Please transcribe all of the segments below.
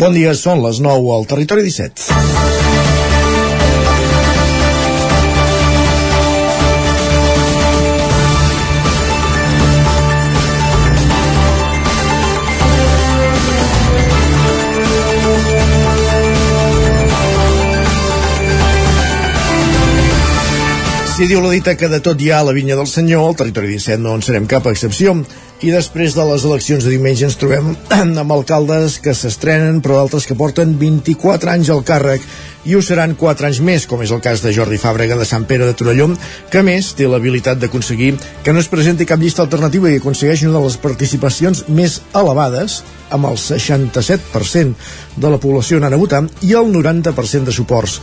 Bon dia, són les 9 al Territori 17. Si diu la dita que de tot hi ha la vinya del senyor, al territori 17 no en serem cap excepció. I després de les eleccions de diumenge ens trobem amb alcaldes que s'estrenen, però d'altres que porten 24 anys al càrrec. I ho seran 4 anys més, com és el cas de Jordi Fàbrega de Sant Pere de Torelló, que més té l'habilitat d'aconseguir que no es presenti cap llista alternativa i aconsegueix una de les participacions més elevades, amb el 67% de la població anant a votar i el 90% de suports.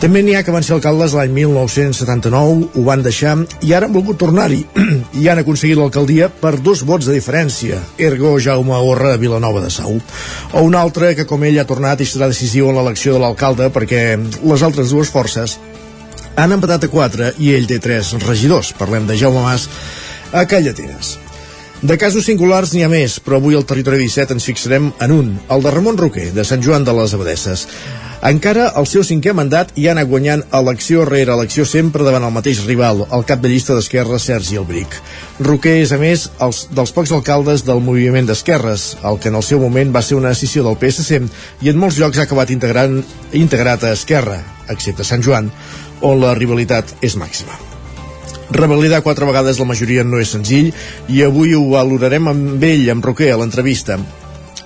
També n'hi ha que van ser alcaldes l'any 1979, ho van deixar i ara han volgut tornar-hi. I han aconseguit l'alcaldia per dos de diferència, ergo Jaume Orra a Vilanova de Sau. O un altre que com ell ha tornat i serà decisiu en l'elecció de l'alcalde perquè les altres dues forces han empatat a 4 i ell té 3 regidors. Parlem de Jaume Mas a Callateres. De casos singulars n'hi ha més, però avui al Territori 17 ens fixarem en un, el de Ramon Roquer, de Sant Joan de les Abadesses. Encara el seu cinquè mandat i ha anat guanyant elecció rere elecció sempre davant el mateix rival, el cap de llista d'Esquerra, Sergi Albric. Roquer és, a més, els, dels pocs alcaldes del moviment d'esquerres, el que en el seu moment va ser una decisió del PSC i en molts llocs ha acabat integrant, integrat a Esquerra, excepte Sant Joan, on la rivalitat és màxima. Revalidar quatre vegades la majoria no és senzill i avui ho valorarem amb ell, amb Roquer, a l'entrevista.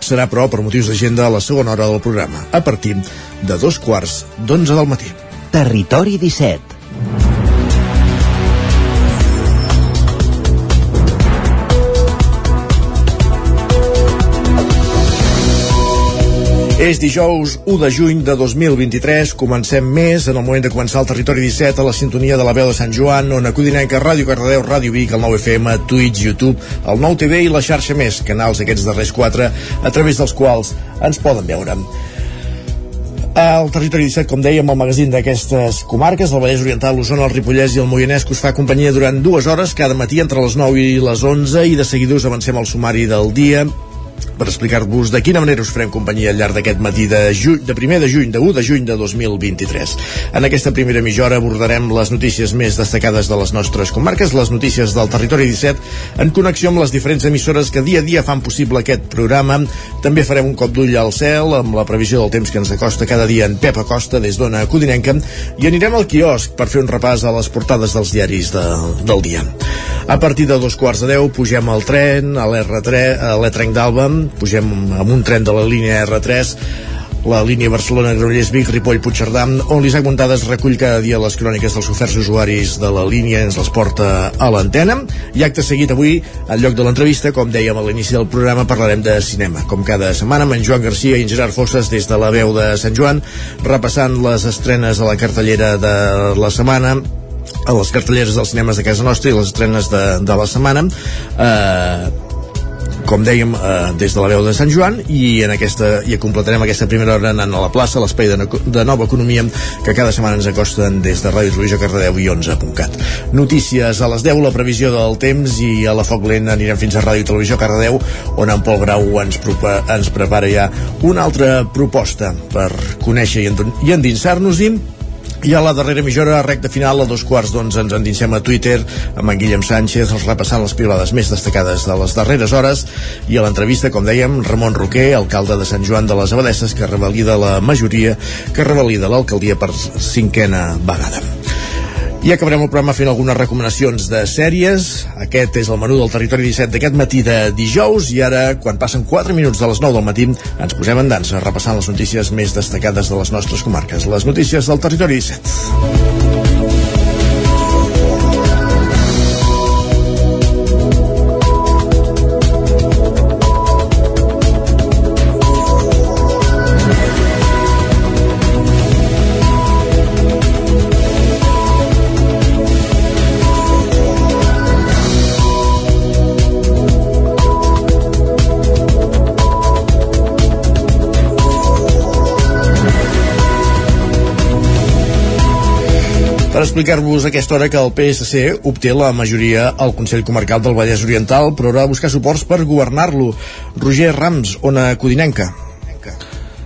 Serà, però, per motius d'agenda a la segona hora del programa, a partir de dos quarts d'onze del matí. Territori 17 És dijous 1 de juny de 2023, comencem més en el moment de començar el Territori 17 a la sintonia de la veu de Sant Joan, on acudinenca Ràdio Cardedeu, Ràdio Vic, el 9 FM, Twitch, YouTube, el 9 TV i la xarxa més, canals aquests darrers quatre, a través dels quals ens poden veure. El Territori 17, com dèiem, el magazín d'aquestes comarques, el Vallès Oriental, l'Osona, el Ripollès i el Moianès, que us fa companyia durant dues hores cada matí entre les 9 i les 11 i de seguida us avancem al sumari del dia per explicar-vos de quina manera us farem companyia al llarg d'aquest matí de, juny, de primer de juny, de 1 de juny de 2023. En aquesta primera mitja hora abordarem les notícies més destacades de les nostres comarques, les notícies del territori 17, en connexió amb les diferents emissores que dia a dia fan possible aquest programa. També farem un cop d'ull al cel amb la previsió del temps que ens acosta cada dia en Pep Acosta des d'Ona Codinenca i anirem al quiosc per fer un repàs a les portades dels diaris de, del dia. A partir de dos quarts de deu pugem al tren, a l'R3, a l'E-Trenc d'Alba, pugem amb un tren de la línia R3 la línia Barcelona-Granollers-Vic, Ripoll-Puigcerdà, on l'Isaac Montades recull cada dia les cròniques dels oferts usuaris de la línia ens les porta a l'antena. I acte seguit avui, al lloc de l'entrevista, com dèiem a l'inici del programa, parlarem de cinema. Com cada setmana, amb en Joan Garcia i en Gerard Fosses des de la veu de Sant Joan, repassant les estrenes a la cartellera de la setmana, a les cartelleres dels cinemes de casa nostra i les estrenes de, de la setmana eh, com dèiem, eh, des de la veu de Sant Joan i en aquesta i completarem aquesta primera hora anant a la plaça, l'espai de, no, de Nova Economia que cada setmana ens acosten des de Ràdio Televisió Cardedeu i 11.cat. Notícies a les 10, la previsió del temps i a la Foc Lent anirem fins a Ràdio Televisió Cardedeu on en Pol Grau ens, propa, ens prepara ja una altra proposta per conèixer i, endinsar-nos-hi i a la darrera mitja hora, recta final, a dos quarts d'onze ens endinsem a Twitter amb en Guillem Sánchez, repassant les pilades més destacades de les darreres hores i a l'entrevista, com dèiem, Ramon Roquer, alcalde de Sant Joan de les Abadesses, que revalida la majoria, que revalida l'alcaldia per cinquena vegada. I acabarem el programa fent algunes recomanacions de sèries. Aquest és el menú del Territori 17 d'aquest matí de dijous i ara, quan passen 4 minuts de les 9 del matí, ens posem en dansa repassant les notícies més destacades de les nostres comarques. Les notícies del Territori 17. Explicar-vos a aquesta hora que el PSC obté la majoria al Consell Comarcal del Vallès Oriental, però haurà de buscar suports per governar-lo. Roger Rams, Ona Codinenca.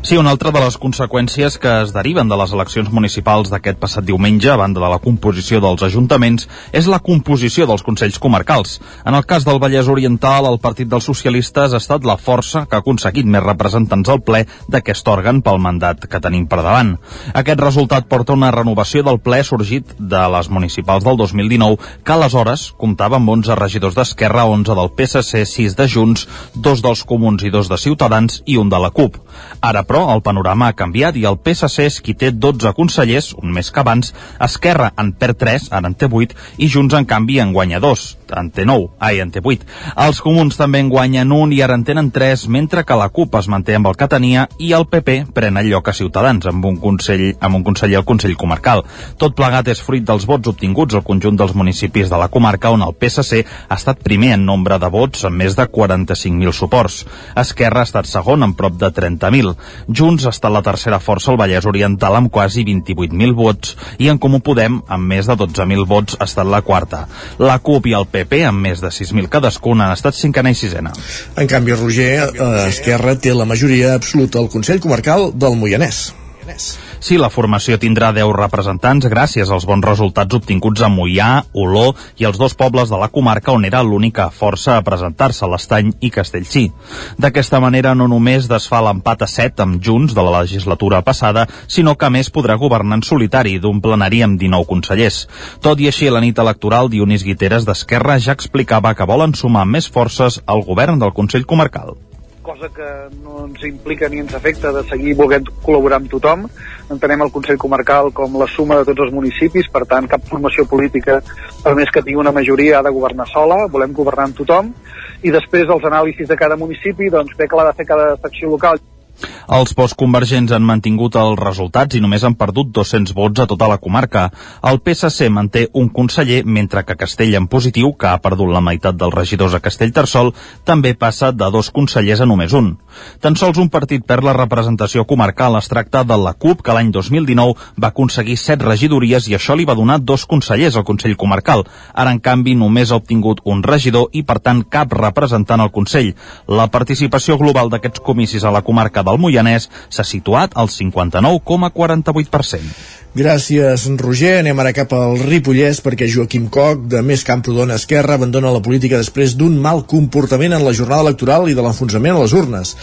Sí, una altra de les conseqüències que es deriven de les eleccions municipals d'aquest passat diumenge, a banda de la composició dels ajuntaments, és la composició dels Consells Comarcals. En el cas del Vallès Oriental, el Partit dels Socialistes ha estat la força que ha aconseguit més representants al ple d'aquest òrgan pel mandat que tenim per davant. Aquest resultat porta una renovació del ple sorgit de les municipals del 2019, que aleshores comptava amb 11 regidors d'Esquerra, 11 del PSC, 6 de Junts, dos dels Comuns i dos de Ciutadans i un de la CUP. Ara però, el panorama ha canviat i el PSC és qui té 12 consellers, un més que abans, Esquerra en perd 3, ara en té 8, i Junts en canvi en guanya 2, en té 9, ai, en té 8. Els comuns també en guanyen un i ara en tenen 3, mentre que la CUP es manté amb el que tenia i el PP pren el lloc a Ciutadans amb un consell amb un conseller al Consell Comarcal. Tot plegat és fruit dels vots obtinguts al conjunt dels municipis de la comarca on el PSC ha estat primer en nombre de vots amb més de 45.000 suports. Esquerra ha estat segon amb prop de 30.000. Junts ha estat la tercera força al Vallès Oriental amb quasi 28.000 vots i en Comú Podem, amb més de 12.000 vots, ha estat la quarta. La CUP i el PP, amb més de 6.000 cadascun, han estat cinquena i sisena. En canvi, Roger, eh, Esquerra té la majoria absoluta al Consell Comarcal del Moianès. Sí, la formació tindrà 10 representants gràcies als bons resultats obtinguts a Moià, Oló i els dos pobles de la comarca on era l'única força a presentar-se, l'Estany i Castellcí. D'aquesta manera no només desfà l'empat a 7 amb Junts de la legislatura passada, sinó que a més podrà governar en solitari d'un plenari amb 19 consellers. Tot i així, la nit electoral, Dionís Guiteres d'Esquerra ja explicava que volen sumar més forces al govern del Consell Comarcal cosa que no ens implica ni ens afecta de seguir volent col·laborar amb tothom. Entenem el Consell Comarcal com la suma de tots els municipis, per tant, cap formació política, per més que tingui una majoria, ha de governar sola, volem governar amb tothom, i després els anàlisis de cada municipi, doncs bé que l'ha de fer cada secció local. Els postconvergents han mantingut els resultats i només han perdut 200 vots a tota la comarca. El PSC manté un conseller, mentre que Castell en positiu, que ha perdut la meitat dels regidors a Castellterçol, també passa de dos consellers a només un. Tan sols un partit perd la representació comarcal. Es tracta de la CUP, que l'any 2019 va aconseguir set regidories i això li va donar dos consellers al Consell Comarcal. Ara, en canvi, només ha obtingut un regidor i, per tant, cap representant al Consell. La participació global d'aquests comicis a la comarca del Moianès s'ha situat al 59,48%. Gràcies, Roger. Anem ara cap al Ripollès perquè Joaquim Coc, de Més Camprodon Esquerra, abandona la política després d'un mal comportament en la jornada electoral i de l'enfonsament a les urnes.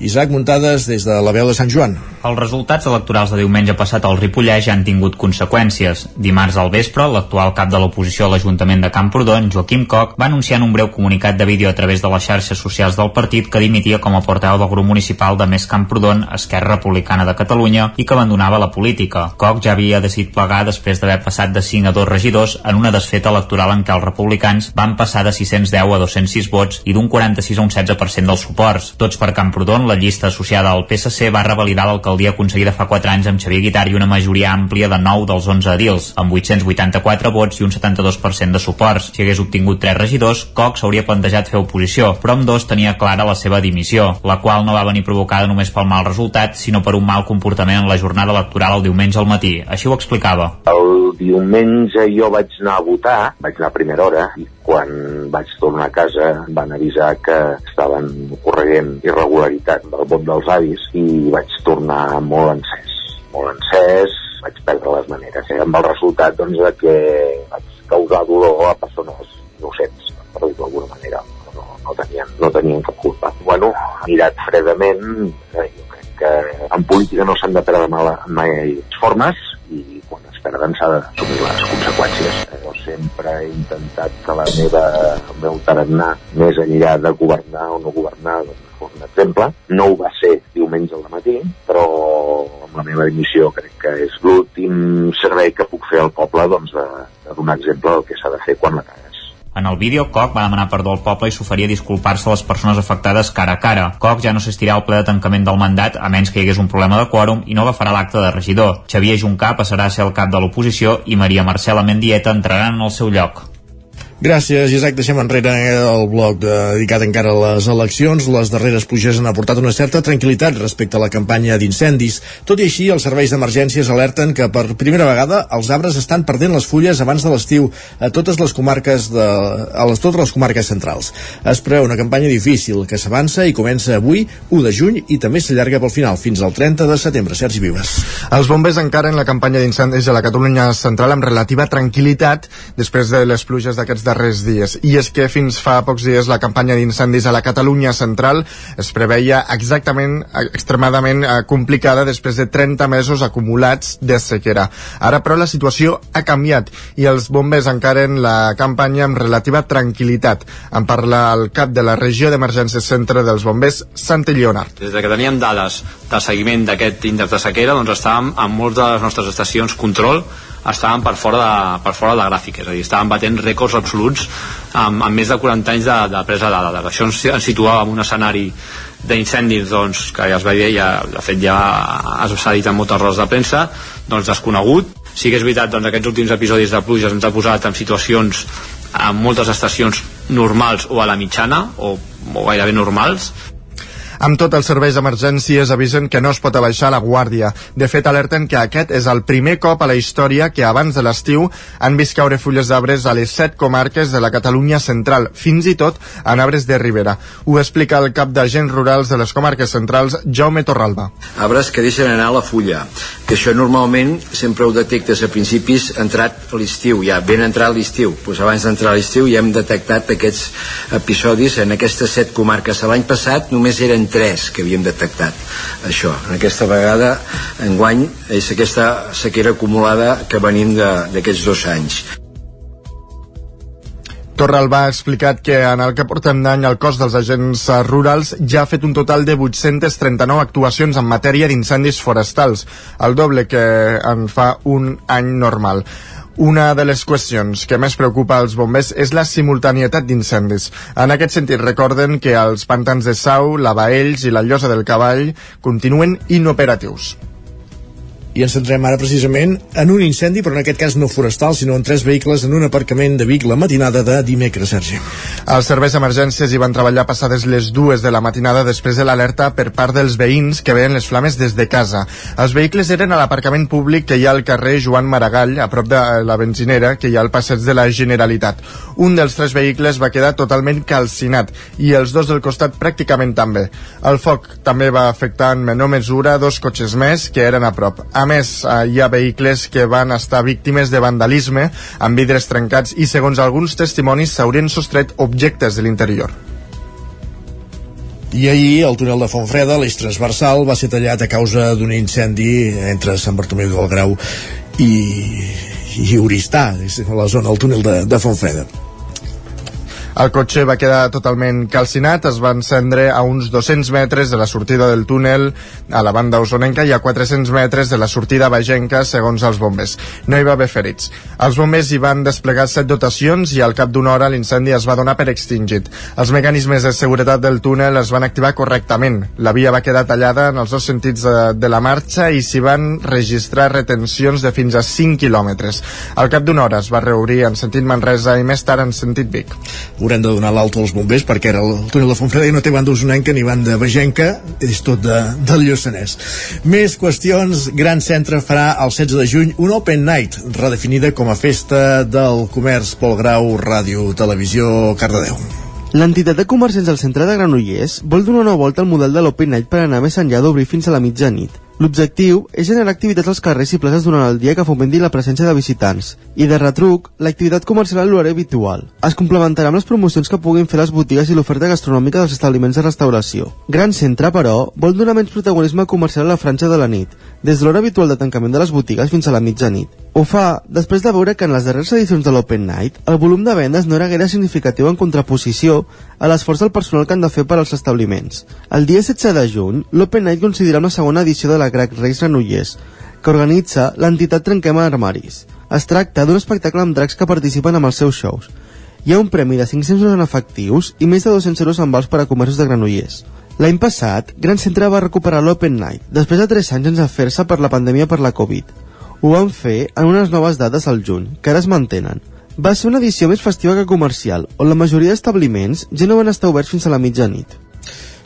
Isaac Muntades, des de la veu de Sant Joan. Els resultats electorals de diumenge passat al Ripollès ja han tingut conseqüències. Dimarts al vespre, l'actual cap de l'oposició a l'Ajuntament de Camprodon, Joaquim Coc, va anunciar en un breu comunicat de vídeo a través de les xarxes socials del partit que dimitia com a portaveu del grup municipal de Més Camprodon, Esquerra Republicana de Catalunya, i que abandonava la política. Coc ja havia decidit plegar després d'haver passat de 5 a 2 regidors en una desfeta electoral en què els republicans van passar de 610 a 206 vots i d'un 46 a un 16% dels suports. Tots per Camprodon, la llista associada al PSC va revalidar l'alcaldia aconseguida fa 4 anys amb Xavier Guitar i una majoria àmplia de 9 dels 11 edils, amb 884 vots i un 72% de suports. Si hagués obtingut 3 regidors, Cox s'hauria plantejat fer oposició, però amb dos tenia clara la seva dimissió, la qual no va venir provocada només pel mal resultat, sinó per un mal comportament en la jornada electoral el diumenge al matí. Així ho explicava. El diumenge jo vaig anar a votar, vaig anar a primera hora, i quan vaig tornar a casa van avisar que estaven correguent irregularitat del vot dels avis i vaig tornar molt encès, molt encès, vaig perdre les maneres, eh? amb el resultat doncs, de que vaig causar dolor a persones innocents, per dir d'alguna manera, no, no, tenien, no tenien cap culpa. Bueno, mirat fredament, eh, que en política no s'han de perdre mai, mai formes, i quan es perden s'ha d'assumir les conseqüències. Jo sempre he intentat que la meva, el meu tarannà, més enllà de governar o no governar, doncs, fos un exemple. No ho va ser diumenge al matí, però amb la meva dimissió crec que és l'últim servei que puc fer al poble doncs, de, de donar exemple del que s'ha de fer quan la cagues. En el vídeo, Koch va demanar perdó al poble i s'oferia disculpar-se a les persones afectades cara a cara. Koch ja no s'estirà al ple de tancament del mandat a menys que hi hagués un problema de quòrum i no agafarà l'acte de regidor. Xavier Juncà passarà a ser el cap de l'oposició i Maria Marcela Mendieta entrarà en el seu lloc. Gràcies, Isaac. Deixem enrere el bloc dedicat encara a les eleccions. Les darreres pluges han aportat una certa tranquil·litat respecte a la campanya d'incendis. Tot i així, els serveis d'emergències alerten que per primera vegada els arbres estan perdent les fulles abans de l'estiu a totes les comarques de, a les, totes les comarques centrals. Es preveu una campanya difícil que s'avança i comença avui, 1 de juny, i també s'allarga pel final, fins al 30 de setembre. Sergi Vives. Els bombers encaren la campanya d'incendis a la Catalunya central amb relativa tranquil·litat després de les pluges d'aquests darrers dies. I és que fins fa pocs dies la campanya d'incendis a la Catalunya central es preveia exactament, extremadament eh, complicada després de 30 mesos acumulats de sequera. Ara, però, la situació ha canviat i els bombers encaren la campanya amb relativa tranquil·litat. En parla el cap de la regió d'emergències centre dels bombers, Santi Lleonard. Des de que teníem dades de seguiment d'aquest índex de sequera, doncs estàvem en moltes de les nostres estacions control estaven per fora de, per fora de la gràfica, és a dir, estaven batent rècords absoluts amb, amb més de 40 anys de, de presa de dades. Això ens, ens situava en un escenari d'incendis doncs, que ja es veia, ja, de fet ja s'ha dit en moltes rodes de premsa, doncs desconegut. Sí que és veritat, doncs aquests últims episodis de pluges ens ha posat en situacions en moltes estacions normals o a la mitjana o, o gairebé normals amb tot, els serveis d'emergències avisen que no es pot abaixar la guàrdia. De fet, alerten que aquest és el primer cop a la història que abans de l'estiu han vist caure fulles d'arbres a les set comarques de la Catalunya central, fins i tot en arbres de ribera. Ho explica el cap d'agents rurals de les comarques centrals, Jaume Torralba. Arbres que deixen anar la fulla, que això normalment sempre ho detectes a principis entrat l'estiu, ja ben entrat l'estiu. Pues abans d'entrar l'estiu ja hem detectat aquests episodis en aquestes set comarques. L'any passat només eren tres que havíem detectat això. En aquesta vegada, enguany, és aquesta sequera acumulada que venim d'aquests dos anys. Torralba ha explicat que en el que portem d'any el cos dels agents rurals ja ha fet un total de 839 actuacions en matèria d'incendis forestals, el doble que en fa un any normal. Una de les qüestions que més preocupa als bombers és la simultanietat d'incendis. En aquest sentit, recorden que els pantans de Sau, la Baells i la Llosa del Cavall continuen inoperatius i ens centrem ara precisament en un incendi, però en aquest cas no forestal, sinó en tres vehicles en un aparcament de Vic la matinada de dimecres, Sergi. Els serveis d'emergències hi van treballar passades les dues de la matinada després de l'alerta per part dels veïns que veien les flames des de casa. Els vehicles eren a l'aparcament públic que hi ha al carrer Joan Maragall, a prop de la benzinera que hi ha al passeig de la Generalitat. Un dels tres vehicles va quedar totalment calcinat i els dos del costat pràcticament també. El foc també va afectar en menor mesura dos cotxes més que eren a prop. A a més, eh, hi ha vehicles que van estar víctimes de vandalisme amb vidres trencats i, segons alguns testimonis, s'haurien sostret objectes de l'interior. I ahir el túnel de Fontfreda, l'eix transversal, va ser tallat a causa d'un incendi entre Sant Bartomeu del Grau i, i Oristà, la zona del túnel de, de Fontfreda. El cotxe va quedar totalment calcinat, es va encendre a uns 200 metres de la sortida del túnel a la banda usonenca i a 400 metres de la sortida bagenca, segons els bombers. No hi va haver ferits. Els bombers hi van desplegar set dotacions i al cap d'una hora l'incendi es va donar per extingit. Els mecanismes de seguretat del túnel es van activar correctament. La via va quedar tallada en els dos sentits de, de la marxa i s'hi van registrar retencions de fins a 5 quilòmetres. Al cap d'una hora es va reobrir en sentit Manresa i més tard en sentit Vic haurem de donar l'alto als bombers perquè era el túnel de Fontfreda i no té banda usonenca ni banda vegenca és tot de, del Lluçanès. Més qüestions, Gran Centre farà el 16 de juny un Open Night redefinida com a festa del comerç Pol Grau, Ràdio, Televisió Cardedeu. L'entitat de comerciants del centre de Granollers vol donar una volta al model de l'Open Night per anar més enllà d'obrir fins a la mitjanit L'objectiu és generar activitats als carrers i places durant el dia que fomenti la presència de visitants. I de retruc, l'activitat comercial a l'horari habitual. Es complementarà amb les promocions que puguin fer les botigues i l'oferta gastronòmica dels establiments de restauració. Gran Centre, però, vol donar menys protagonisme comercial a la franja de la nit, des de l'hora habitual de tancament de les botigues fins a la mitjanit. Ho fa després de veure que en les darreres edicions de l'Open Night el volum de vendes no era gaire significatiu en contraposició a l'esforç del personal que han de fer per als establiments. El dia 16 de juny, l'Open Night considera una segona edició de la Grac Reis Granollers, que organitza l'entitat Trenquem Armaris. Es tracta d'un espectacle amb dracs que participen amb els seus shows. Hi ha un premi de 500 euros en efectius i més de 200 euros en vals per a comerços de Granollers. L'any passat, Gran Centre va recuperar l'Open Night, després de 3 anys sense fer-se per la pandèmia per la Covid. Ho van fer en unes noves dates al juny, que ara es mantenen. Va ser una edició més festiva que comercial, on la majoria d'establiments ja no van estar oberts fins a la mitjanit.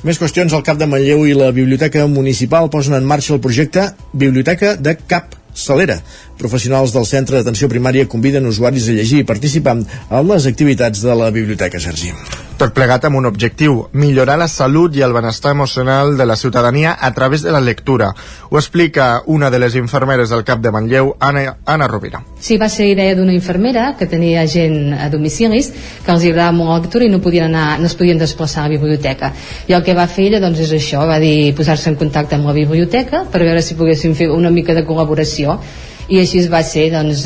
Més qüestions, el Cap de Manlleu i la Biblioteca Municipal posen en marxa el projecte Biblioteca de Cap Salera. Professionals del Centre d'Atenció Primària conviden usuaris a llegir i participar en les activitats de la biblioteca, Sergi. Tot plegat amb un objectiu, millorar la salut i el benestar emocional de la ciutadania a través de la lectura. Ho explica una de les infermeres del CAP de Manlleu, Anna, Anna Rovira. Sí, va ser idea d'una infermera que tenia gent a domicilis que els agradava molt la lectura i no podien anar, no es podien desplaçar a la biblioteca. I el que va fer ella doncs és això, va dir posar-se en contacte amb la biblioteca per veure si poguéssim fer una mica de col·laboració i així va ser doncs,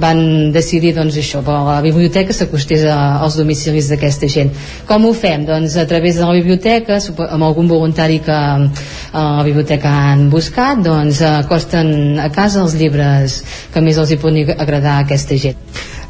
van decidir doncs, això, que la biblioteca s'acostés als domicilis d'aquesta gent com ho fem? Doncs a través de la biblioteca amb algun voluntari que a la biblioteca han buscat doncs acosten a casa els llibres que més els hi poden agradar a aquesta gent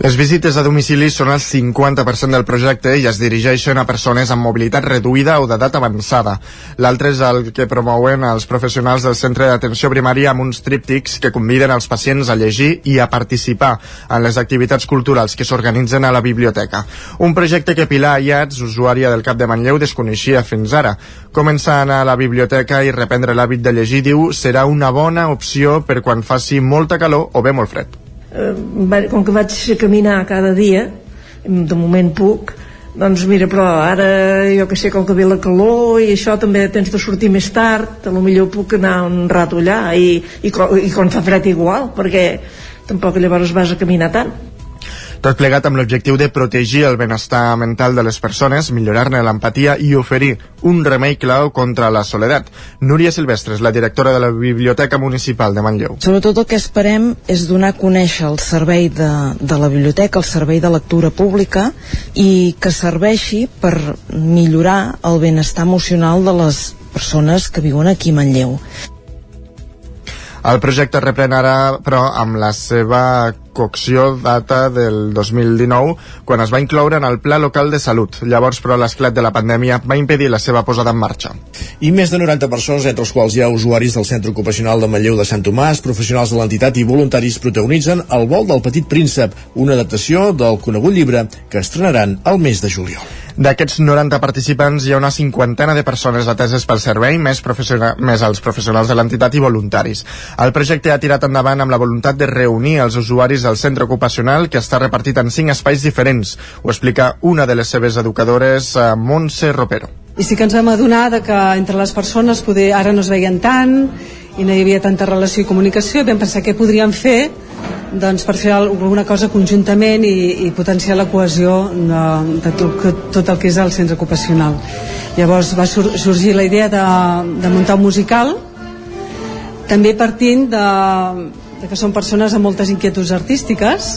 les visites a domicili són el 50% del projecte i es dirigeixen a persones amb mobilitat reduïda o d'edat avançada. L'altre és el que promouen els professionals del centre d'atenció primària amb uns tríptics que conviden els pacients a llegir i a participar en les activitats culturals que s'organitzen a la biblioteca. Un projecte que Pilar Ayats, usuària del Cap de Manlleu, desconeixia fins ara. Començar a anar a la biblioteca i reprendre l'hàbit de llegir, diu, serà una bona opció per quan faci molta calor o bé molt fred eh, com que vaig caminar cada dia de moment puc doncs mira, però ara jo que sé, com que ve la calor i això també tens de sortir més tard. A lo millor puc anar un rato allà i, i, i quan fa fred igual perquè tampoc llavors vas a caminar tant tot plegat amb l'objectiu de protegir el benestar mental de les persones, millorar-ne l'empatia i oferir un remei clau contra la soledat. Núria Silvestres, la directora de la Biblioteca Municipal de Manlleu. Sobretot el que esperem és donar a conèixer el servei de, de la biblioteca, el servei de lectura pública i que serveixi per millorar el benestar emocional de les persones que viuen aquí a Manlleu. El projecte reprèn ara, però, amb la seva cocció data del 2019, quan es va incloure en el Pla Local de Salut. Llavors, però, l'esclat de la pandèmia va impedir la seva posada en marxa. I més de 90 persones, entre els quals hi ha usuaris del Centre Ocupacional de Manlleu de Sant Tomàs, professionals de l'entitat i voluntaris protagonitzen El vol del petit príncep, una adaptació del conegut llibre que estrenaran el mes de juliol. D'aquests 90 participants hi ha una cinquantena de persones ateses pel servei, més, més els professionals de l'entitat i voluntaris. El projecte ha tirat endavant amb la voluntat de reunir els usuaris del centre ocupacional que està repartit en cinc espais diferents. Ho explica una de les seves educadores, eh, Montse Ropero. I sí que ens vam adonar de que entre les persones poder, ara no es veien tant i no hi havia tanta relació i comunicació vam pensar què podríem fer doncs, per fer alguna cosa conjuntament i, i potenciar la cohesió de, de tot, tot el que és el centre ocupacional. Llavors va sur sorgir la idea de, de muntar un musical, també partint de, de que són persones amb moltes inquietuds artístiques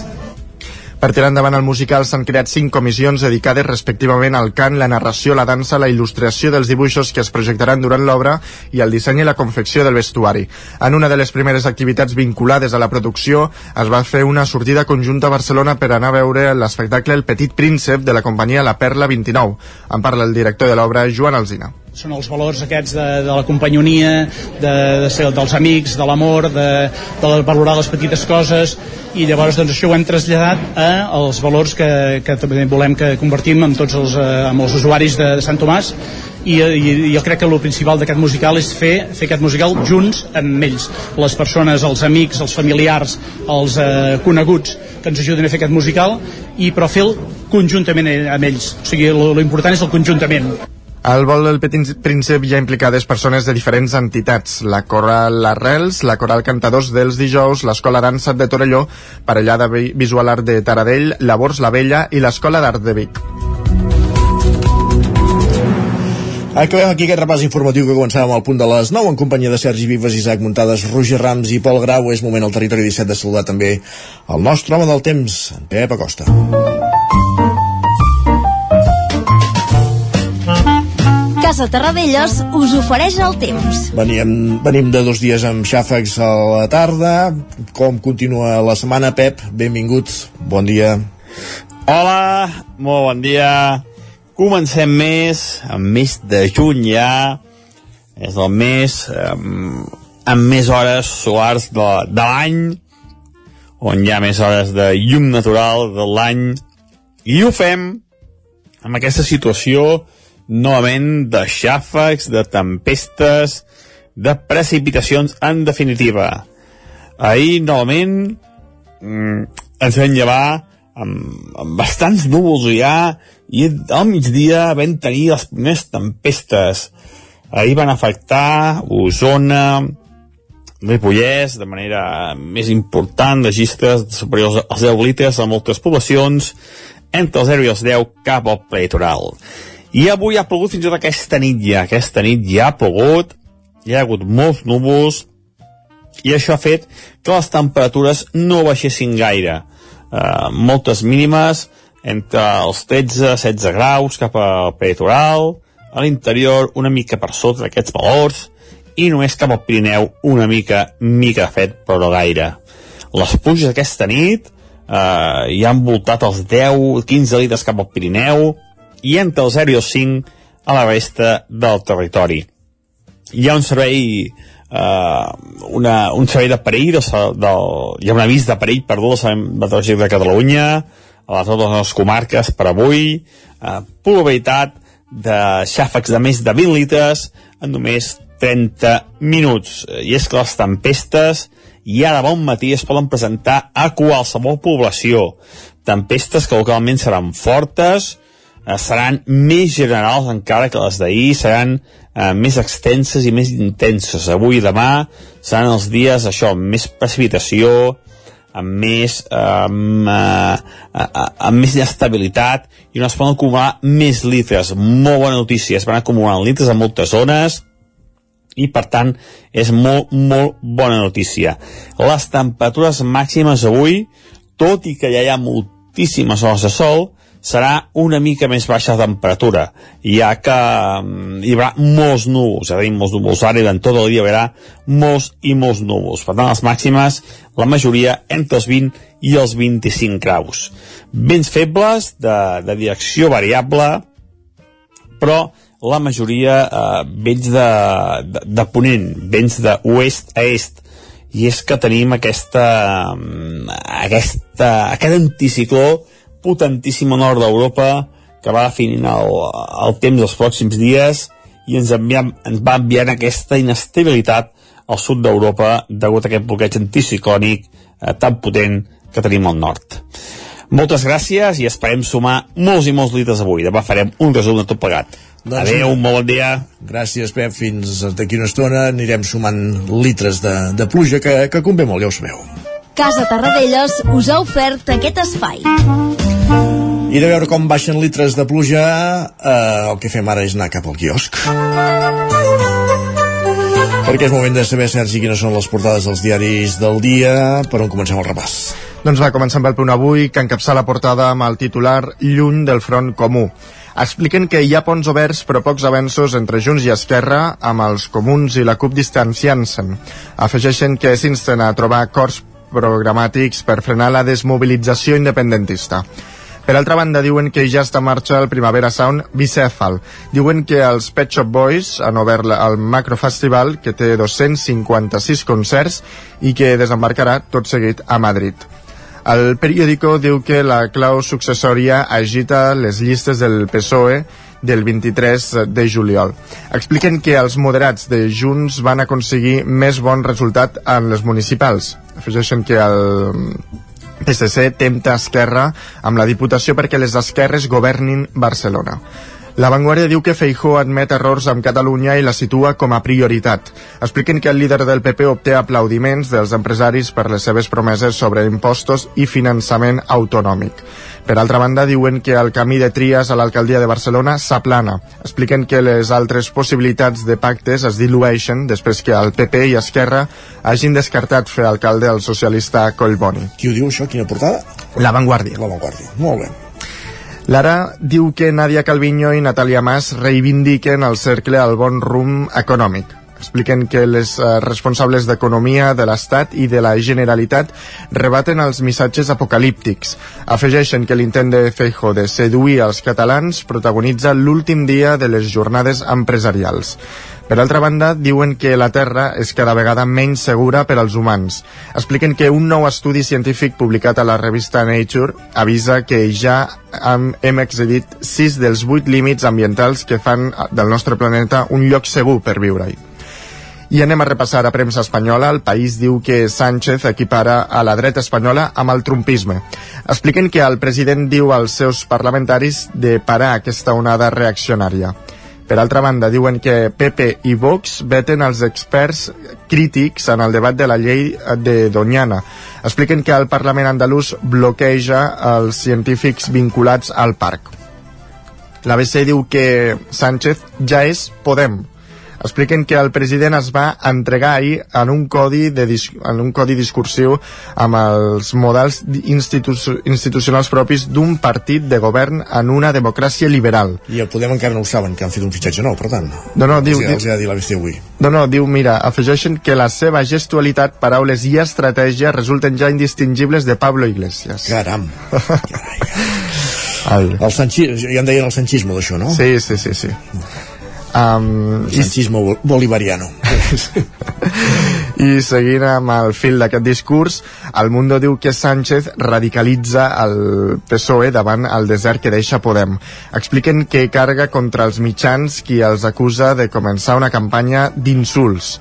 per tirar endavant el musical s'han creat cinc comissions dedicades respectivament al cant, la narració, la dansa, la il·lustració dels dibuixos que es projectaran durant l'obra i el disseny i la confecció del vestuari. En una de les primeres activitats vinculades a la producció es va fer una sortida conjunta a Barcelona per anar a veure l'espectacle El Petit Príncep de la companyia La Perla 29. En parla el director de l'obra, Joan Alzina són els valors aquests de, de la companyonia, de, de ser, dels amics, de l'amor, de, de valorar les petites coses, i llavors doncs, això ho hem traslladat a, als valors que, que també volem que convertim amb tots els, eh, amb els usuaris de, de Sant Tomàs, i, i, i jo crec que el principal d'aquest musical és fer, fer aquest musical junts amb ells, les persones, els amics, els familiars, els eh, coneguts que ens ajuden a fer aquest musical, i però fer-lo conjuntament amb ells. O sigui, l'important és el conjuntament. Al vol del Petit Príncep hi ha implicades persones de diferents entitats, la Coral Arrels, la Coral Cantadors dels Dijous, l'Escola Dansa de Torelló, Parellada Visual Art de Taradell, Labors La Vella i l'Escola d'Art de Vic. Acabem aquí aquest repàs informatiu que començàvem al punt de les 9 en companyia de Sergi Vives, Isaac Muntades, Roger Rams i Pol Grau. És moment al territori 17 de saludar també el nostre home del temps, en Pep Acosta. Casa Terradellos us ofereix el temps. Venim, venim de dos dies amb xàfecs a la tarda. Com continua la setmana, Pep? Benvingut, bon dia. Hola, molt bon dia. Comencem més, amb mes de juny ja. És el mes amb, amb més hores solars de, de l'any. on hi ha més hores de llum natural de l'any, i ho fem amb aquesta situació novament de xàfecs, de tempestes, de precipitacions, en definitiva. Ahir, novament, mm, ens vam llevar amb, amb bastants núvols ja, i al migdia vam tenir les primeres tempestes. Ahir van afectar Osona, Ripollès, de manera més important, registres superiors als 10 litres a moltes poblacions, entre els 0 i els 10 cap al litoral. I avui ha plogut fins i tot aquesta nit ja. Aquesta nit ja ha plogut, hi ha hagut molts núvols, i això ha fet que les temperatures no baixessin gaire. Uh, moltes mínimes, entre els 13-16 graus cap al peritoral, a l'interior una mica per sota d'aquests valors, i només cap al Pirineu una mica, mica fet, però no gaire. Les pluges aquesta nit eh, hi han voltat els 10-15 litres cap al Pirineu i entre el 0 i el 5 a la resta del territori. Hi ha un servei eh, una, un servei de perill de, del, hi ha un avís de perill perdó del Meteorològic de Catalunya a les totes les comarques per avui eh, probabilitat de xàfecs de més de 20 litres en només 30 minuts. I és que les tempestes ja de bon matí es poden presentar a qualsevol població. Tempestes que localment seran fortes, seran més generals encara que les d'ahir, seran eh, més extenses i més intenses. Avui i demà seran els dies, això, amb més precipitació, amb més, amb, eh, amb més inestabilitat i on es poden acumular més litres. Molt bona notícia, es van acumulant litres a moltes zones i per tant és molt, molt bona notícia. Les temperatures màximes avui, tot i que ja hi ha moltíssimes hores de sol, serà una mica més baixa de temperatura, ja que um, hi haurà molts núvols, ja tenim molts núvols ara durant tot el dia hi haurà molts i molts núvols. Per tant, les màximes, la majoria entre els 20 i els 25 graus. Vents febles, de, de direcció variable, però la majoria eh, vents de, de, de ponent, vents d'oest a est, i és que tenim aquesta, mm, aquesta, aquest anticicló potentíssim al nord d'Europa que va definint el, el temps dels pròxims dies i ens, enviam, ens va enviant aquesta inestabilitat al sud d'Europa degut a aquest bloqueig anticiclònic eh, tan potent que tenim al nord. Moltes gràcies i esperem sumar molts i molts litres avui. Demà farem un resum de tot plegat. Doncs Adéu, un bon dia. Gràcies, Pep. Fins d'aquí una estona anirem sumant litres de, de pluja que, que convé molt, ja ho sabeu. Casa Tarradellas us ha ofert aquest espai. I de veure com baixen litres de pluja, eh, el que fem ara és anar cap al quiosc. Perquè és moment de saber, Sergi, quines són les portades dels diaris del dia, per on comencem el repàs. Doncs va, començar amb el punt avui, que encapçala la portada amb el titular Lluny del front comú. Expliquen que hi ha ponts oberts però pocs avenços entre Junts i Esquerra amb els comuns i la CUP distanciant-se'n. Afegeixen que s'insten a trobar acords programàtics per frenar la desmobilització independentista. Per altra banda, diuen que ja està en marxa el Primavera Sound bicèfal. Diuen que els Pet Shop Boys han obert el Macro Festival, que té 256 concerts i que desembarcarà tot seguit a Madrid. El periòdico diu que la clau successòria agita les llistes del PSOE del 23 de juliol. Expliquen que els moderats de Junts van aconseguir més bon resultat en les municipals. Afegeixen que el PSC tempta Esquerra amb la Diputació perquè les esquerres governin Barcelona. La Vanguardia diu que Feijó admet errors amb Catalunya i la situa com a prioritat. Expliquen que el líder del PP obté aplaudiments dels empresaris per les seves promeses sobre impostos i finançament autonòmic. Per altra banda, diuen que el camí de Trias a l'alcaldia de Barcelona s'aplana. Expliquen que les altres possibilitats de pactes es dilueixen després que el PP i Esquerra hagin descartat fer alcalde el socialista Collboni. Qui ho diu això? Quina portada? La Vanguardia. La Vanguardia. Molt bé. Lara diu que Nadia Calviño i Natalia Mas reivindiquen el cercle al bon rum econòmic. Expliquen que les uh, responsables d'Economia de l'Estat i de la Generalitat rebaten els missatges apocalíptics. Afegeixen que l'intent de Feijo de seduir els catalans protagonitza l'últim dia de les jornades empresarials. Per altra banda, diuen que la Terra és cada vegada menys segura per als humans. Expliquen que un nou estudi científic publicat a la revista Nature avisa que ja hem, hem excedit sis dels vuit límits ambientals que fan del nostre planeta un lloc segur per viure-hi. I anem a repassar a premsa espanyola. El país diu que Sánchez equipara a la dreta espanyola amb el trumpisme. Expliquen que el president diu als seus parlamentaris de parar aquesta onada reaccionària. Per altra banda, diuen que PP i Vox veten els experts crítics en el debat de la llei de Doñana. Expliquen que el Parlament andalús bloqueja els científics vinculats al parc. L'ABC diu que Sánchez ja és Podem, expliquen que el president es va entregar ahir en un codi, de en un codi discursiu amb els models institu institucionals propis d'un partit de govern en una democràcia liberal. I el Podem encara no ho saben, que han fet un fitxatge nou, per tant. No, no, diu, els, els ha dit avui. No, no, diu, mira, afegeixen que la seva gestualitat, paraules i estratègia resulten ja indistingibles de Pablo Iglesias. Caram. Carai. El sanchisme, ja en deien el sanchisme d'això, no? Sí, sí, sí, sí. Um, Sanchisme i... bolivariano. I seguint amb el fil d'aquest discurs, el Mundo diu que Sánchez radicalitza el PSOE davant el desert que deixa Podem. Expliquen que carga contra els mitjans qui els acusa de començar una campanya d'insults.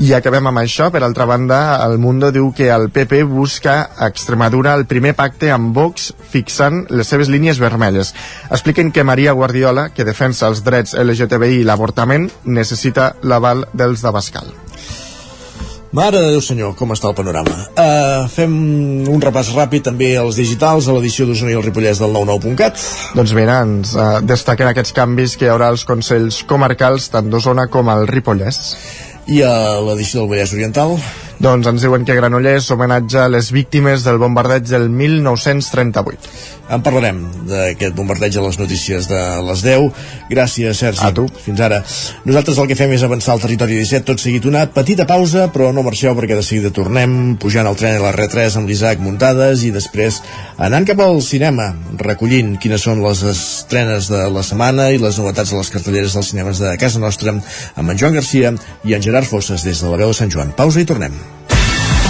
I acabem amb això. Per altra banda, el Mundo diu que el PP busca a Extremadura el primer pacte amb Vox fixant les seves línies vermelles. Expliquen que Maria Guardiola, que defensa els drets LGTBI i l'avortament, necessita l'aval dels d'Abascal. Mare de Déu senyor, com està el panorama. Uh, fem un repàs ràpid també als digitals, a l'edició d'Osona i el Ripollès del 99.cat. Doncs mira, ens uh, destaquen aquests canvis que hi haurà als Consells Comarcals tant d'Osona com al Ripollès. I a l'edició del Vallès Oriental? Doncs ens diuen que Granollers homenatja les víctimes del bombardeig del 1938. En parlarem d'aquest bombardeig a les notícies de les 10. Gràcies, Sergi. A tu. Fins ara. Nosaltres el que fem és avançar al territori 17, tot seguit una petita pausa, però no marxeu perquè de seguida tornem pujant al tren a la R3 amb l'Isaac muntades i després anant cap al cinema, recollint quines són les estrenes de la setmana i les novetats de les cartelleres dels cinemes de casa nostra amb en Joan Garcia i en Gerard Fosses des de la veu de Sant Joan. Pausa i tornem.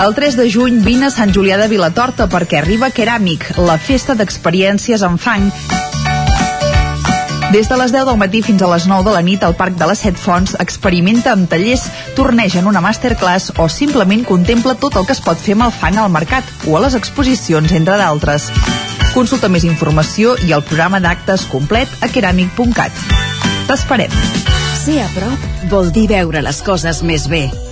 El 3 de juny vine a Sant Julià de Vilatorta perquè arriba Keràmic, la festa d'experiències en fang. Des de les 10 del matí fins a les 9 de la nit al Parc de les Set Fonts experimenta amb tallers, torneja en una masterclass o simplement contempla tot el que es pot fer amb el fang al mercat o a les exposicions, entre d'altres. Consulta més informació i el programa d'actes complet a keramic.cat. T'esperem. Ser a prop vol dir veure les coses més bé.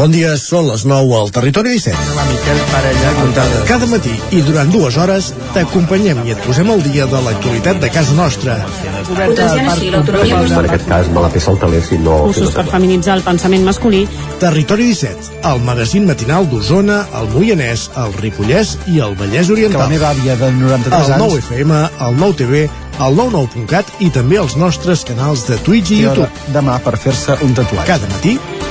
Bon dia, són les 9 al Territori 17. La Miquel Parella, Contada. Cada matí i durant dues hores t'acompanyem i et posem al dia de l'actualitat de casa nostra. Per aquest cas me la peça el teler si no... Cursos per feminitzar el pensament masculí. Territori 17, el magazín matinal d'Osona, el Moianès, el Ripollès i el Vallès Oriental. Que la meva àvia de 93 el anys- 9 FM, el 9 TV, el 99.cat i també els nostres canals de Twitch i I YouTube. demà per fer-se un tatuatge. Cada matí,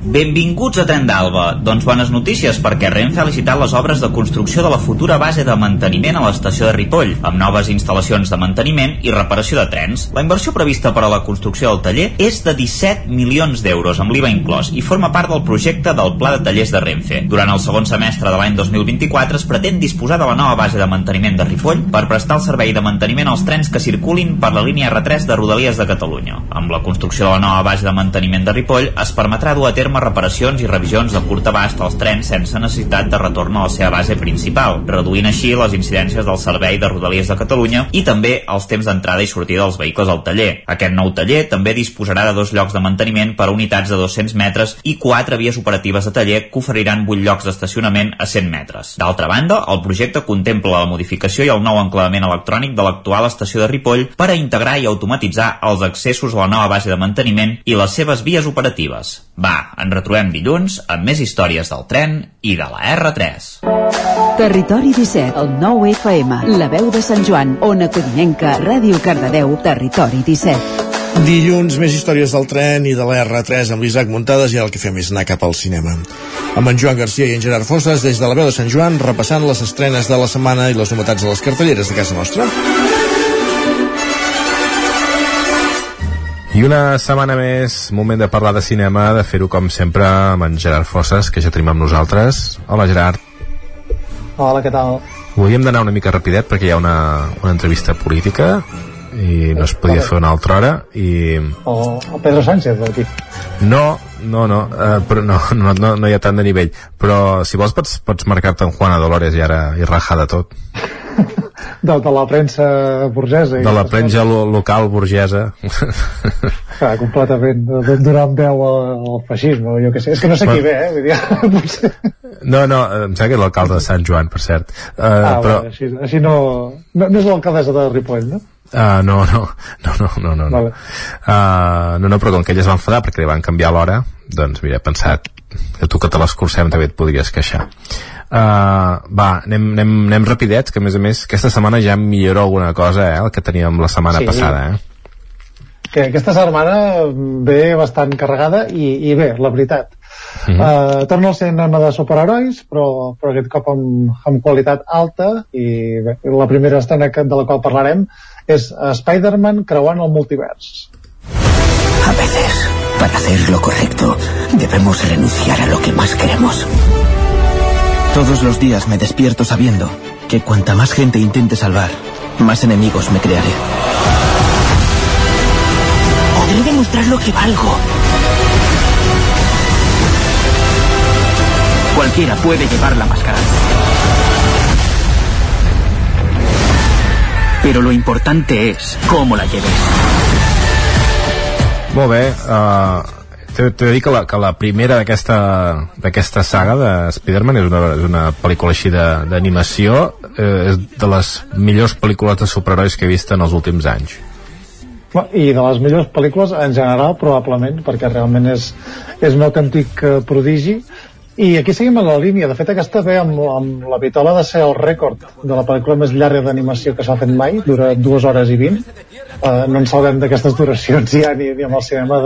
Benvinguts a Tren d'Alba. Doncs bones notícies perquè Renfe ha licitat les obres de construcció de la futura base de manteniment a l'estació de Ripoll, amb noves instal·lacions de manteniment i reparació de trens. La inversió prevista per a la construcció del taller és de 17 milions d'euros, amb l'IVA inclòs, i forma part del projecte del Pla de Tallers de Renfe. Durant el segon semestre de l'any 2024 es pretén disposar de la nova base de manteniment de Ripoll per prestar el servei de manteniment als trens que circulin per la línia R3 de Rodalies de Catalunya. Amb la construcció de la nova base de manteniment de Ripoll es permetrà dur a terme reparacions i revisions de curt abast als trens sense necessitat de retorn a la seva base principal, reduint així les incidències del servei de Rodalies de Catalunya i també els temps d'entrada i sortida dels vehicles al taller. Aquest nou taller també disposarà de dos llocs de manteniment per a unitats de 200 metres i quatre vies operatives de taller que oferiran 8 llocs d'estacionament a 100 metres. D'altra banda, el projecte contempla la modificació i el nou enclavament electrònic de l'actual estació de Ripoll per a integrar i automatitzar els accessos a la nova base de manteniment i les seves vies operatives. Va, ens retrobem dilluns amb més històries del tren i de la R3. Territori 17, el 9 FM, la veu de Sant Joan, Ona Codinenca, Ràdio Cardedeu, Territori 17. Dilluns, més històries del tren i de la R3 amb l'Isaac Muntades i el que fem és anar cap al cinema. Amb en Joan Garcia i en Gerard Fosses, des de la veu de Sant Joan, repassant les estrenes de la setmana i les novetats de les cartelleres de casa nostra. I una setmana més, moment de parlar de cinema, de fer-ho com sempre amb en Gerard Fosses, que ja tenim amb nosaltres. Hola Gerard. Hola, què tal? Avui hem d'anar una mica rapidet perquè hi ha una, una entrevista política i no es podia fer una altra hora i O, o Pedro Sánchez, aquí. no, no, no, eh, però no, no, no, no hi ha tant de nivell però si vols pots, pots marcar-te en Juana Dolores i ara i rajar de tot De, de la premsa burgesa. i de la premsa lo, local burgesa. Clar, completament. de- Donant veu al, feixisme, jo què sé. És que no sé qui ve, eh? Vull dir, potser... no, no, eh, em sembla que és l'alcalde de Sant Joan per cert uh, ah, però, vale, així, així no, no... No és l'alcaldessa de Ripoll, no? Uh, no, no, no, no, no, no, no. Vale. Uh, no, no, però com que ella es va enfadar perquè li van canviar l'hora, doncs mira, he pensat que tu que te l'escurcem també et podries queixar. Uh, va, anem, anem, anem rapidets, que a més a més aquesta setmana ja millora alguna cosa, eh, el que teníem la setmana Sí. passada, eh? Que aquesta setmana ve bastant carregada i, i bé, la veritat. Mhm. Uh, torna al cinema de superherois, però, però aquest cop amb, amb qualitat alta i bé, la primera estrena que- de la qual parlarem és Spider-Man creuant el multivers. A veces, para hacer lo correcto, debemos renunciar a lo que más queremos. Todos los días me despierto sabiendo que cuanta más gente intente salvar, más enemigos me crearé. Podré demostrar lo que valgo. Cualquiera puede llevar la máscara. Pero lo importante es cómo la lleves. Molt bé, uh, t'he t'he de dir que la, que la primera d'aquesta d'aquesta saga de Spider-Man és una, és una pel·lícula així de- d'animació eh, és de les millors pel·lícules de superherois que he vist en els últims anys Bueno, I de les millors pel·lícules en general, probablement, perquè realment és, és un autèntic eh, prodigi. I aquí seguim en la línia. De fet, aquesta ve amb, amb la vitola de ser el rècord de la pel·lícula més llarga d'animació que s'ha fet mai, dura dues hores i vint. Uh, no ens salvem d'aquestes duracions ja ni, ni amb el cinema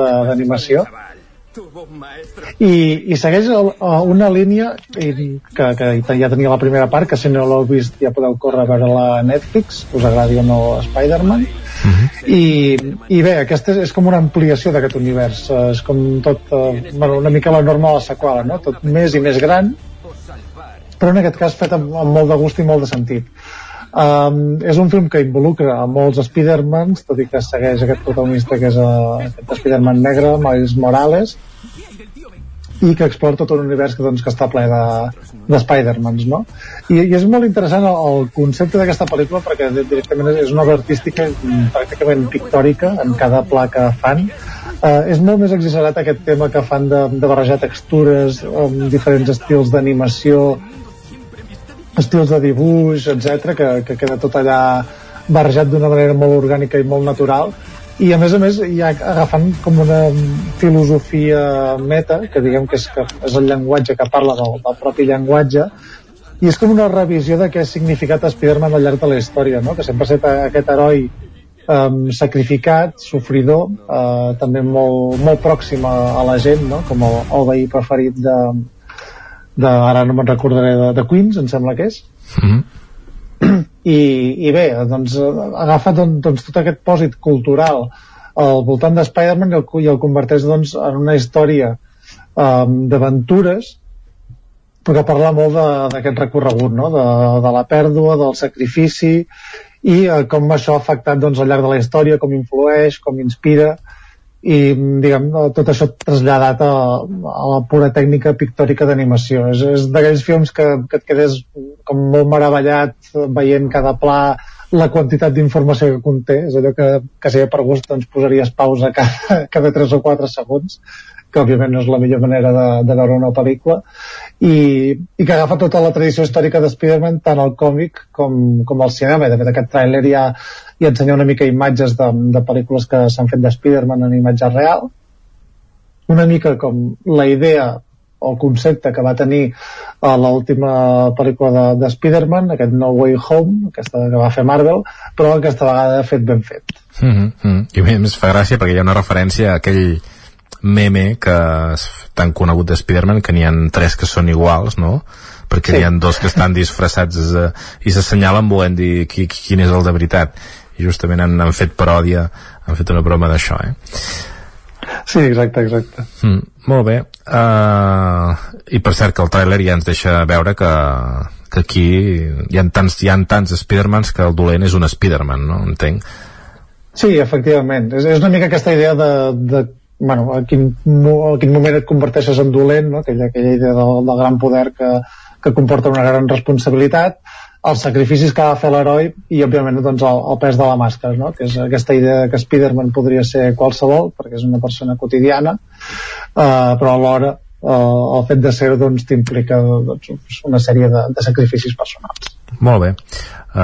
i, i segueix el, una línia que, que ja tenia la primera part que si no l'heu vist ja podeu córrer a veure-la a Netflix us agradi o no Spider-Man uh -huh. I, i bé, aquesta és, és com una ampliació d'aquest univers és com tot, eh, bueno, una mica la norma de la seqüela no? tot més i més gran però en aquest cas fet amb, amb molt de gust i molt de sentit Um, és un film que involucra a molts Spidermans, tot i que segueix aquest protagonista que és uh, aquest Spiderman negre, Miles Morales, i que explora tot un univers que, doncs, que està ple de, de Spidermans, no? I, I és molt interessant el, el concepte d'aquesta pel·lícula perquè directament és una obra artística pràcticament pictòrica en cada pla que fan. Uh, és molt més exagerat aquest tema que fan de, de barrejar textures amb diferents estils d'animació estils de dibuix, etc que, que queda tot allà barrejat d'una manera molt orgànica i molt natural i a més a més ja agafant com una filosofia meta que diguem que és, que és el llenguatge que parla del, del propi llenguatge i és com una revisió de què ha significat Spider-Man al llarg de la història no? que sempre ha estat aquest heroi um, sacrificat, sofridor uh, també molt, molt pròxim a, a la gent no? com el, el veí preferit de, de, ara no me'n recordaré de, de Queens, em sembla que és mm -hmm. I, i bé, doncs agafa doncs, doncs, tot aquest pòsit cultural al voltant de Spider-Man i, el, i el converteix doncs, en una història um, d'aventures però que parla molt d'aquest recorregut no? de, de la pèrdua, del sacrifici i eh, com això ha afectat doncs, al llarg de la història, com influeix, com inspira i diguem, tot això traslladat a, a la pura tècnica pictòrica d'animació. És, és d'aquells films que, que et quedes com molt meravellat veient cada pla la quantitat d'informació que conté. És allò que, que si per gust doncs posaries pausa cada, cada 3 o 4 segons que òbviament no és la millor manera de, de veure una pel·lícula. I, i que agafa tota la tradició històrica de Spider-Man tant al còmic com, com al cinema. De fet aquest tràiler ja, ja ensenya una mica imatges de, de pel·lícules que s'han fet de Spider-Man en imatge real una mica com la idea o el concepte que va tenir a uh, l'última pel·lícula de, de Spider-Man, aquest No Way Home, aquesta que va fer Marvel, però aquesta vegada fet ben fet. Mm -hmm. I a més fa gràcia perquè hi ha una referència a aquell meme que és tan conegut de Spider-Man que n'hi han tres que són iguals, no? Perquè sí. hi han dos que estan disfressats eh, i s'assenyalen volent dir qui, qui, quin és el de veritat. I justament han, han fet paròdia, han fet una broma d'això, eh? Sí, exacte, exacte. Mm, molt bé. Uh, I per cert que el tràiler ja ens deixa veure que, que aquí hi ha tants, hi ha tants Spidermans que el dolent és un Spiderman, no? Entenc. Sí, efectivament. És, és una mica aquesta idea de, de bueno, a quin, a quin moment et converteixes en dolent, no? aquella, aquella idea del, del gran poder que, que comporta una gran responsabilitat, els sacrificis que ha de fer l'heroi i òbviament doncs, el, el pes de la màscara no? que és aquesta idea que Spider-Man podria ser qualsevol perquè és una persona quotidiana uh, però alhora uh, el fet de ser doncs t'implica doncs, una sèrie de, de sacrificis personals. Molt bé.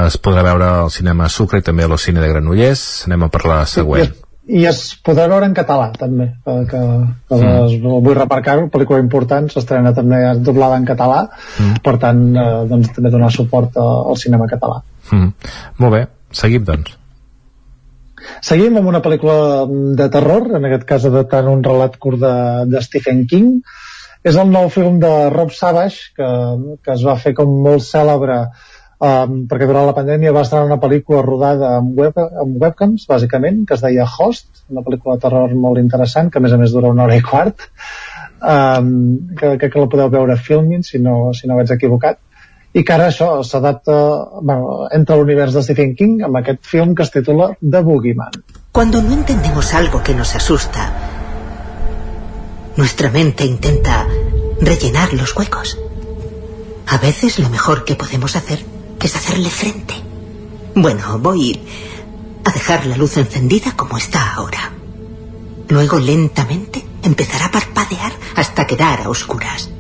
Es podrà veure al cinema Sucre i també a l'Ocine de Granollers. Anem a per la següent. sí, i es podrà veure en català també que, que, que mm. les, vull remarcar-ho pel·lícula important, s'estrena també doblada en català mm. per tant eh, doncs, també donar suport al cinema català mm. molt bé, seguim doncs seguim amb una pel·lícula de terror en aquest cas adaptant un relat curt de, de Stephen King és el nou film de Rob Savage que, que es va fer com molt cèlebre um, perquè durant la pandèmia va estar una pel·lícula rodada amb, web, amb webcams, bàsicament, que es deia Host, una pel·lícula de terror molt interessant, que a més a més dura una hora i quart, um, que, que, que la podeu veure a Filmin, si no, si no vaig equivocat, i que ara això s'adapta, bueno, entre l'univers de Stephen King amb aquest film que es titula The Boogeyman. Cuando no entendemos algo que nos asusta, nuestra mente intenta rellenar los huecos. A veces lo mejor que podemos hacer es hacerle frente. Bueno, voy a dejar la luz encendida como está ahora. Luego lentamente empezará a parpadear hasta quedar a oscuras.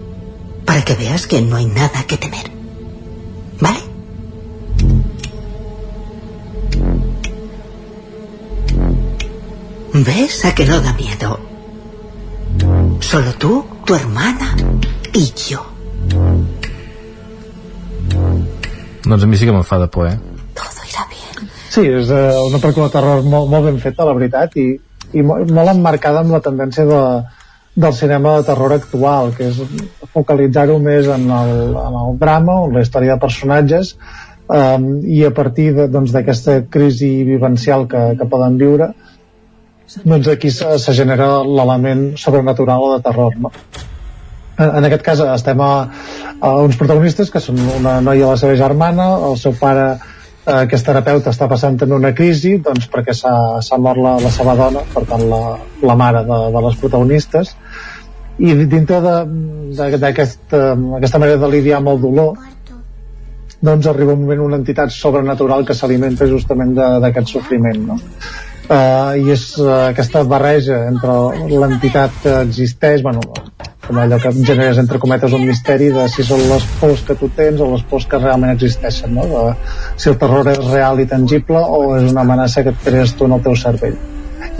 Para que veas que no hay nada que temer. ¿Vale? ¿Ves a que no da miedo? Solo tú, tu hermana y yo. Doncs a mi sí que me'n fa de por, eh? Todo irá bien. Sí, és uh, una pel·lícula de terror molt, molt ben feta, la veritat, i, i molt, molt emmarcada amb la tendència de, del cinema de terror actual, que és focalitzar-ho més en el, en el drama, en la història de personatges, um, i a partir doncs, d'aquesta doncs, crisi vivencial que, que poden viure, doncs aquí se, se genera l'element sobrenatural o de terror, no? En aquest cas estem a, a uns protagonistes que són una noia i la seva germana, el seu pare eh, que és terapeuta està passant en una crisi doncs perquè s'ha mort la, la seva dona per tant la, la mare de, de les protagonistes i dintre d'aquesta aquest, manera de lidiar amb el dolor doncs arriba un moment una entitat sobrenatural que s'alimenta justament d'aquest sofriment no? uh, i és uh, aquesta barreja entre l'entitat que existeix bueno, com allò que generes entre cometes un misteri de si són les pors que tu tens o les pors que realment existeixen no? de, si el terror és real i tangible o és una amenaça que et crees tu en el teu cervell.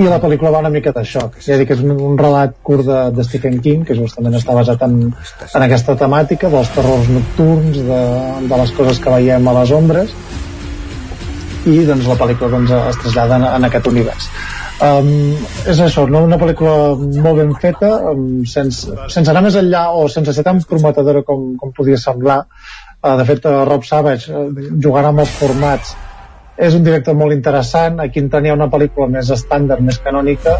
I la pel·lícula va una mica d'això ja dic que és un, un relat curt de, de Stephen King que justament està basat en, en aquesta temàtica dels terrors nocturns de, de les coses que veiem a les ombres. I doncs la pel·lícula doncs, es trasllada en, en aquest univers Um, és això, no? una pel·lícula molt ben feta, um, sense, sense anar més enllà o sense ser tan prometedora com, com podia semblar. Uh, de fet, uh, Rob Savage, uh, jugant amb els formats, és un director molt interessant, aquí en tenia una pel·lícula més estàndard, més canònica,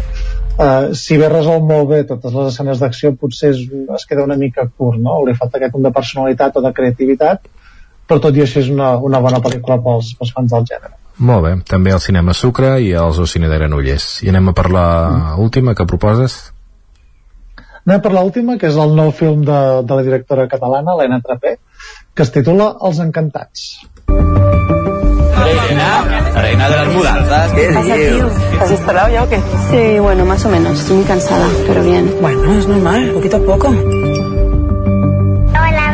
uh, si bé resol molt bé totes les escenes d'acció, potser es, es queda una mica curt, no? Li falta aquest punt de personalitat o de creativitat, però tot i així és una, una bona pel·lícula pels, pels fans del gènere. Molt bé, també el cinema Sucre i els o cine de Granollers. I anem a per la mm. última que proposes? Anem per l'última, que és el nou film de, de la directora catalana, Helena Trapé, que es titula Els Encantats. Reina, reina de las mudanzas, ¿qué dios? ¿Has instalado ya o qué? Sí, bueno, más o menos. Estoy muy cansada, pero bien. Bueno, es normal, poquito a poco. Hola,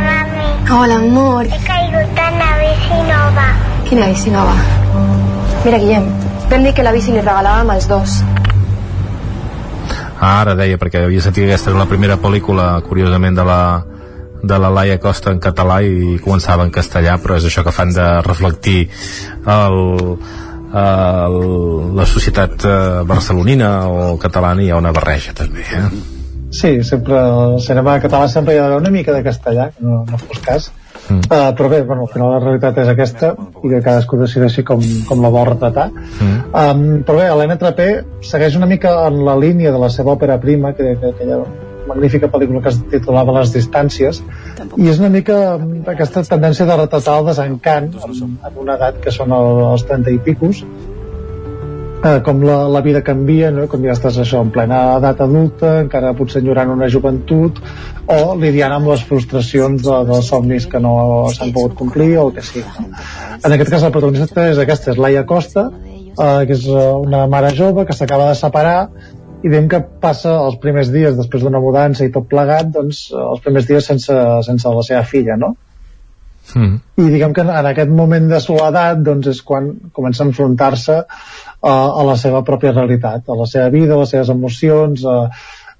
mami. Hola, amor. He caigut en la bici nova. Quina bici nova? Mira, Guillem, vam dir que la bici li regalàvem els dos. Ah, ara deia, perquè havia sentit que aquesta era la primera pel·lícula, curiosament, de la, de la Laia Costa en català i començava en castellà, però és això que fan de reflectir el, el, la societat eh, barcelonina o catalana i hi ha una barreja també eh? Sí, sempre el cinema català sempre hi ha una mica de castellà, que no, no fos cas Mm. Uh, però bé, bueno, al final la realitat és aquesta i que cadascú decideixi com, com la vol retratar mm. um, però bé, Helena Trapé segueix una mica en la línia de la seva òpera prima que, que, aquella magnífica pel·lícula que es titulava Les distàncies i és una mica aquesta tendència de retratar el desencant en, en una edat que són els 30 i picos eh, com la, la vida canvia, no? com ja estàs això en plena edat adulta, encara potser enyorant una joventut, o lidiant amb les frustracions de, dels somnis que no s'han pogut complir o el que sigui. No? En aquest cas la protagonista és aquesta, és Laia Costa, eh, que és eh, una mare jove que s'acaba de separar i diem que passa els primers dies després d'una mudança i tot plegat, doncs els primers dies sense, sense la seva filla, no? Mm. I diguem que en aquest moment de soledat doncs és quan comença a enfrontar-se a, a la seva pròpia realitat, a la seva vida, a les seves emocions, a,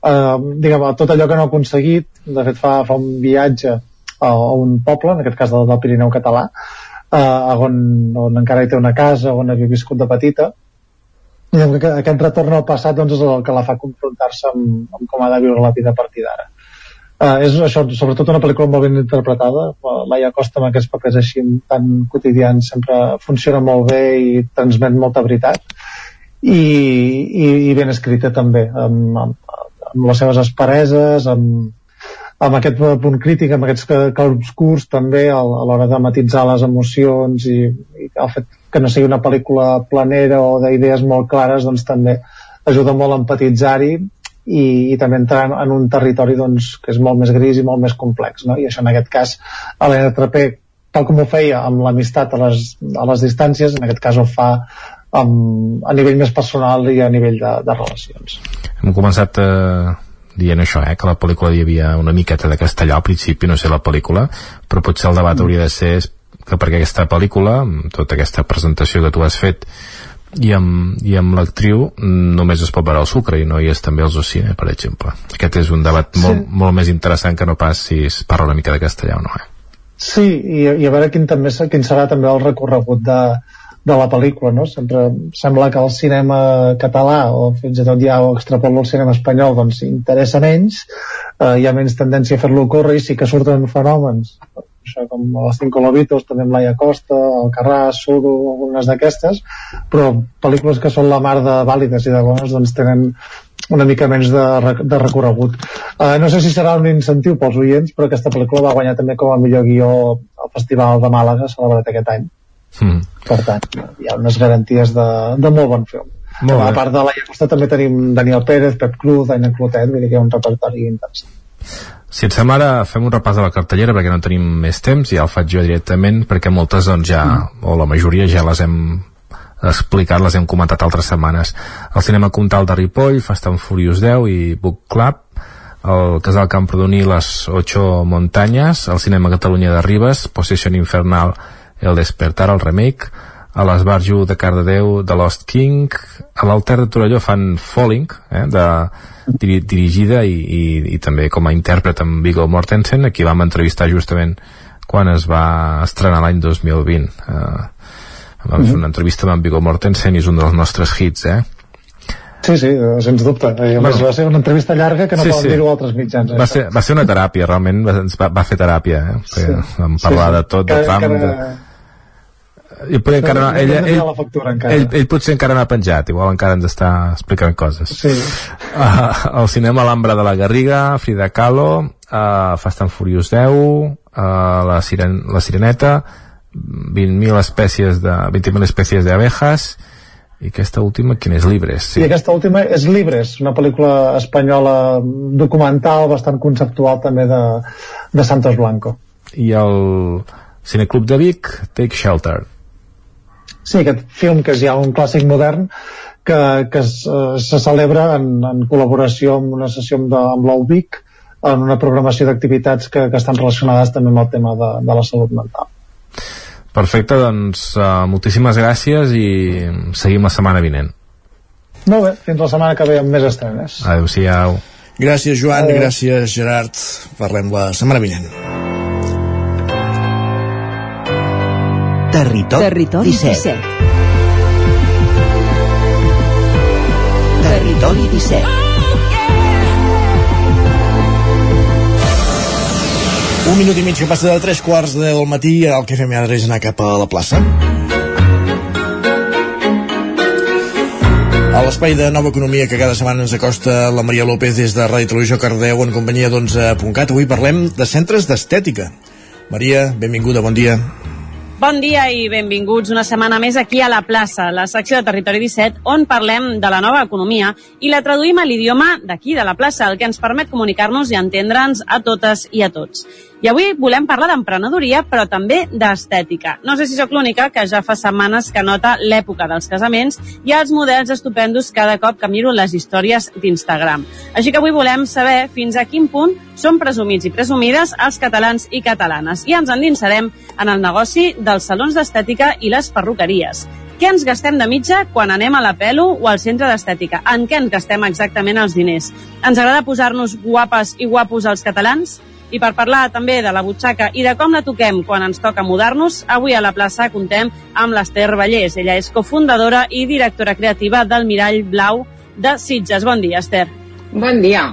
a, diguem, a tot allò que no ha aconseguit. De fet, fa, fa un viatge a, a un poble, en aquest cas del, del Pirineu català, a, on, on encara hi té una casa, on havia viscut de petita, i que aquest retorn al passat doncs, és el que la fa confrontar-se amb, amb com ha de viure la vida a partir d'ara. Uh, és això, sobretot una pel·lícula molt ben interpretada. Laia Costa amb aquests papers així tan quotidians. Sempre funciona molt bé i transmet molta veritat. I, i, i ben escrita també amb, amb, amb les seves aspereses amb, amb aquest punt crític, amb aquests clarobscurs també a l'hora de matitzar les emocions i, i el fet que no sigui una pel·lícula planera o d'idees molt clares doncs també ajuda molt a empatitzar-hi i, i també entrar en, un territori doncs, que és molt més gris i molt més complex no? i això en aquest cas Helena Trapé tal com ho feia amb l'amistat a, les, a les distàncies en aquest cas ho fa amb, a nivell més personal i a nivell de, de relacions hem començat eh, dient això, eh, que la pel·lícula hi havia una miqueta de castellà al principi, no sé la pel·lícula però potser el debat hauria de ser que perquè aquesta pel·lícula, tota aquesta presentació que tu has fet i amb, i amb l'actriu només es pot veure el sucre i no hi és també el Zocine, per exemple. Aquest és un debat sí. molt, molt més interessant que no pas si es parla una mica de castellà o no. Eh? Sí, i, i a veure quin, també, quin serà també el recorregut de, de la pel·lícula, no? Sempre sembla que el cinema català, o fins i tot ja ho extrapolo al cinema espanyol, doncs interessa menys, eh, hi ha menys tendència a fer-lo córrer i sí que surten fenòmens això com les Cinco Lobitos, també amb Laia Costa, el Carràs, Suro, algunes d'aquestes, però pel·lícules que són la mar de vàlides i de bones doncs tenen una mica menys de, de recorregut. Uh, no sé si serà un incentiu pels oients, però aquesta pel·lícula va guanyar també com a millor guió al Festival de Màlaga, celebrat aquest any. Mm. Per tant, hi ha unes garanties de, de molt bon film. Molt a part de la Costa també tenim Daniel Pérez, Pep Cruz, Aina Clotet, vull dir que hi ha un repertori interessant. Si et sembla ara fem un repàs de la cartellera perquè no tenim més temps, ja el faig jo directament perquè moltes doncs ja, mm. o la majoria ja les hem explicat, les hem comentat altres setmanes. El cinema Comtal de Ripoll, Fast and Furious 10 i Book Club, el Casal Camprodoní, Les Ocho Montañas, el cinema Catalunya de Ribes, Possession Infernal el Despertar, el remake, a l'Esbarjo de Cardedeu, de Lost King, a l'Alter de Torelló fan Falling, eh, de, diri, dirigida i, i, i també com a intèrpret amb Viggo Mortensen, aquí vam entrevistar justament quan es va estrenar l'any 2020. Eh, vam fer una entrevista amb Viggo Mortensen i és un dels nostres hits, eh? Sí, sí, sens dubte. I a més, va ser una entrevista llarga que no sí, poden sí. dir-ho altres mitjans. Eh? Va, ser, va ser una teràpia, realment va, va fer teràpia. Eh? Sí. Vam parlar sí, sí. de tot, de Trump, que... de i potser encara no, ell, ell, ell, encara. ell, ell potser encara no ha penjat igual encara ens està explicant coses sí. uh, el cinema L'Ambra de la Garriga Frida Kahlo uh, Fast and Furious 10 uh, la, siren, la Sireneta 20.000 espècies de 20.000 espècies d'abejas i aquesta última, quin és Libres? Sí. I aquesta última és Libres, una pel·lícula espanyola documental, bastant conceptual també de, de Santos Blanco. I el Cineclub de Vic, Take Shelter. Sí, aquest film que és ja un clàssic modern que, que es, uh, se celebra en, en col·laboració amb una sessió amb, de, amb l'Albic en una programació d'activitats que, que estan relacionades també amb el tema de, de la salut mental. Perfecte, doncs uh, moltíssimes gràcies i seguim la setmana vinent. Molt bé, fins la setmana que ve amb més estrenes. Adéu-siau. Gràcies, Joan, Adéu. gràcies, Gerard. Parlem la setmana vinent. Territori, Territori 17. 17. Territori 17. Un minut i mig que passa de tres quarts del matí, el que fem ara és anar cap a la plaça. A l'espai de Nova Economia que cada setmana ens acosta la Maria López des de Ràdio Televisió Cardeu en companyia d'11.cat. Avui parlem de centres d'estètica. Maria, benvinguda, bon dia. Bon dia i benvinguts una setmana més aquí a la plaça, la secció de Territori 17, on parlem de la nova economia i la traduïm a l'idioma d'aquí, de la plaça, el que ens permet comunicar-nos i entendre'ns a totes i a tots. I avui volem parlar d'emprenedoria, però també d'estètica. No sé si sóc l'única que ja fa setmanes que nota l'època dels casaments i els models estupendos cada cop que miro les històries d'Instagram. Així que avui volem saber fins a quin punt són presumits i presumides els catalans i catalanes. I ens endinsarem en el negoci dels salons d'estètica i les perruqueries. Què ens gastem de mitja quan anem a la pelo o al centre d'estètica? En què ens gastem exactament els diners? Ens agrada posar-nos guapes i guapos als catalans? I per parlar també de la butxaca i de com la toquem quan ens toca mudar-nos, avui a la plaça contem amb l'Ester Vallès. Ella és cofundadora i directora creativa del Mirall Blau de Sitges. Bon dia, Ester. Bon dia.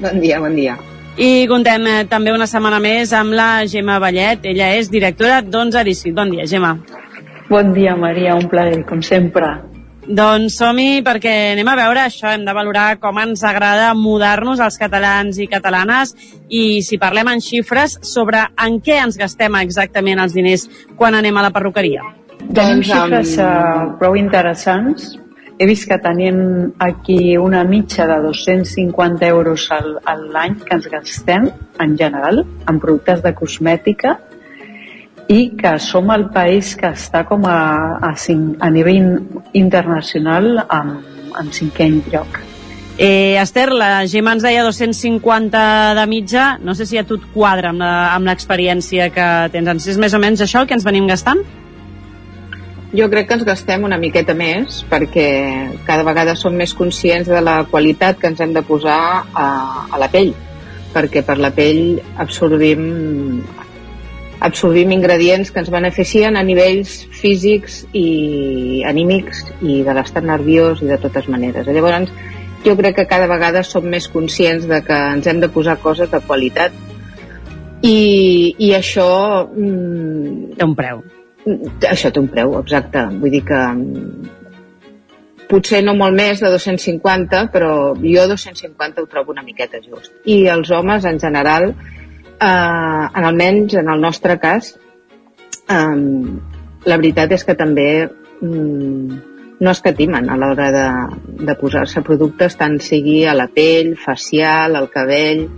Bon dia, bon dia. I contem eh, també una setmana més amb la Gemma Vallet. Ella és directora d'11 Edició. Bon dia, Gemma. Bon dia, Maria. Un plaer, com sempre. Doncs som-hi perquè anem a veure això, hem de valorar com ens agrada mudar-nos als catalans i catalanes i si parlem en xifres sobre en què ens gastem exactament els diners quan anem a la perruqueria. Tenim doncs, xifres uh, prou interessants. He vist que tenim aquí una mitja de 250 euros a l'any que ens gastem en general en productes de cosmètica i que som el país que està com a, a, a nivell internacional en, en cinquè lloc. Eh, Esther, la Gemma ens deia 250 de mitja, no sé si a tu et quadra amb l'experiència que tens. És més o menys això el que ens venim gastant? Jo crec que ens gastem una miqueta més perquè cada vegada som més conscients de la qualitat que ens hem de posar a, a la pell perquè per la pell absorbim absorbim ingredients que ens beneficien a nivells físics i anímics i de l'estat nerviós i de totes maneres. Llavors, jo crec que cada vegada som més conscients de que ens hem de posar coses de qualitat i, i això... Mm, té un preu. Això té un preu, exacte. Vull dir que mm, potser no molt més de 250, però jo 250 ho trobo una miqueta just. I els homes, en general, eh, en almenys en el nostre cas, eh, la veritat és que també mm, no escatimen a l'hora de, de posar-se productes, tant sigui a la pell, facial, al cabell...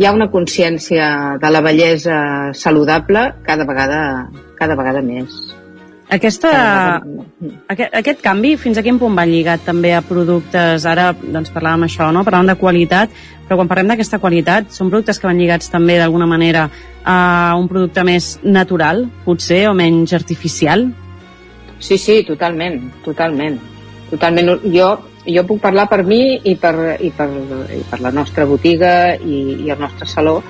Hi ha una consciència de la bellesa saludable cada vegada, cada vegada més. Aquesta, aquest, aquest canvi, fins a quin punt va lligat també a productes, ara doncs parlàvem això, no? parlàvem de qualitat, però quan parlem d'aquesta qualitat, són productes que van lligats també d'alguna manera a un producte més natural, potser, o menys artificial? Sí, sí, totalment, totalment. Totalment. Jo, jo puc parlar per mi i per, i per, i per la nostra botiga i, i el nostre saló.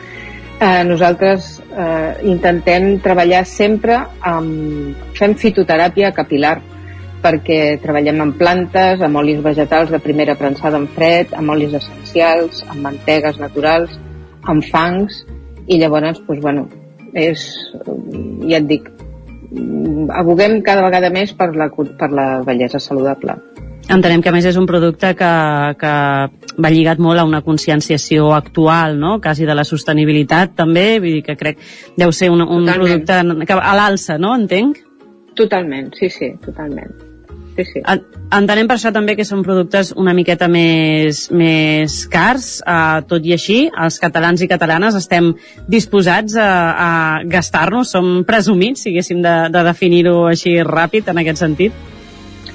Eh, nosaltres eh, intentem treballar sempre amb... Fem fitoteràpia capilar perquè treballem amb plantes, amb olis vegetals de primera prensada en fred, amb olis essencials, amb mantegues naturals, amb fangs, i llavors, doncs, bueno, és, ja et dic, aboguem cada vegada més per la, per la bellesa saludable. Entenem que a més és un producte que, que va lligat molt a una conscienciació actual, no? quasi de la sostenibilitat també, vull dir que crec deu ser un, un producte que, a l'alça, no? Entenc? Totalment, sí, sí, totalment sí, sí. Entenem per això també que són productes una miqueta més, més cars, eh, tot i així, els catalans i catalanes estem disposats a, a gastar-nos, som presumits, si haguéssim de, de definir-ho així ràpid en aquest sentit?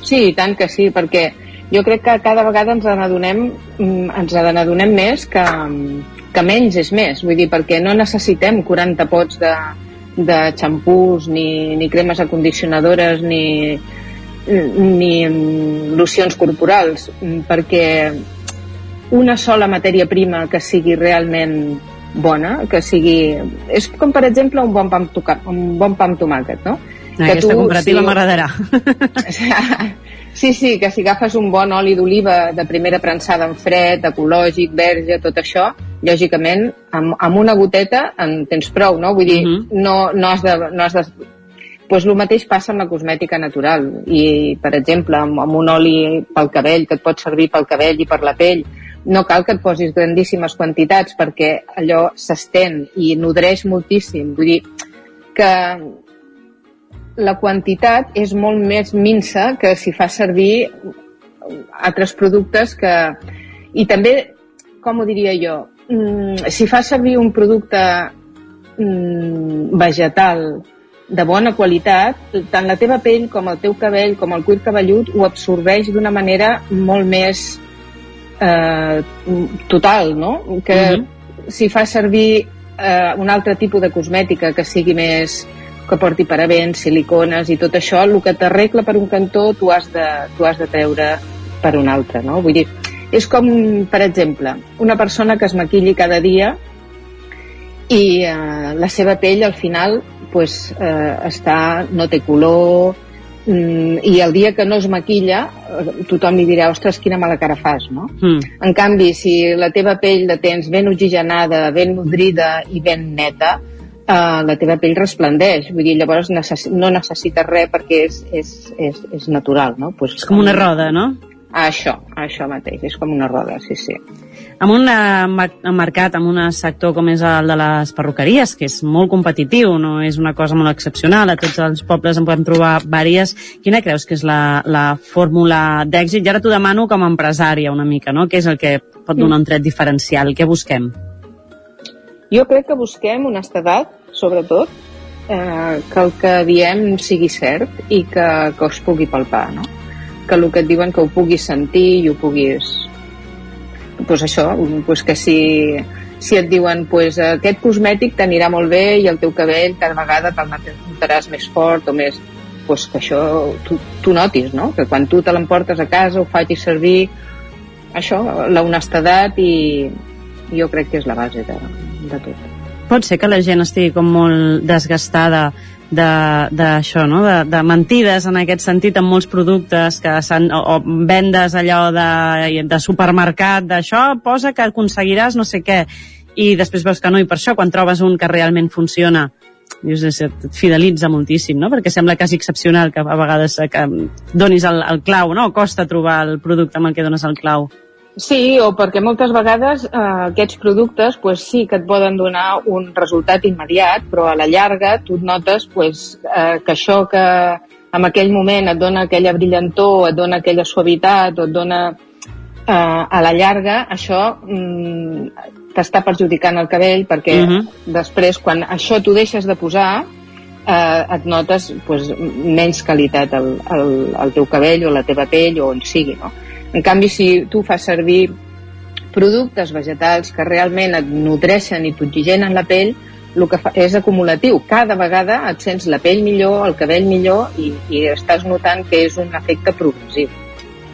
Sí, tant que sí, perquè jo crec que cada vegada ens n'adonem mm, ens n'adonem més que, que menys és més, vull dir, perquè no necessitem 40 pots de, de xampús, ni, ni cremes acondicionadores, ni, ni locions corporals, perquè una sola matèria prima que sigui realment bona, que sigui... És com, per exemple, un bon pa amb, toca... un bon pa amb tomàquet, no? Aquesta tu, comparativa si... m'agradarà. Sí, sí, que si agafes un bon oli d'oliva de primera prensada en fred, ecològic, verge, tot això, lògicament, amb, amb una goteta en tens prou, no? Vull dir, uh mhm. -huh. no, no, has de, no has de pues el mateix passa amb la cosmètica natural i, per exemple, amb, amb un oli pel cabell que et pot servir pel cabell i per la pell no cal que et posis grandíssimes quantitats perquè allò s'estén i nodreix moltíssim. Vull dir que la quantitat és molt més minsa que si fa servir altres productes que... I també, com ho diria jo, mm, si fa servir un producte mm, vegetal de bona qualitat, tant la teva pell com el teu cabell, com el cuir cabellut, ho absorbeix d'una manera molt més eh, total, no? Que uh mhm. -huh. si fa servir eh, un altre tipus de cosmètica que sigui més que porti parabens, silicones i tot això, el que t'arregla per un cantó tu has, de, tu has de treure per un altre, no? Vull dir, és com, per exemple, una persona que es maquilli cada dia i eh, la seva pell al final pues, eh, està, no té color, mm, i el dia que no es maquilla eh, tothom li dirà, ostres, quina mala cara fas, no? Mm. En canvi, si la teva pell la tens ben oxigenada, ben nodrida i ben neta, eh, la teva pell resplendeix, vull dir, llavors necess no necessites res perquè és, és, és, és natural, no? Pues, és com una roda, no? Això, això mateix, és com una roda, sí, sí amb un eh, mercat, amb un sector com és el de les perruqueries, que és molt competitiu, no és una cosa molt excepcional, a tots els pobles en podem trobar vàries. Quina creus que és la, la fórmula d'èxit? I ara t'ho demano com a empresària una mica, no? Què és el que pot donar un tret diferencial? Què busquem? Jo crec que busquem honestedat, sobretot, eh, que el que diem sigui cert i que, que us pugui palpar, no? que el que et diuen que ho puguis sentir i ho puguis pues això, pues que si, si et diuen pues, aquest cosmètic t'anirà molt bé i el teu cabell cada vegada te'l notaràs més fort o més pues que això tu, tu notis, no? que quan tu te l'emportes a casa ho facis servir això, la honestedat i jo crec que és la base de, de tot. pot ser que la gent estigui com molt desgastada d'això, no? De, de mentides en aquest sentit amb molts productes que s'han o, o vendes allò de, de supermercat d'això, posa que aconseguiràs no sé què i després veus que no, i per això quan trobes un que realment funciona dius, et fidelitza moltíssim, no? perquè sembla quasi excepcional que a vegades eh, que donis el, el clau, no? costa trobar el producte amb el que dones el clau. Sí, o perquè moltes vegades eh, aquests productes pues, sí que et poden donar un resultat immediat, però a la llarga tu et notes pues, eh, que això que en aquell moment et dona aquella brillantor, et dona aquella suavitat, o et dona eh, a la llarga, això mm, t'està perjudicant el cabell perquè uh -huh. després quan això t'ho deixes de posar eh, et notes pues, menys qualitat al, al, al teu cabell o la teva pell o on sigui, no? En canvi, si tu fas servir productes vegetals que realment et nodreixen i t'oxigenen la pell, el que fa és acumulatiu. Cada vegada et sents la pell millor, el cabell millor i, i estàs notant que és un efecte progressiu.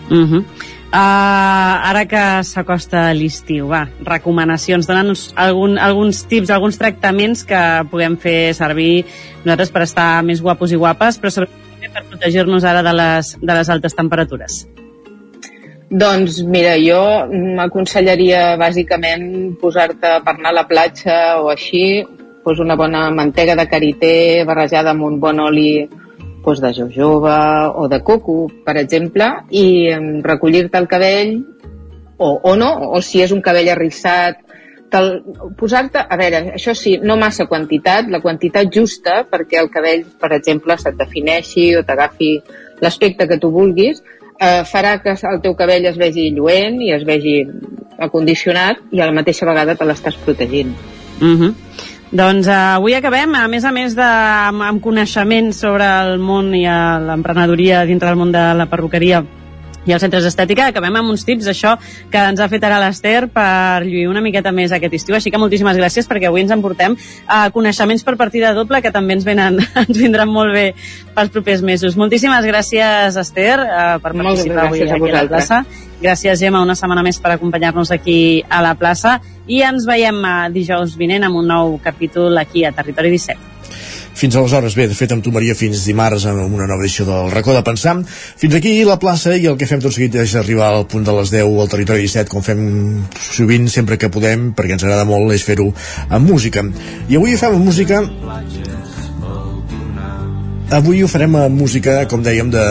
Uh -huh. Uh, ara que s'acosta l'estiu, va, recomanacions, dona'ns algun, alguns tips, alguns tractaments que puguem fer servir nosaltres per estar més guapos i guapes, però sobretot per protegir-nos ara de les, de les altes temperatures. Doncs mira, jo m'aconsellaria bàsicament posar-te per anar a la platja o així, pues una bona mantega de karité barrejada amb un bon oli pues de jojoba o de coco, per exemple, i recollir-te el cabell, o, o no, o si és un cabell arrissat, posar-te, a veure, això sí, no massa quantitat, la quantitat justa perquè el cabell, per exemple, se't defineixi o t'agafi l'aspecte que tu vulguis, eh, farà que el teu cabell es vegi lluent i es vegi acondicionat i a la mateixa vegada te l'estàs protegint. Mm -hmm. Doncs uh, avui acabem, a més a més de, amb, amb coneixements sobre el món i l'emprenedoria dintre del món de la perruqueria i els centres d'estètica. Acabem amb uns tips, això que ens ha fet ara l'Ester per lluir una miqueta més aquest estiu. Així que moltíssimes gràcies perquè avui ens emportem a uh, coneixements per partida doble que també ens, venen, ens vindran molt bé pels propers mesos. Moltíssimes gràcies, Esther, uh, per participar avui aquí a, a la plaça. Gràcies, Gemma, una setmana més per acompanyar-nos aquí a la plaça i ens veiem uh, dijous vinent amb un nou capítol aquí a Territori 17. Fins aleshores, bé, de fet amb tu Maria fins dimarts amb una nova edició del racó de pensar. Fins aquí la plaça i el que fem tot seguit és arribar al punt de les 10 al territori 17, com fem sovint sempre que podem, perquè ens agrada molt és fer-ho amb música. I avui fem música Avui ho farem amb música, com dèiem, de,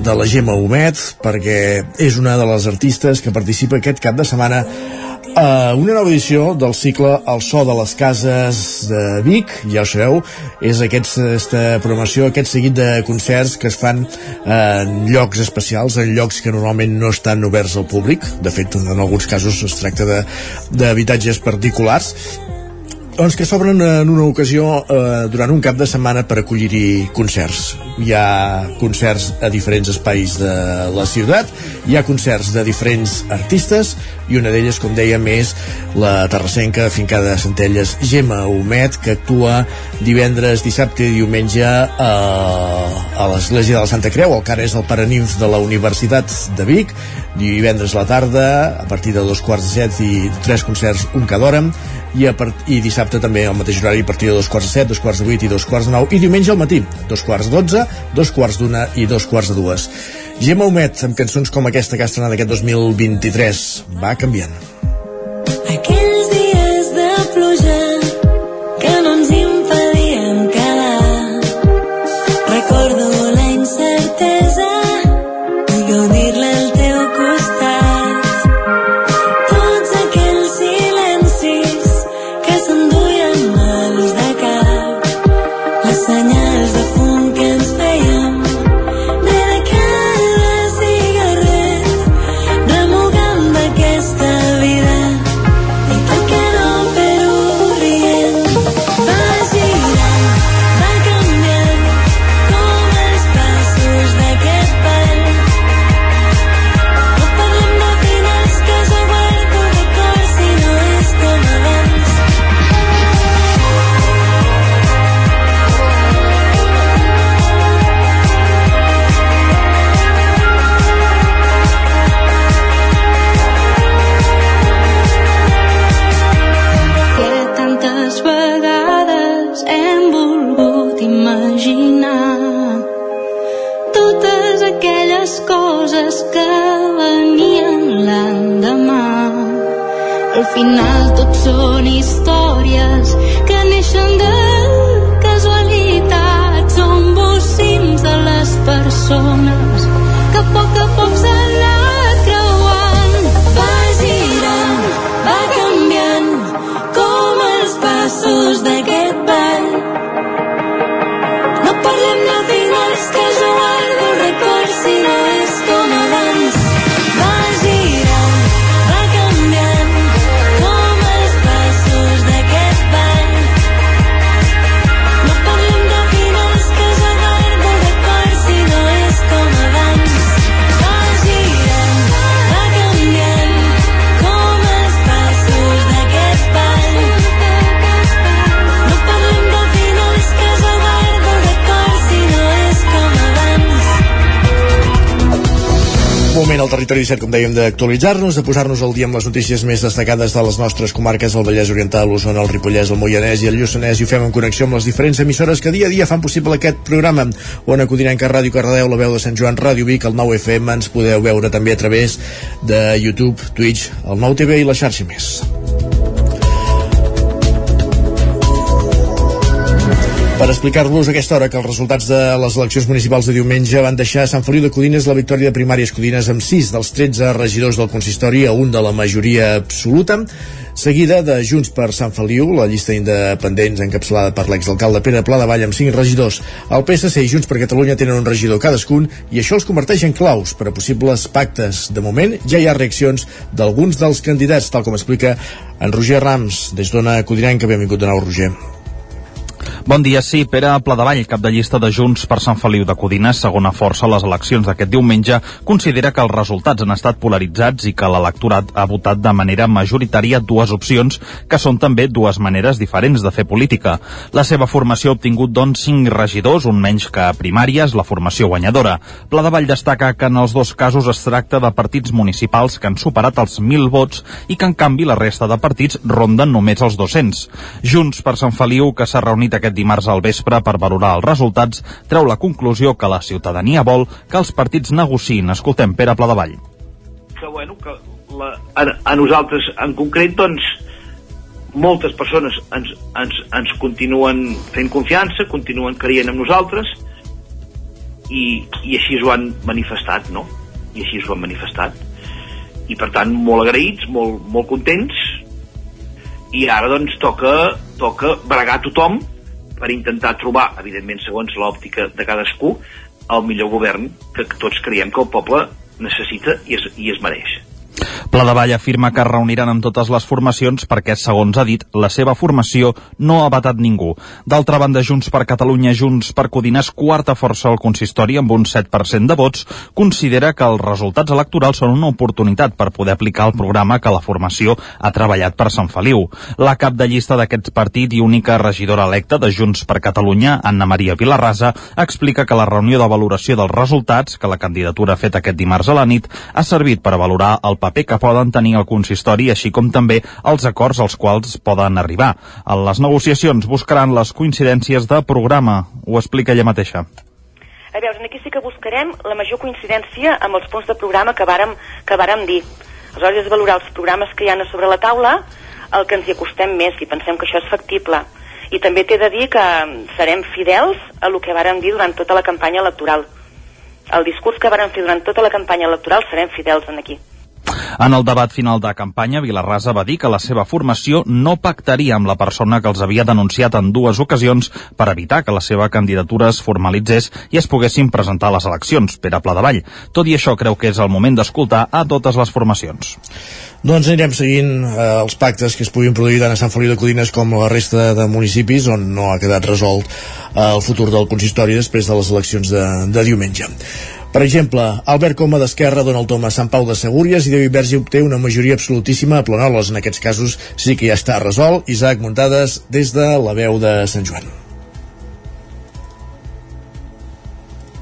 de la Gemma Homet, perquè és una de les artistes que participa aquest cap de setmana a una nova edició del cicle El so de les cases de Vic, ja ho sabeu, és aquesta programació, aquest seguit de concerts que es fan en llocs especials, en llocs que normalment no estan oberts al públic, de fet en alguns casos es tracta d'habitatges particulars doncs que s'obren en una ocasió eh, durant un cap de setmana per acollir-hi concerts. Hi ha concerts a diferents espais de la ciutat, hi ha concerts de diferents artistes i una d'elles, com dèiem, és la terrassenca fincada a Centelles. Gemma Homet, que actua divendres, dissabte i diumenge a, a l'Església de la Santa Creu, el que ara és el Paraninf de la Universitat de Vic, divendres a la tarda, a partir de dos quarts de set i tres concerts, un cada hora, i, a part, i dissabte també al mateix horari a partir de dos quarts de set, dos quarts de vuit i dos quarts de nou. I diumenge al matí, dos quarts de dotze dos quarts d'una i dos quarts de dues. Gemma Humet amb cançons com aquesta que ha estrenat aquest 2023 va canviant. Aquells final Al territori 17, com dèiem, d'actualitzar-nos, de posar-nos al dia amb les notícies més destacades de les nostres comarques, el Vallès Oriental, l'Osona, el Ripollès, el Moianès i el Lluçanès, i ho fem en connexió amb les diferents emissores que dia a dia fan possible aquest programa. On Codinenca, Ràdio Cardedeu, la veu de Sant Joan, Ràdio Vic, el 9 FM, ens podeu veure també a través de YouTube, Twitch, el 9 TV i la xarxa més. Per explicar-vos aquesta hora que els resultats de les eleccions municipals de diumenge van deixar a Sant Feliu de Codines la victòria de primàries Codines amb 6 dels 13 regidors del consistori a un de la majoria absoluta seguida de Junts per Sant Feliu, la llista independents encapçalada per l'exalcalde Pere Pla de Vall amb 5 regidors. El PSC i Junts per Catalunya tenen un regidor cadascun i això els converteix en claus per a possibles pactes. De moment ja hi ha reaccions d'alguns dels candidats, tal com explica en Roger Rams, des d'Ona Codinenca. Benvingut de nou, Roger. Bon dia, sí, Pere Pladevall, cap de llista de Junts per Sant Feliu de Codines, segona força a les eleccions d'aquest diumenge, considera que els resultats han estat polaritzats i que l'electorat ha votat de manera majoritària dues opcions, que són també dues maneres diferents de fer política. La seva formació ha obtingut, doncs, cinc regidors, un menys que a primàries, la formació guanyadora. Pladevall destaca que en els dos casos es tracta de partits municipals que han superat els 1.000 vots i que, en canvi, la resta de partits ronden només els 200. Junts per Sant Feliu, que s'ha reunit aquest dimarts al vespre per valorar els resultats, treu la conclusió que la ciutadania vol que els partits negociïn. Escoltem Pere Pladevall. Que, bueno, que la, a, a nosaltres en concret, doncs, moltes persones ens, ens, ens continuen fent confiança, continuen creient en nosaltres i, i així ho han manifestat, no? I així ho han manifestat. I per tant, molt agraïts, molt, molt contents i ara doncs toca, toca bregar tothom per intentar trobar, evidentment segons l'òptica de cadascú, el millor govern que tots creiem que el poble necessita i es, i es mereix. Pladevall afirma que es reuniran amb totes les formacions perquè, segons ha dit, la seva formació no ha vetat ningú. D'altra banda, Junts per Catalunya, Junts per Codines, quarta força al consistori amb un 7% de vots, considera que els resultats electorals són una oportunitat per poder aplicar el programa que la formació ha treballat per Sant Feliu. La cap de llista d'aquest partit i única regidora electa de Junts per Catalunya, Anna Maria Vilarrasa, explica que la reunió de valoració dels resultats que la candidatura ha fet aquest dimarts a la nit ha servit per valorar el paper que poden tenir el consistori, així com també els acords als quals poden arribar. En les negociacions buscaran les coincidències de programa. Ho explica ella mateixa. A veure, aquí sí que buscarem la major coincidència amb els punts de programa que vàrem, que vàrem dir. Aleshores és valorar els programes que hi ha sobre la taula el que ens hi acostem més i pensem que això és factible. I també t'he de dir que serem fidels a el que vàrem dir durant tota la campanya electoral. El discurs que vàrem fer durant tota la campanya electoral serem fidels en aquí. En el debat final de campanya, Vilarrasa va dir que la seva formació no pactaria amb la persona que els havia denunciat en dues ocasions per evitar que la seva candidatura es formalitzés i es poguessin presentar a les eleccions, per a Pla de Vall. Tot i això, creu que és el moment d'escoltar a totes les formacions. Doncs anirem seguint eh, els pactes que es puguin produir tant a Sant Feliu de Codines com a la resta de municipis on no ha quedat resolt eh, el futur del consistori després de les eleccions de, de diumenge. Per exemple, Albert Coma d'Esquerra dona el tom a Sant Pau de Segúries i David Vergi obté una majoria absolutíssima a Planoles. En aquests casos sí que ja està resolt. Isaac Muntades des de la veu de Sant Joan.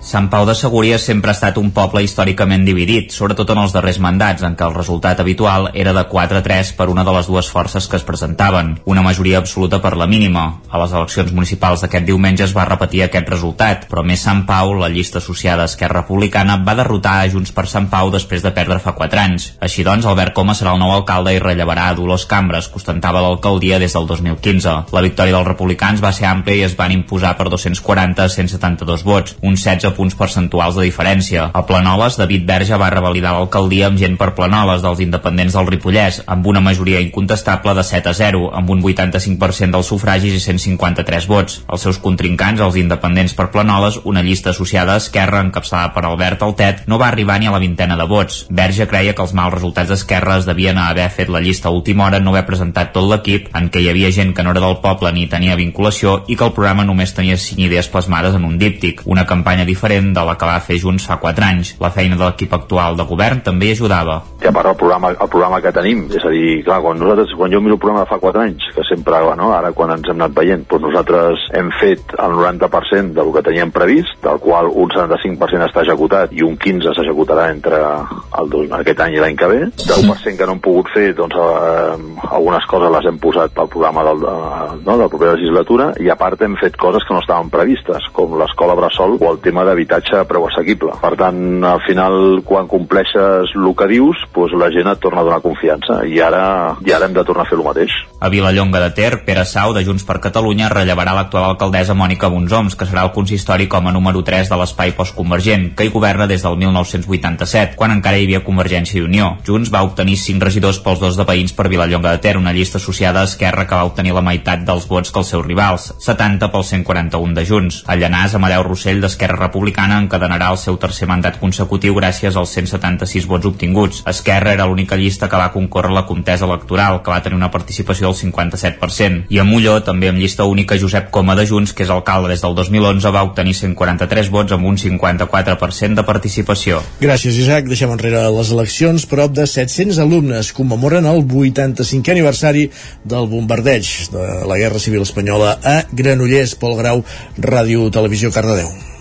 Sant Pau de Segúries sempre ha estat un poble històricament dividit, sobretot en els darrers mandats, en què el resultat habitual era de 4-3 per una de les dues forces que es presentaven, una majoria absoluta per la mínima. A les eleccions municipals d'aquest diumenge es va repetir aquest resultat, però més Sant Pau, la llista associada a Esquerra Republicana, va derrotar a Junts per Sant Pau després de perdre fa 4 anys. Així doncs, Albert Coma serà el nou alcalde i rellevarà a Dolors Cambres, que ostentava l'alcaldia des del 2015. La victòria dels republicans va ser àmplia i es van imposar per 240 a 172 vots, uns 16 punts percentuals de diferència. A Planoles, David Verge va revalidar l'alcaldia amb gent per Planoles dels independents del Ripollès, amb una majoria incontestable de 7 a 0, amb un 85% dels sufragis i 153 vots. Els seus contrincants, els independents per Planoles, una llista associada a Esquerra encapçalada per Albert Altet, no va arribar ni a la vintena de vots. Verge creia que els mals resultats d'Esquerra es devien a haver fet la llista a última hora, no haver presentat tot l'equip, en què hi havia gent que no era del poble ni tenia vinculació i que el programa només tenia 5 idees plasmades en un díptic, una campanya diferent de la que va fer Junts fa 4 anys. La feina de l'equip actual de govern també hi ajudava. I a part el programa, el programa que tenim, és a dir, clar, quan, nosaltres, quan jo miro el programa de fa 4 anys, que sempre, no, ara quan ens hem anat veient, doncs nosaltres hem fet el 90% del que teníem previst, del qual un 75% està executat i un 15% s'executarà entre el, aquest any i l'any que ve. Del 1% que no hem pogut fer, doncs eh, algunes coses les hem posat pel programa del, eh, no, de la propera legislatura i a part hem fet coses que no estaven previstes, com l'escola Bressol o el tema d'habitatge a preu assequible. Per tant, al final, quan compleixes el que dius, doncs la gent et torna a donar confiança i ara, i ara hem de tornar a fer el mateix. A Vilallonga de Ter, Pere Sau, de Junts per Catalunya, rellevarà l'actual alcaldessa Mònica Bonsoms, que serà el consistori com a número 3 de l'espai postconvergent, que hi governa des del 1987, quan encara hi havia Convergència i Unió. Junts va obtenir 5 regidors pels dos de veïns per Vilallonga de Ter, una llista associada a Esquerra que va obtenir la meitat dels vots que els seus rivals, 70 pels 141 de Junts. A Llanàs, Amadeu Rossell d'Esquerra Republicana encadenarà el seu tercer mandat consecutiu gràcies als 176 vots obtinguts. Esquerra era l'única llista que va concórrer la contesa electoral, que va tenir una participació del 57%. I a Molló, també amb llista única, Josep Coma de Junts, que és alcalde des del 2011, va obtenir 143 vots amb un 54% de participació. Gràcies, Isaac. Deixem enrere les eleccions. Prop de 700 alumnes commemoren el 85è aniversari del bombardeig de la Guerra Civil Espanyola a Granollers, Pol Grau, Ràdio Televisió Cardedeu.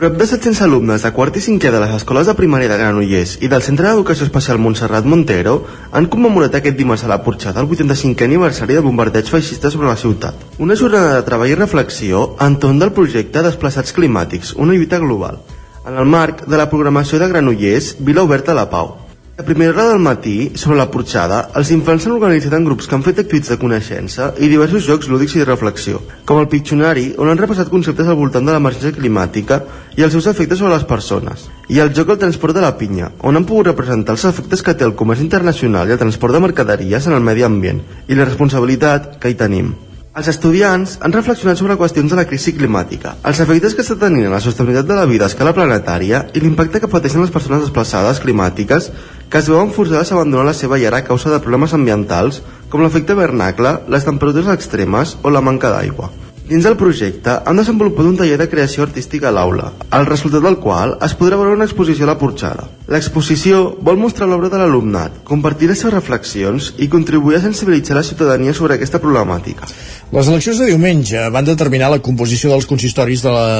Prop de 700 alumnes de quart i cinquè de les escoles de primària de Granollers i del Centre d'Educació Especial Montserrat Montero han commemorat aquest dimarts a la Porxada el 85è aniversari del bombardeig feixista sobre la ciutat. Una jornada de treball i reflexió entorn del projecte Desplaçats Climàtics, una lluita global, en el marc de la programació de Granollers Vila Oberta a la Pau. A primera hora del matí, sobre la porxada, els infants s'han organitzat en grups que han fet activitats de coneixença i diversos jocs lúdics i de reflexió, com el Piccionari, on han repassat conceptes al voltant de l'emergència climàtica i els seus efectes sobre les persones, i el joc El transport de la pinya, on han pogut representar els efectes que té el comerç internacional i el transport de mercaderies en el medi ambient i la responsabilitat que hi tenim. Els estudiants han reflexionat sobre qüestions de la crisi climàtica, els efectes que està tenint en la sostenibilitat de la vida a escala planetària i l'impacte que pateixen les persones desplaçades climàtiques que es veuen forçades a abandonar la seva llar a causa de problemes ambientals com l'efecte hivernacle, les temperatures extremes o la manca d'aigua. Dins del projecte han desenvolupat un taller de creació artística a l'aula, el resultat del qual es podrà veure una exposició a la Porxada. L'exposició vol mostrar l'obra de l'alumnat, compartir les seves reflexions i contribuir a sensibilitzar la ciutadania sobre aquesta problemàtica. Les eleccions de diumenge van determinar la composició dels consistoris de la,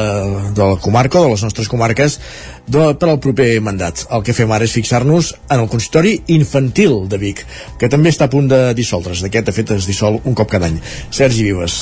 de la comarca, de les nostres comarques, de, per al proper mandat. El que fem ara és fixar-nos en el consistori infantil de Vic, que també està a punt de dissoldre's. D'aquest, de fet, es dissol un cop cada any. Sergi Vives.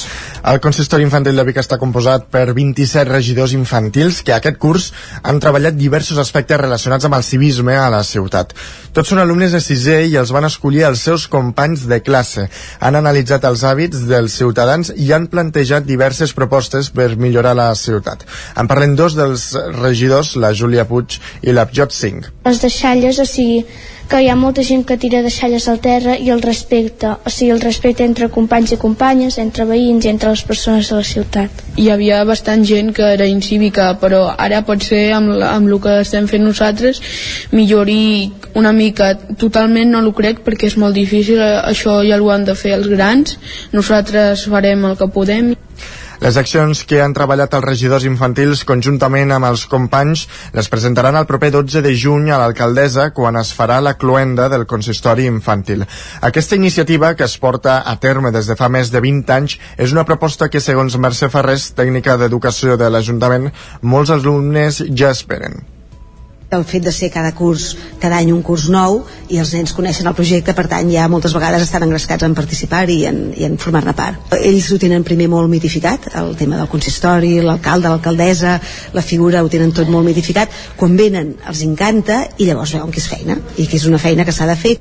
El consistori infantil de Vic està composat per 27 regidors infantils que aquest curs han treballat diversos aspectes relacionats amb el civisme a la ciutat. Tots són alumnes de sisè i els van escollir els seus companys de classe. Han analitzat els hàbits dels ciutadans i han plantejat diverses propostes per millorar la ciutat. En parlem dos dels regidors, la Júlia Puig i la Jot Singh. les deixalles, o sigui, que hi ha molta gent que tira deixalles al terra i el respecte, o sigui, el respecte entre companys i companyes, entre veïns i entre les persones de la ciutat. hi havia bastant gent que era incívica, però ara potser amb, la- amb el que estem fent nosaltres millori una mica. Totalment no ho crec perquè és molt difícil, això ja ho han de fer els grans, nosaltres farem el que podem. Les accions que han treballat els regidors infantils conjuntament amb els companys les presentaran el proper 12 de juny a l'alcaldessa quan es farà la cloenda del consistori infantil. Aquesta iniciativa, que es porta a terme des de fa més de 20 anys, és una proposta que, segons Mercè Ferrés, tècnica d'educació de l'Ajuntament, molts alumnes ja esperen el fet de ser cada curs, cada any un curs nou i els nens coneixen el projecte, per tant ja moltes vegades estan engrescats en participar i en, i en formar-ne part. Ells ho tenen primer molt mitificat, el tema del consistori, l'alcalde, l'alcaldessa, la figura ho tenen tot molt mitificat. Quan venen els encanta i llavors veuen que és feina i que és una feina que s'ha de fer.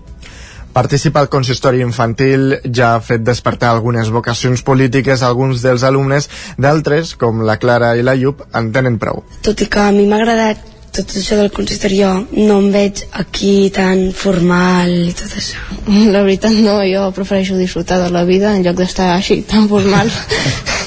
Participar al consistori infantil ja ha fet despertar algunes vocacions polítiques a alguns dels alumnes, d'altres, com la Clara i la Llup, en tenen prou. Tot i que a mi m'ha agradat tot això del consistori, jo no em veig aquí tan formal i tot això. La veritat no, jo prefereixo disfrutar de la vida en lloc d'estar així tan formal.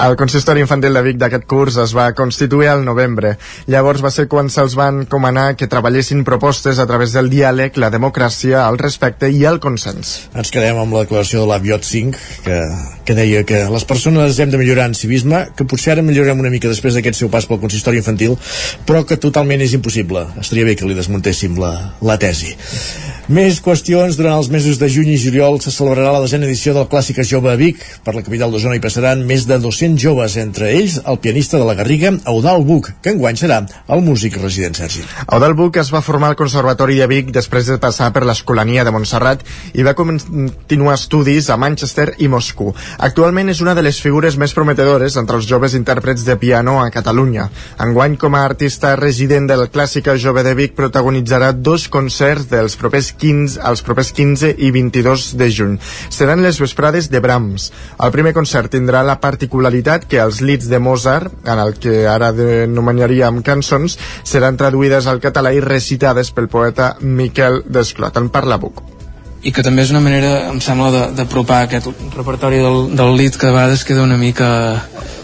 El consistori infantil de Vic d'aquest curs es va constituir al novembre. Llavors va ser quan se'ls van comanar que treballessin propostes a través del diàleg, la democràcia, el respecte i el consens. Ens quedem amb la declaració de l'Aviot 5, que, que deia que les persones hem de millorar en civisme, que potser ara millorem una mica després d'aquest seu pas pel consistori infantil, però que totalment és impossible. Estaria bé que li desmuntéssim la, la tesi. Més qüestions. Durant els mesos de juny i juliol se celebrarà la desena edició del Clàssica Jove a Vic. Per la capital d'Osona hi passaran més de 200 joves, entre ells el pianista de la Garriga, Eudal Buc, que enguany serà el músic resident Sergi. Eudal Buc es va formar al Conservatori de Vic després de passar per l'Escolania de Montserrat i va continuar estudis a Manchester i Moscou. Actualment és una de les figures més prometedores entre els joves intèrprets de piano a Catalunya. Enguany, com a artista resident del Clàssica Jove de Vic, protagonitzarà dos concerts dels propers 15, els propers 15 i 22 de juny. Seran les vesprades de Brahms. El primer concert tindrà la particularitat que els leads de Mozart, en el que ara denominaríem cançons, seran traduïdes al català i recitades pel poeta Miquel Desclot. En parla Buc i que també és una manera, em sembla, d'apropar aquest repertori del, del lead que a vegades queda una mica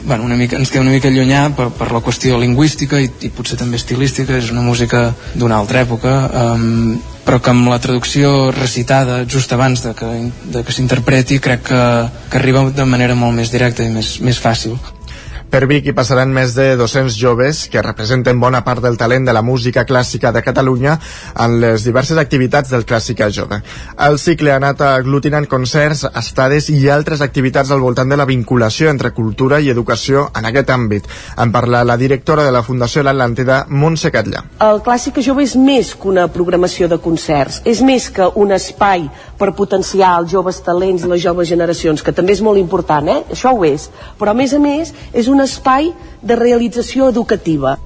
bueno, una mica, ens queda una mica allunyar per, per la qüestió lingüística i, i potser també estilística, és una música d'una altra època um, però que amb la traducció recitada just abans de que, de que s'interpreti crec que, que arriba de manera molt més directa i més, més fàcil per Vic hi passaran més de 200 joves que representen bona part del talent de la música clàssica de Catalunya en les diverses activitats del Clàssica Jove. El cicle ha anat aglutinant concerts, estades i altres activitats al voltant de la vinculació entre cultura i educació en aquest àmbit. En parla la directora de la Fundació L'Atlàntida, Montse Catllà. El Clàssica Jove és més que una programació de concerts, és més que un espai per potenciar els joves talents i les joves generacions, que també és molt important, eh? això ho és, però a més a més és un espai de realització educativa.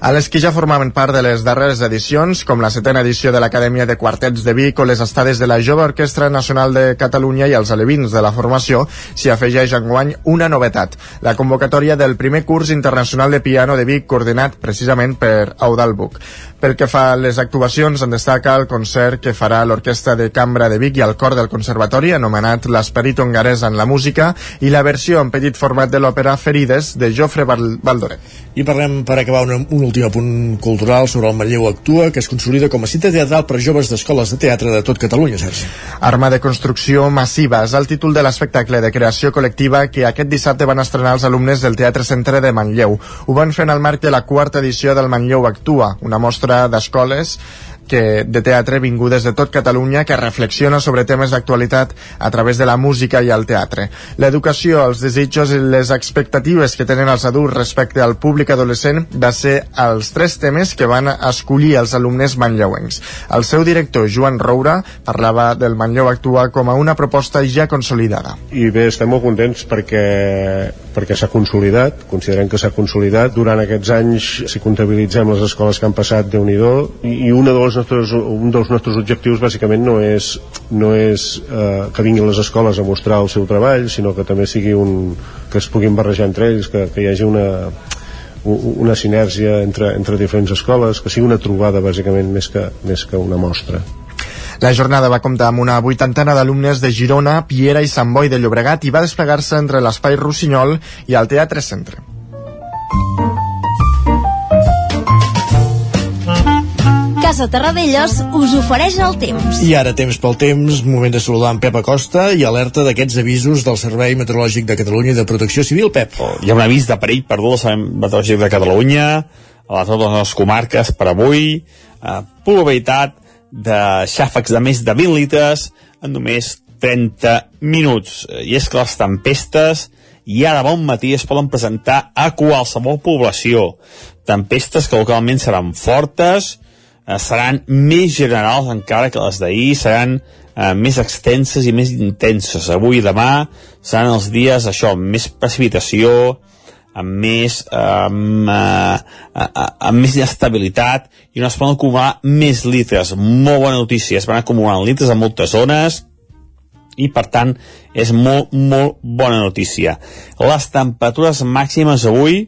A les que ja formaven part de les darreres edicions, com la setena edició de l'Acadèmia de Quartets de Vic o les estades de la Jove Orquestra Nacional de Catalunya i els alevins de la formació, s'hi afegeix enguany una novetat, la convocatòria del primer curs internacional de piano de Vic coordinat precisament per Audal Buc. Pel que fa a les actuacions, en destaca el concert que farà l'Orquestra de Cambra de Vic i el Cor del Conservatori, anomenat l'Esperit hongarès en la música, i la versió en petit format de l'òpera Ferides, de Jofre Valdoret. I parlem, per acabar, un, un últim punt cultural sobre el Manlleu Actua, que es consolida com a cita teatral per joves d'escoles de teatre de tot Catalunya, Sergi. Arma de construcció massiva és el títol de l'espectacle de creació col·lectiva que aquest dissabte van estrenar els alumnes del Teatre Centre de Manlleu. Ho van fer en el marc de la quarta edició del Manlleu Actua, una mostra d'escoles que, de teatre vingudes de tot Catalunya que reflexiona sobre temes d'actualitat a través de la música i el teatre. L'educació, els desitjos i les expectatives que tenen els adults respecte al públic adolescent va ser els tres temes que van escollir els alumnes manlleuencs. El seu director, Joan Roura, parlava del Manlleu Actua com a una proposta ja consolidada. I bé, estem molt contents perquè perquè s'ha consolidat, considerem que s'ha consolidat. Durant aquests anys, si comptabilitzem les escoles que han passat, de nhi i una de les dels nostres, un dels nostres objectius bàsicament no és, no és eh, que vinguin les escoles a mostrar el seu treball, sinó que també sigui un, que es puguin barrejar entre ells, que, que hi hagi una, una sinergia entre, entre diferents escoles, que sigui una trobada bàsicament més que, més que una mostra. La jornada va comptar amb una vuitantena d'alumnes de Girona, Piera i Sant Boi de Llobregat i va desplegar-se entre l'Espai Rossinyol i el Teatre Centre. Casa Terradellos us ofereix el temps. I ara temps pel temps, moment de saludar en Pep Acosta i alerta d'aquests avisos del Servei Meteorològic de Catalunya i de Protecció Civil, Pep. Hi ha un avís de perill perdut del Servei Meteorològic de Catalunya a totes les comarques per avui, eh, probabilitat de xàfecs de més de 20 litres en només 30 minuts. I és que les tempestes i ara bon matí es poden presentar a qualsevol població. Tempestes que localment seran fortes, eh, seran més generals encara que les d'ahir, seran eh, més extenses i més intenses. Avui i demà seran els dies, això, amb més precipitació, amb més, amb, eh, amb més inestabilitat i on es poden acumular més litres. Molt bona notícia, es van acumulant litres a moltes zones i per tant és molt, molt bona notícia. Les temperatures màximes avui,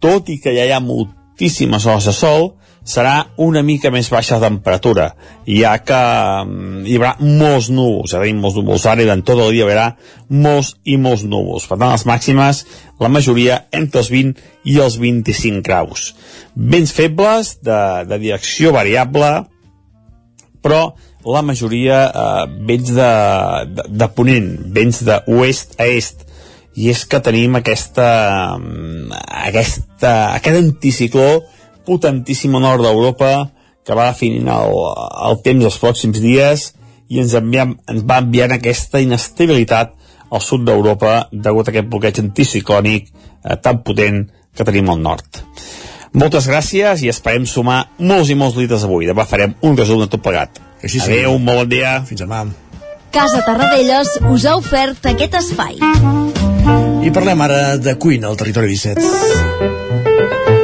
tot i que ja hi ha moltíssimes hores de sol, serà una mica més baixa de temperatura, ja que mm, hi haurà molts núvols, és a dir, molts núvols, ara i tot el dia hi haurà molts i molts núvols. Per tant, les màximes, la majoria entre els 20 i els 25 graus. Vents febles, de, de direcció variable, però la majoria eh, vents de, de, de ponent, vents d'oest a est, i és que tenim aquesta, mm, aquesta, aquest anticicló potentíssim al nord d'Europa que va definint el, el temps dels pròxims dies i ens, enviem, ens va enviant aquesta inestabilitat al sud d'Europa degut a aquest bloqueig anticiclònic eh, tan potent que tenim al nord. Moltes gràcies i esperem sumar molts i molts litres avui. Demà farem un resum de tot plegat. Així Adéu, un bon dia. Fins demà. Casa Tarradellas us ha ofert aquest espai. I parlem ara de cuina al territori 17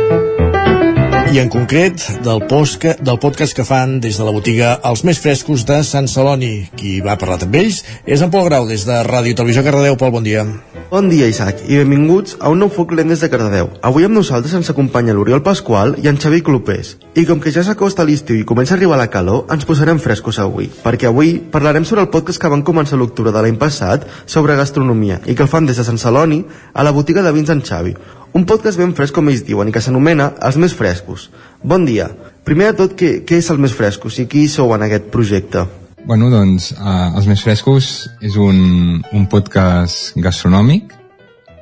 i en concret del, posca, del podcast que fan des de la botiga Els Més Frescos de Sant Celoni. Qui va parlar amb ells és en Pol Grau des de Ràdio Televisió Cardedeu. Pol, bon dia. Bon dia, Isaac, i benvinguts a un nou foc lent des de Cardedeu. Avui amb nosaltres ens acompanya l'Oriol Pasqual i en Xavi Clopés. I com que ja s'acosta l'estiu i comença a arribar la calor, ens posarem frescos avui, perquè avui parlarem sobre el podcast que van començar l'octubre de l'any passat sobre gastronomia i que el fan des de Sant Celoni a la botiga de vins en Xavi, un podcast ben fresc com ells diuen i que s'anomena Els Més Frescos. Bon dia. Primer de tot, què, què és Els Més Frescos i qui sou en aquest projecte? Bueno, doncs, uh, Els Més Frescos és un, un podcast gastronòmic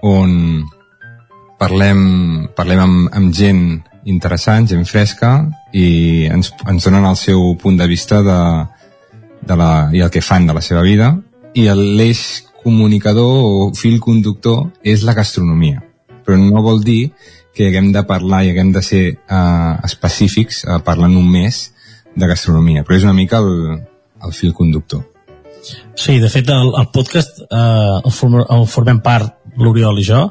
on parlem, parlem amb, amb gent interessant, gent fresca i ens, ens donen el seu punt de vista de, de la, i el que fan de la seva vida i l'eix comunicador o fil conductor és la gastronomia però no vol dir que haguem de parlar i haguem de ser uh, específics uh, parlant només de gastronomia, però és una mica el, el fil conductor. Sí, de fet el, el podcast eh, el, form, el formem part l'Oriol i jo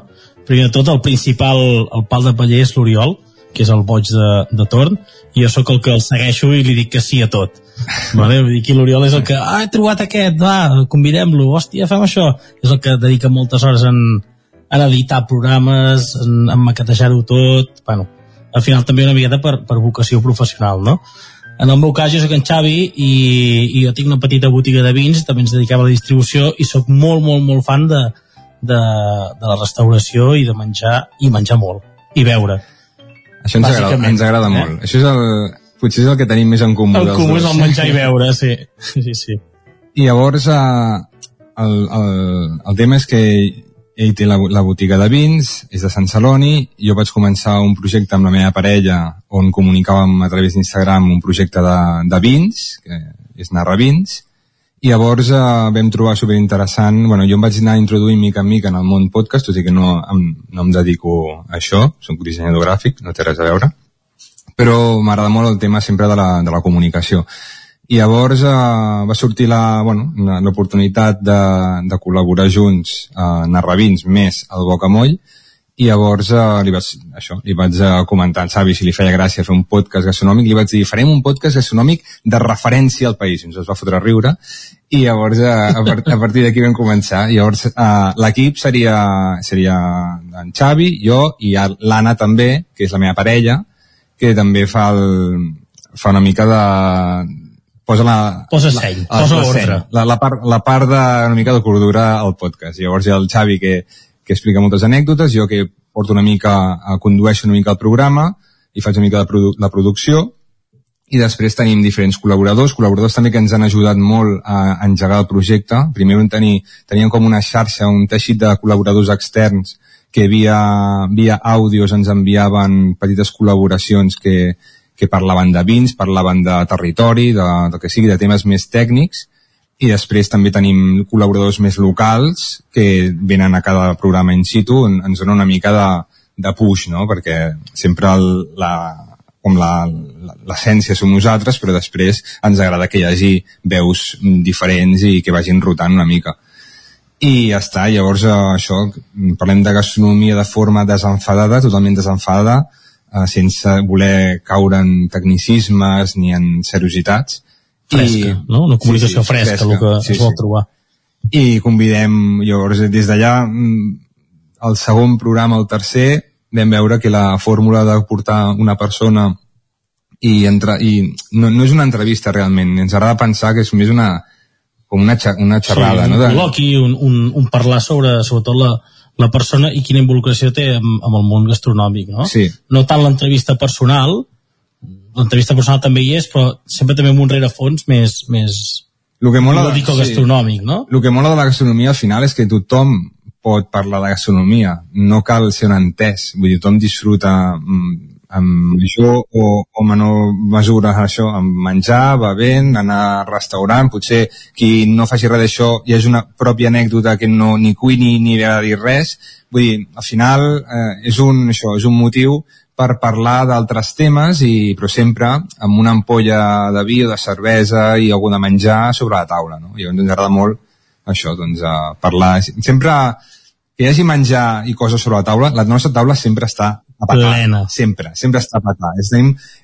primer de tot el principal el pal de paller és l'Oriol que és el boig de, de torn i jo sóc el que el segueixo i li dic que sí a tot vale? Vull dir que l'Oriol és el que ah, he trobat aquest, va, convidem-lo hòstia, fem això és el que dedica moltes hores en, en editar programes, en, en maquetejar-ho tot, bueno, al final també una miqueta per, per vocació professional, no? En el meu cas jo soc en Xavi i, i jo tinc una petita botiga de vins, també ens dedicava a la distribució i sóc molt, molt, molt fan de, de, de la restauració i de menjar, i menjar molt, i beure. Això ens agrada, ens agrada eh? molt. Això és el, potser és el que tenim més en comú. El comú és el menjar i beure, sí. sí, sí. I llavors eh, el, el, el tema és que ell té la, la botiga de vins, és de Sant Celoni, jo vaig començar un projecte amb la meva parella on comunicàvem a través d'Instagram un projecte de, de vins, que és Narra Vins, i llavors eh, vam trobar superinteressant, bueno, jo em vaig anar introduint mica en mica en el món podcast, tot i que no, em, no em dedico a això, soc dissenyador gràfic, no té res a veure, però m'agrada molt el tema sempre de la, de la comunicació i llavors eh, va sortir la, bueno, l'oportunitat de, de col·laborar junts eh, Narrabins més el Bocamoll i llavors eh, li, vaig, això, li vaig eh, comentar al Xavi si li feia gràcia fer un podcast gastronòmic li vaig dir farem un podcast gastronòmic de referència al país ens es va fotre a riure. I llavors eh, a, part, a partir d'aquí vam començar. I llavors eh, l'equip seria, seria en Xavi, jo i l'Anna també, que és la meva parella que també fa, el, fa una mica de, posa la... Posa seny, la, posa la, ordre. La, la, part, la part de, una mica de cordura al podcast. Llavors hi ha el Xavi que, que explica moltes anècdotes, jo que porto una mica, a condueixo una mica el programa i faig una mica de produ la producció i després tenim diferents col·laboradors, col·laboradors també que ens han ajudat molt a engegar el projecte. Primer vam tenir, teníem com una xarxa, un teixit de col·laboradors externs que via, via àudios ens enviaven petites col·laboracions que, que parlaven de vins, parlaven de territori, de, de que sigui, de temes més tècnics, i després també tenim col·laboradors més locals que venen a cada programa in situ, en, ens dona una mica de, de push, no? perquè sempre el, la, com l'essència som nosaltres, però després ens agrada que hi hagi veus diferents i que vagin rotant una mica. I ja està, llavors eh, això, parlem de gastronomia de forma desenfadada, totalment desenfadada, eh, sense voler caure en tecnicismes ni en seriositats. Fresca, no? Una comunicació fresca, el que es vol trobar. I convidem, llavors, des d'allà, mm, el segon programa, el tercer, vam veure que la fórmula de portar una persona i, entre, i no, no és una entrevista realment, ens agrada pensar que és més una, com una, una xerrada. sí, un no? Col·loqui, un, un, un parlar sobre, sobretot la, la persona i quina involucració té amb, amb el món gastronòmic, no? Sí. No tant l'entrevista personal, l'entrevista personal també hi és, però sempre també amb un rerefons més, més el que mola de, lúdico-gastronòmic, no? El que mola de la gastronomia al final és que tothom pot parlar de gastronomia, no cal ser un entès, vull dir, tothom disfruta mm, amb major o, o menor mesura això, amb menjar, bevent, anar a restaurant, potser qui no faci res d'això hi hagi una pròpia anècdota que no ni cuini ni li agrada dir res, vull dir, al final eh, és, un, això, és un motiu per parlar d'altres temes, i, però sempre amb una ampolla de vi o de cervesa i algú de menjar sobre la taula. No? I ens agrada molt això, doncs, a parlar. Sempre que hi hagi menjar i coses sobre la taula, la nostra taula sempre està a petar. Plena. Sempre, sempre està a petar. És,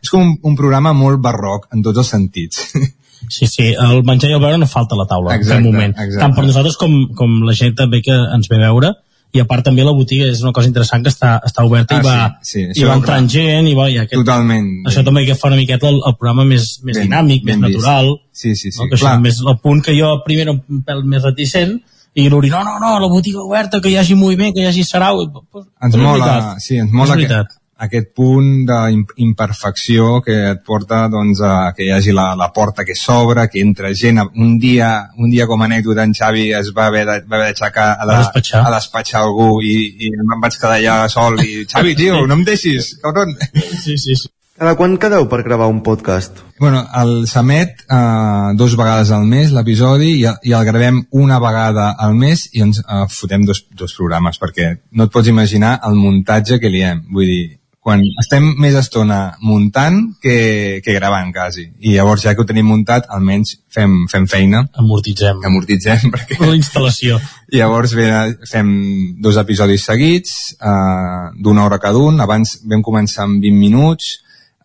és com un, un programa molt barroc en tots els sentits. Sí, sí, el menjar i el beure no falta a la taula Exacte, en cap moment. exacte. Tant per nosaltres com, com la gent també que ens ve a veure i a part també la botiga és una cosa interessant que està, està oberta Ah, i va, sí, sí, i això va entrant gent i va, i aquest, Totalment. això també que fa una miqueta el, el programa més, més Ben- dinàmic, més ben vist. natural Sí, sí, sí. no? que això Clar. és el punt que jo primer era un pèl més reticent i l'Uri, no, no, no, la botiga oberta, que hi hagi moviment, que hi hagi sarau. Pues, ens mola, sí, ens mola que, aquest punt d'imperfecció que et porta doncs, a que hi hagi la, la porta que s'obre, que entra gent. Un dia, un dia com a anècdota, en Xavi es va haver de- va haver d'aixecar a, A de, despatxar. a despatxar algú i, i em vaig quedar allà sol i Xavi, tio, no em deixis, cabron. Sí, sí, sí. Cada quan quedeu per gravar un podcast? Bueno, el s'emet eh, dos vegades al mes l'episodi i, i el gravem una vegada al mes i ens eh, fotem dos, dos programes perquè no et pots imaginar el muntatge que li hem. Vull dir, quan estem més estona muntant que, que gravant quasi. I llavors ja que ho tenim muntat almenys fem, fem feina. Amortitzem. Amortitzem perquè... La instal·lació. I llavors ve, fem dos episodis seguits, eh, d'una hora cada un. Abans vam començar amb 20 minuts,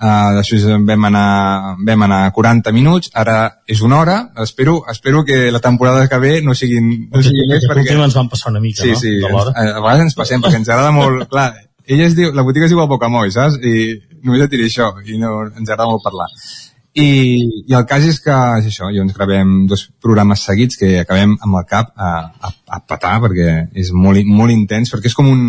Uh, després vam anar, vam anar 40 minuts, ara és una hora, espero, espero que la temporada que ve no sigui, no sigui més perquè... ens van passar una mica, Sí, no? sí, De a a vegades ens passem perquè ens agrada molt, clar, ella es diu, la botiga es diu el Bocamoll, saps? I només et diré això, i no, ens agrada molt parlar. I, I el cas és que és això, llavors gravem dos programes seguits que acabem amb el cap a, a, a petar perquè és molt, molt intens, perquè és com un,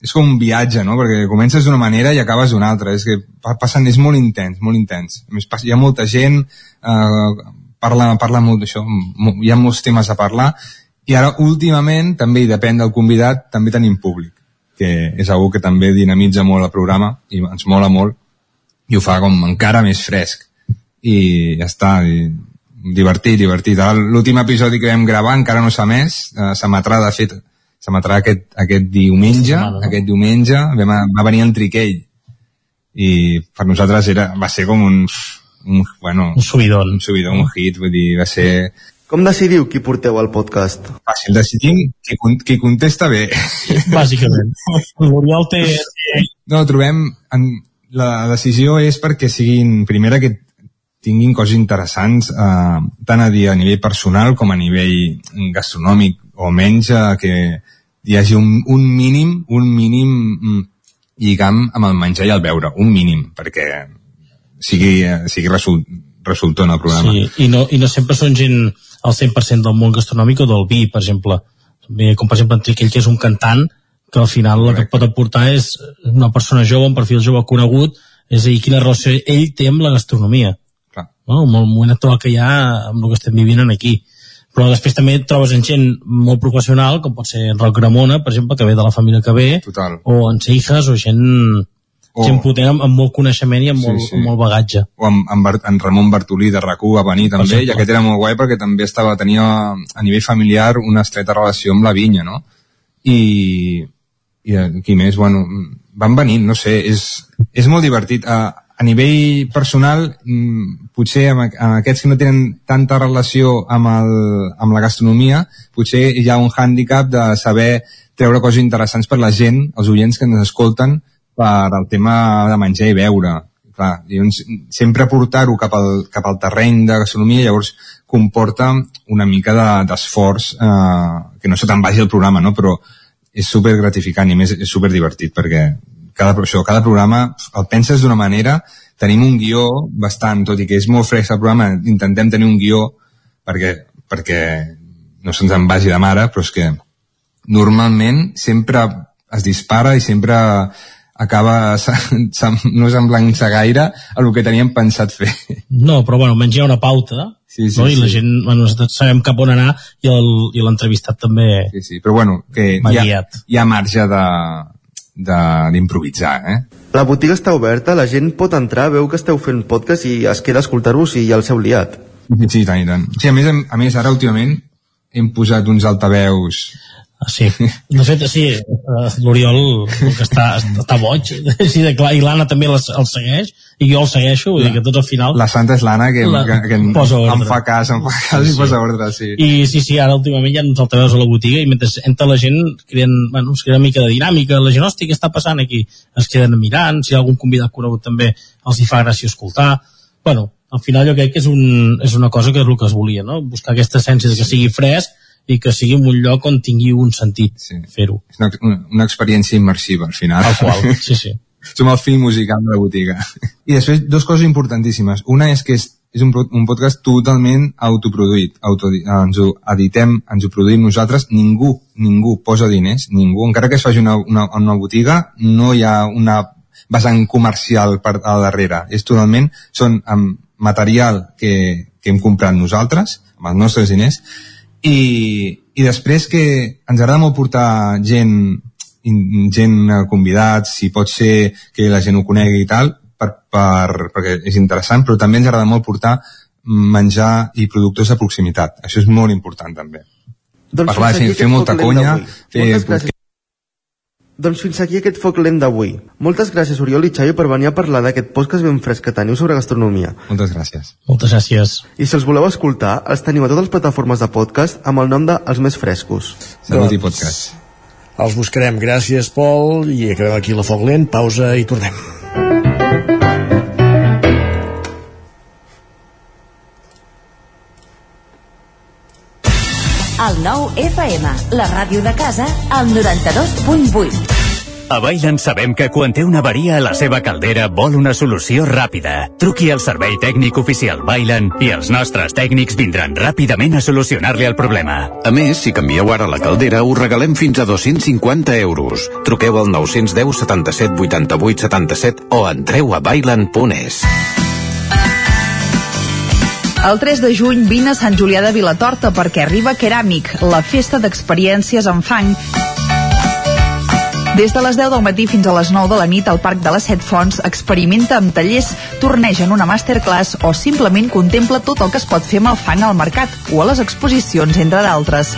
és com un viatge, no? Perquè comences d'una manera i acabes d'una altra. És que pa- passen, és molt intens, molt intens. A més, hi ha molta gent, eh, parla, parla molt d'això, hi ha molts temes a parlar, i ara últimament, també, i depèn del convidat, també tenim públic, que és algú que també dinamitza molt el programa i ens mola molt, i ho fa com encara més fresc. I ja està, i divertit, divertit. L'últim episodi que vam gravar encara no s'ha més, eh, s'emetrà, de fet, s'emetrà aquest, aquest diumenge, setmana, no? aquest diumenge, vam, va venir en Triquell, i per nosaltres era, va ser com un, un bueno, un subidon, un subidon, un hit, vull dir, va ser Com decidiu qui porteu al podcast? fàcil, decidim qui, qui contesta bé. Bàsicament. L'Oriol té... No, trobem... En, la decisió és perquè siguin, primera, que tinguin coses interessants, eh, tant a dir a nivell personal com a nivell gastronòmic, o menys eh, que hi hagi un, un mínim, un mínim mm, lligam amb el menjar i el beure, un mínim, perquè sigui, sigui result, resultor en el programa. Sí, i no, i no sempre són gent al 100% del món gastronòmic o del vi, per exemple. Com per exemple en Triquell, que és un cantant, que al final el que pot aportar és una persona jove, un perfil jove conegut, és a dir, quina relació ell té amb la gastronomia Clar. no? amb el moment actual que hi ha amb el que estem vivint aquí però després també et trobes en gent molt professional com pot ser en Roc Gramona per exemple que ve de la família que ve Total. o en Seijas o gent, O- gent potent amb, amb molt coneixement i amb, molt, amb molt bagatge o amb, amb en Ramon Bartolí de rac va venir també, exemple. i aquest era molt guai perquè també estava tenia a nivell familiar una estreta relació amb la vinya, no? I, i qui més, bueno, van venir, no sé, és, és molt divertit. A, a nivell personal, mm, potser amb, amb aquests que no tenen tanta relació amb, el, amb la gastronomia, potser hi ha un hàndicap de saber treure coses interessants per la gent, els oients que ens escolten, per al tema de menjar i beure. Clar, llavors, sempre portar-ho cap, al, cap al terreny de gastronomia llavors comporta una mica de- d'esforç eh, que no se te'n vagi el programa, no? però és super gratificant i més és super divertit perquè cada, això, cada programa el penses d'una manera, tenim un guió bastant, tot i que és molt fresc el programa, intentem tenir un guió perquè, perquè no se'ns en vagi de mare, però és que normalment sempre es dispara i sempre acaba no semblant-se gaire a el que teníem pensat fer. no, però bueno, almenys hi ha una pauta Sí, sí, no? i la sí. gent, bueno, sabem cap on anar i l'entrevistat també sí, sí, però bueno, que hi ha, hi ha marge de- d'improvisar, eh? La botiga està oberta, la gent pot entrar, veu que esteu fent podcast i es queda a escoltar-vos i el seu liat. Sí, sí, tant i tant. Sí, a més, a més, ara últimament hem posat uns altaveus sí. De fet, sí, eh, l'Oriol que està, està boig, així de clar, i l'Anna també les, el segueix, i jo el segueixo, vull dir que tot al final... La santa és l'Anna que, La- que, que em, posa ordre. em fa cas, em fa cas Sí, i posa sí. ordre, sí. I sí, sí, ara últimament hi ha uns altaveus a la botiga i mentre entra la gent creen, bueno, es crea una mica de dinàmica, la gent, hòstia, què està passant aquí? Es queden mirant, si hi ha algun convidat conegut també els hi fa gràcia escoltar. Bueno, al final jo crec que és, un, és una cosa que és el que es volia, no? Buscar aquesta essència de que sigui fresc i que sigui en un lloc on tingui un sentit sí. fer-ho. És una, una, una experiència immersiva, al final. Tal qual, sí, sí. Som el film musical de la botiga. I després, dues coses importantíssimes. Una és que és, és un, un podcast totalment autoproduït. Auto, ens ho editem, ens ho produïm nosaltres. Ningú, ningú posa diners, ningú. Encara que es faci una, una, una botiga, no hi ha una vessant comercial per a darrere. És totalment, són amb material que, que hem comprat nosaltres, amb els nostres diners, i, i després que ens agrada molt portar gent gent eh, convidats, si pot ser que la gent ho conegui i tal, per, per, perquè és interessant, però també ens agrada molt portar menjar i productors de proximitat. Això és molt important també. Doncs Parlar, fer molta conya, fer... Doncs fins aquí aquest foc lent d'avui. Moltes gràcies, Oriol i Xavi, per venir a parlar d'aquest podcast ben fresc que teniu sobre gastronomia. Moltes gràcies. Moltes gràcies. I si els voleu escoltar, els teniu a totes les plataformes de podcast amb el nom de Els Més Frescos. Salut i podcast. Els buscarem. Gràcies, Pol. I acabem aquí la foc lent. Pausa i tornem. El nou FM, la ràdio de casa, al 92.8. A Bailen sabem que quan té una avaria a la seva caldera vol una solució ràpida. Truqui al servei tècnic oficial Bailen i els nostres tècnics vindran ràpidament a solucionar-li el problema. A més, si canvieu ara la caldera, us regalem fins a 250 euros. Truqueu al 910 77 88 77 o entreu a bailan.es. El 3 de juny vine a Sant Julià de Vilatorta perquè arriba Keràmic, la festa d'experiències en fang. Des de les 10 del matí fins a les 9 de la nit al Parc de les Set Fonts experimenta amb tallers, torneja en una masterclass o simplement contempla tot el que es pot fer amb el fang al mercat o a les exposicions, entre d'altres.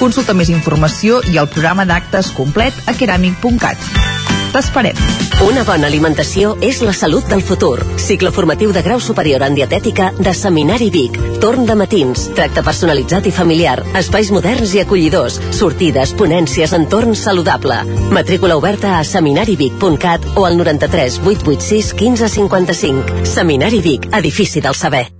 Consulta més informació i el programa d'actes complet a keramic.cat. T'esperem. Una bona alimentació és la salut del futur. Cicle formatiu de grau superior en dietètica de Seminari Vic. Torn de matins, tracte personalitzat i familiar, espais moderns i acollidors, sortides, ponències, entorn saludable. Matrícula oberta a seminarivic.cat o al 93 886 1555. Seminari Vic, edifici del saber.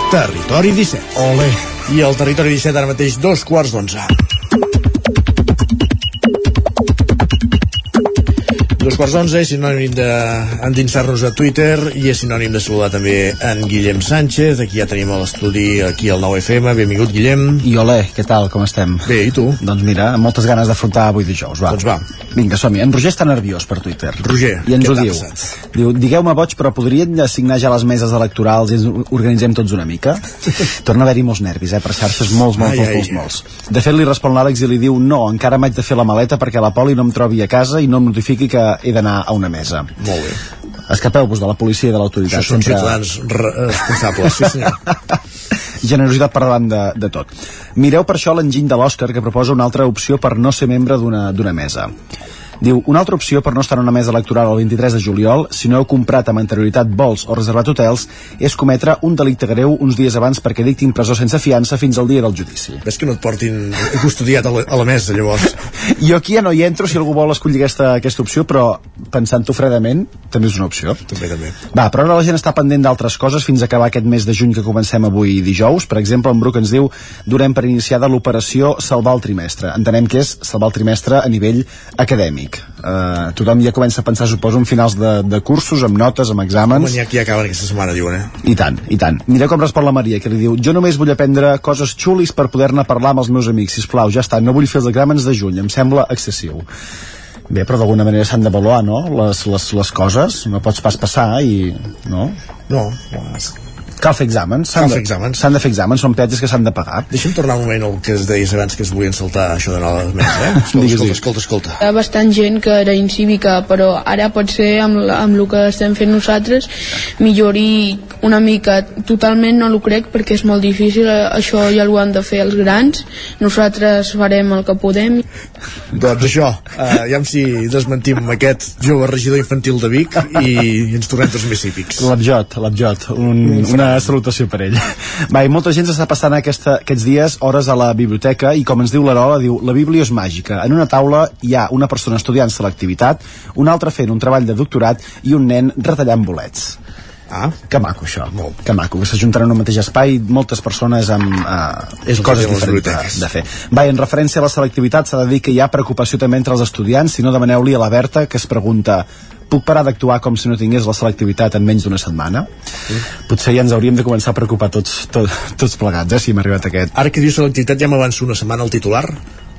Territori 17. Ole. I el Territori 17 ara mateix dos quarts d'onze. Dos quarts d'onze és sinònim d'endinsar-nos a Twitter i és sinònim de saludar també en Guillem Sánchez, aquí ja tenim a l'estudi aquí al 9FM, benvingut Guillem I ole, què tal, com estem? Bé, i tu? Doncs mira, amb moltes ganes d'afrontar avui dijous, va. Doncs va. Vinga, som-hi. En Roger està nerviós per Twitter. Roger, I ens ho diu. passat? Diu, digueu-me boig, però podrien assignar ja les meses electorals i ens organitzem tots una mica? Torna a haver-hi molts nervis, eh, per xarxes, molts, molts, Ai, molts, ai. molts, molts. De fet, li respon l'Àlex i li diu, no, encara m'haig de fer la maleta perquè la Poli no em trobi a casa i no em notifiqui que he d'anar a una mesa. Molt bé. Escapeu-vos de la policia i de l'autoritat. Això són sempre- ciutadans re- responsables, sí senyor. generositat per davant de, de tot. Mireu per això l'enginy de l'Òscar que proposa una altra opció per no ser membre d'una mesa. Diu, una altra opció per no estar en una mesa electoral el 23 de juliol, si no heu comprat amb anterioritat vols o reservat hotels, és cometre un delicte greu uns dies abans perquè dictin presó sense fiança fins al dia del judici. Ves que no et portin custodiat a la, a la mesa, llavors. Jo aquí ja no hi entro si algú vol escollir aquesta, aquesta opció, però pensant-ho fredament, també és una opció. També, també. Va, però ara la gent està pendent d'altres coses fins a acabar aquest mes de juny que comencem avui dijous. Per exemple, en Bruc ens diu durem per iniciada l'operació Salvar el trimestre. Entenem que és salvar el trimestre a nivell acadèmic. Uh, tothom ja comença a pensar, suposo, en finals de, de cursos, amb notes, amb exàmens... n'hi ha qui acaben aquesta setmana, diuen, eh? I tant, i tant. Mireu com respon la Maria, que li diu Jo només vull aprendre coses xulis per poder-ne parlar amb els meus amics. Sisplau, ja està, no vull fer els exàmens de juny, em sembla excessiu. Bé, però d'alguna manera s'han d'avaluar, no? Les, les, les coses, no pots pas passar i... No? No. Cal fer exàmens. S'han de- fer exàmens. S'han de fer exàmens, són peatges que s'han de pagar. Deixa'm tornar un moment al que es deies abans que es volien saltar això de la mesa, eh? Escolta, Digues, escolta, digues. escolta, escolta. Hi ha bastant gent que era incívica, però ara pot ser amb, amb el que estem fent nosaltres millori una mica. Totalment no ho crec perquè és molt difícil, eh, això ja ho han de fer els grans. Nosaltres farem el que podem. Doncs això, eh, ja si desmentim aquest jove regidor infantil de Vic i ens tornem tots més cívics. L'Abjot, l'Abjot, un, una salutació per ell. Va, i molta gent s'està passant aquesta, aquests dies hores a la biblioteca i com ens diu l'Arola, diu la Bíblia és màgica. En una taula hi ha una persona estudiant selectivitat, una altra fent un treball de doctorat i un nen retallant bolets. Ah, que maco això, molt. que maco, que s'ajuntaran en un mateix espai moltes persones amb eh, És coses diferents de fer. Va, en referència a la selectivitat s'ha de dir que hi ha preocupació també entre els estudiants, si no demaneu-li a la Berta que es pregunta puc parar d'actuar com si no tingués la selectivitat en menys d'una setmana? Potser ja ens hauríem de començar a preocupar tots, tots, tots plegats, eh, si hem arribat a aquest. Ara que dius selectivitat ja m'avanço una setmana al titular.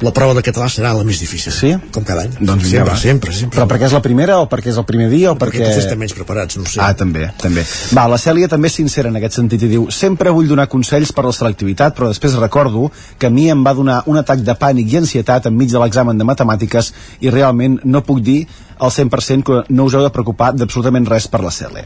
La prova de català serà la més difícil. Sí? Com cada any. Doncs sempre, va. sempre, sempre. Però perquè és la primera o perquè és el primer dia o perquè... Perquè tots estem menys preparats, no sé. Ah, també, també. Va, la Cèlia també és sincera en aquest sentit i diu sempre vull donar consells per la selectivitat, però després recordo que a mi em va donar un atac de pànic i ansietat enmig de l'examen de matemàtiques i realment no puc dir al 100% que no us heu de preocupar d'absolutament res per la CELE.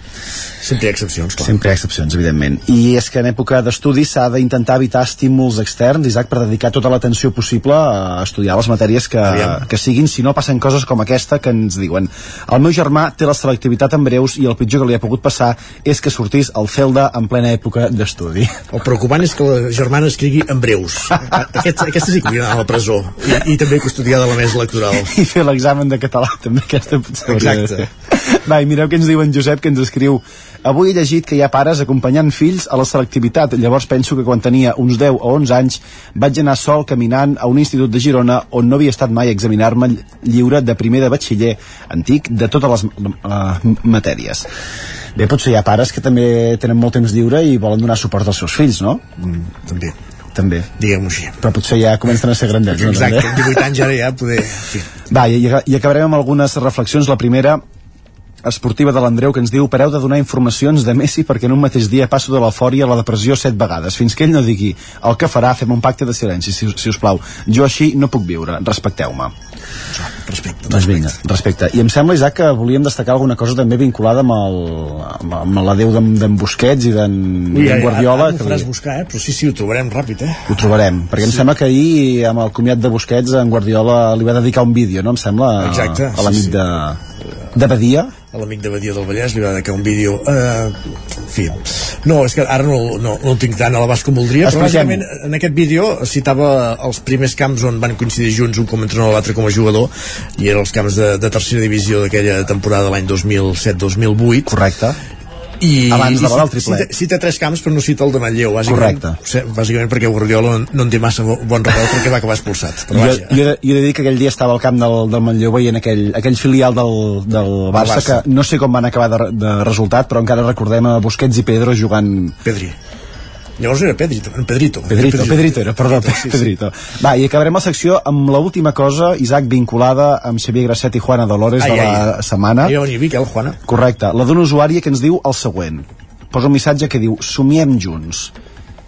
Sempre hi ha excepcions, clar. Sempre hi ha excepcions, evidentment. I és que en època d'estudi s'ha d'intentar evitar estímuls externs, Isaac, per dedicar tota l'atenció possible a estudiar les matèries que, Aviam. que siguin, si no passen coses com aquesta que ens diuen. El meu germà té la selectivitat en breus i el pitjor que li ha pogut passar és que sortís al Felda en plena època d'estudi. El preocupant és que la germana escrigui en breus. Aquest, aquesta sí que d'anar a la presó. I, I també custodiada a la mesa electoral. I fer l'examen de català també, aquesta potser de Exacte. Va, i mireu què ens diu en Josep, que ens escriu avui he llegit que hi ha pares acompanyant fills a la selectivitat. Llavors penso que quan tenia uns 10 o 11 anys vaig anar sol caminant a un institut de Girona on no havia estat mai a examinar-me lliure de primer de batxiller antic de totes les uh, matèries. Bé, potser hi ha pares que també tenen molt temps lliure i volen donar suport als seus fills, no? Mm, també també. Diguem-ho així. Però potser ja comencen a ser grandets, no? Exacte, També? amb 18 anys ara ja poder... Sí. Va, i, i acabarem amb algunes reflexions. La primera, esportiva de l'Andreu que ens diu pareu de donar informacions de Messi perquè en un mateix dia passo de l'eufòria a la depressió set vegades. Fins que ell no digui el que farà, fem un pacte de silenci, si, si us plau. Jo així no puc viure. Respecteu-me. Respecte. Doncs vinga, respecte. I em sembla, Isaac, que volíem destacar alguna cosa també vinculada amb, el, amb, amb la déu d'en Busquets i d'en Guardiola. Ara, ara que faràs li- buscar, eh? però sí, sí, ho trobarem ràpid, eh? ho trobarem, perquè em Sí. sembla que ahir amb el comiat de Busquets en Guardiola li va dedicar un vídeo, no? Em sembla Exacte, a l'amic sí, sí. de, de Badia a l'amic de Badia del Vallès li va dedicar un vídeo eh, en fi, no, és que ara no, no, no el tinc tant a l'abast com voldria però bàsicament en aquest vídeo citava els primers camps on van coincidir junts un com a entrenador l'altre com a jugador i eren els camps de, de tercera divisió d'aquella temporada l'any 2007-2008 correcte i, Abans de i la del triplet. cita, cita tres camps però no cita el de Manlleu bàsicament, Correcte. bàsicament perquè Guardiola no, no en té massa bo- bon record perquè va acabar expulsat però jo, vaja, jo, jo he de dir que aquell dia estava al camp del, del Manlleu veient aquell, aquell filial del, del Barça, Barça. que no sé com van acabar de, de resultat però encara recordem a Busquets i Pedro jugant Pedri llavors era Pedrito, Pedrito Pedrito, Pedrito era, perdó, sí, sí. Pedrito. Va, i acabarem la secció amb l'última cosa, Isaac, vinculada amb Xavier Grasset i Juana Dolores Ai, de la ai. setmana. Ahir va venir Miquel, Juana. Correcte, la d'una usuària que ens diu el següent. Posa un missatge que diu Somiem junts.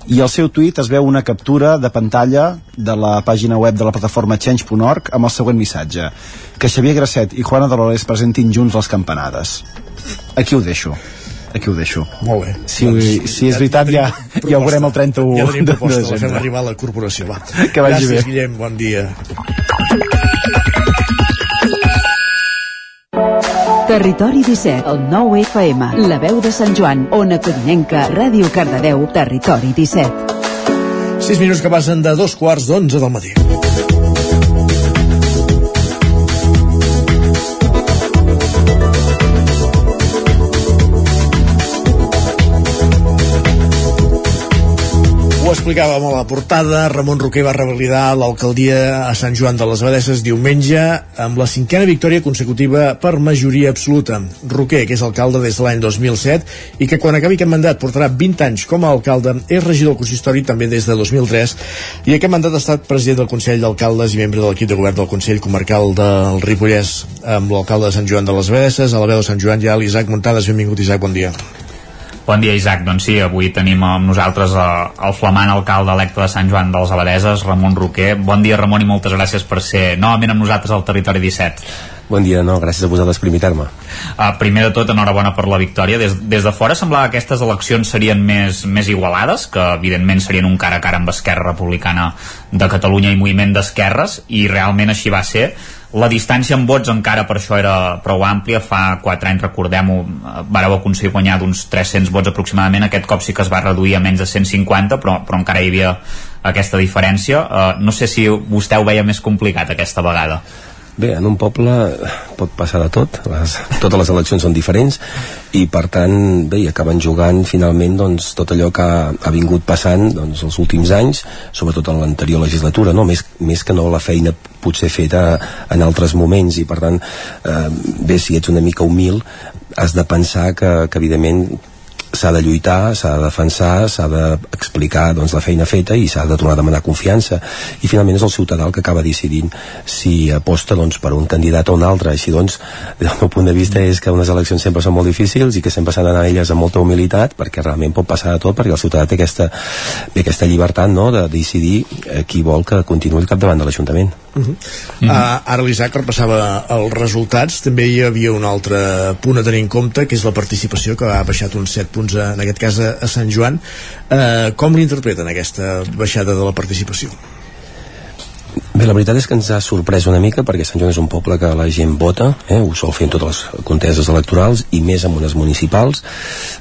I al seu tuit es veu una captura de pantalla de la pàgina web de la plataforma change.org amb el següent missatge. Que Xavier Grasset i Juana Dolores presentin junts les campanades. Aquí ho deixo. Aquí ho deixo. Molt bé. Si, si és veritat, ja, ja ho veurem el 31 Ja de, proposta, de la fem desembre. arribar a la corporació, va. Que vagi Gràcies, bé. Guillem, bon dia. Territori 17, el 9 FM, la veu de Sant Joan, Ona Codinenca, Ràdio Cardedeu, Territori 17. 6 minuts que passen de dos quarts d'onze del matí. Ho explicàvem a la portada, Ramon Roquer va revalidar l'alcaldia a Sant Joan de les Abadesses diumenge amb la cinquena victòria consecutiva per majoria absoluta. Roquer, que és alcalde des de l'any 2007 i que quan acabi aquest mandat portarà 20 anys com a alcalde, és regidor del consistori també des de 2003 i aquest mandat ha estat president del Consell d'Alcaldes i membre de l'equip de govern del Consell Comarcal del Ripollès amb l'alcalde de Sant Joan de les Abadesses, a la veu de Sant Joan ja l'Isaac Muntades. Benvingut, Isaac, bon dia. Bon dia, Isaac. Doncs sí, avui tenim amb nosaltres eh, el flamant alcalde electe de Sant Joan dels Abadeses, Ramon Roquer. Bon dia, Ramon, i moltes gràcies per ser novament amb nosaltres al Territori 17. Bon dia, no, gràcies a vosaltres per invitar-me. Uh, primer de tot, enhorabona per la victòria. Des, des de fora semblava que aquestes eleccions serien més, més igualades, que evidentment serien un cara a cara amb Esquerra Republicana de Catalunya i Moviment d'Esquerres, i realment així va ser. La distància en vots encara per això era prou àmplia, fa 4 anys, recordem-ho, eh, vareu aconseguir guanyar d'uns 300 vots aproximadament, aquest cop sí que es va reduir a menys de 150, però, però encara hi havia aquesta diferència. Uh, no sé si vostè ho veia més complicat aquesta vegada. Bé, en un poble pot passar de tot, les, totes les eleccions són diferents i per tant, bé, acaben jugant finalment doncs, tot allò que ha, ha vingut passant doncs, els últims anys, sobretot en l'anterior legislatura, no? més, més que no la feina potser feta en altres moments i per tant, eh, bé, si ets una mica humil, has de pensar que, que evidentment s'ha de lluitar, s'ha de defensar, s'ha d'explicar doncs, la feina feta i s'ha de tornar a demanar confiança i finalment és el ciutadà el que acaba decidint si aposta doncs, per un candidat o un altre així doncs, del meu punt de vista és que unes eleccions sempre són molt difícils i que sempre s'ha d'anar elles amb molta humilitat perquè realment pot passar de tot perquè el ciutadà té aquesta, té aquesta llibertat no? de decidir eh, qui vol que continuï al capdavant de l'Ajuntament Uh -huh. uh, ara l'Isaac repassava els resultats també hi havia un altre punt a tenir en compte que és la participació que ha baixat uns 7 punts a, en aquest cas a, a Sant Joan uh, com l'interpreten aquesta baixada de la participació? Bé, la veritat és que ens ha sorprès una mica perquè Sant Joan és un poble que la gent vota, eh? ho sol fer en totes les conteses electorals i més en unes municipals.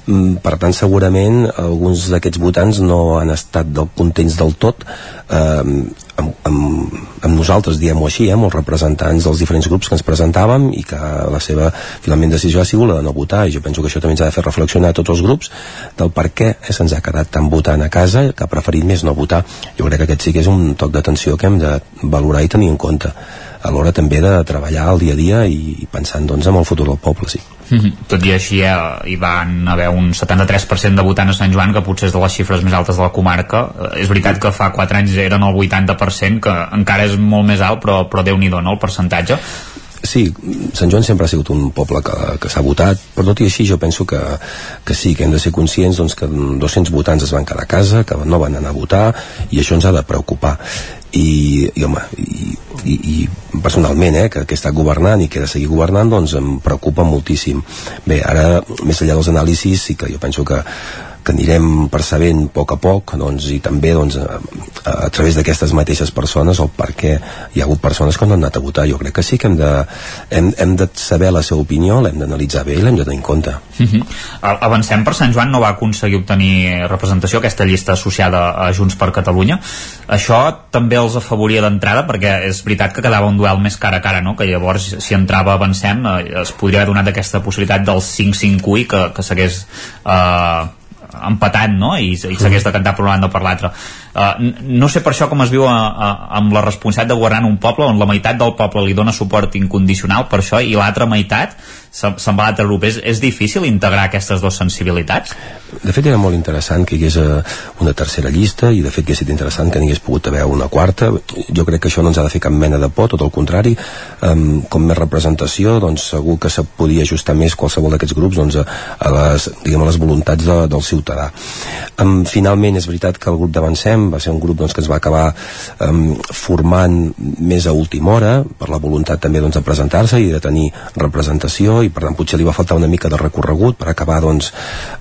Mm, Per tant, segurament alguns d'aquests votants no han estat del contents del tot eh, amb, amb, amb nosaltres, diem-ho així, eh, amb els representants dels diferents grups que ens presentàvem i que la seva finalment decisió ha sigut la de no votar i jo penso que això també ens ha de fer reflexionar a tots els grups del per què eh, se'ns ha quedat tan votant a casa que ha preferit més no votar. Jo crec que aquest sí que és un toc d'atenció que hem de valorar i tenir en compte a l'hora també de treballar el dia a dia i, i pensant doncs en el futur del poble, sí. Tot i així eh, hi van haver un 73% de votants a Sant Joan que potser és de les xifres més altes de la comarca. Eh, és veritat que fa 4 anys eren el 80% que encara és molt més alt però, però Déu-n'hi-do no, el percentatge Sí, Sant Joan sempre ha sigut un poble que, que s'ha votat, però tot i així jo penso que, que sí, que hem de ser conscients doncs, que 200 votants es van quedar a casa, que no van anar a votar, i això ens ha de preocupar. I, i home, i, i, i personalment, eh, que, que estat governant i que de seguir governant, doncs em preocupa moltíssim. Bé, ara, més enllà dels anàlisis, sí que jo penso que que anirem percebent a poc a poc doncs, i també doncs, a, a, a través d'aquestes mateixes persones el per què hi ha hagut persones que no han anat a votar jo crec que sí que hem de, hem, hem de saber la seva opinió, l'hem d'analitzar bé i l'hem de tenir en compte Uh -huh. Avancem per Sant Joan no va aconseguir obtenir representació aquesta llista associada a Junts per Catalunya això també els afavoria d'entrada perquè és veritat que quedava un duel més cara a cara no? que llavors si entrava Avancem eh, es podria haver donat aquesta possibilitat del 5-5-1 i que, que s'hagués eh, empatat no? i, i s'hagués de cantar per una banda o per l'altra uh, no sé per això com es viu a, a, amb la responsabilitat de governar un poble on la meitat del poble li dona suport incondicional per això i l'altra meitat se'n va a l'altre grup és, és difícil integrar aquestes dues sensibilitats? de fet era molt interessant que hi hagués eh, una tercera llista i de fet que ha estat interessant que n'hi hagués pogut haver una quarta. Jo crec que això no ens ha de fer cap mena de por tot el contrari, um, com més representació doncs segur que se podia ajustar més qualsevol d'aquests grups doncs, a, a, les, diguem, a les voluntats de, del ciutadà. Um, finalment és veritat que el grup d'Avancem va ser un grup doncs, que es va acabar um, formant més a última hora per la voluntat també doncs, de presentar-se i de tenir representació i per tant potser li va faltar una mica de recorregut per acabar doncs,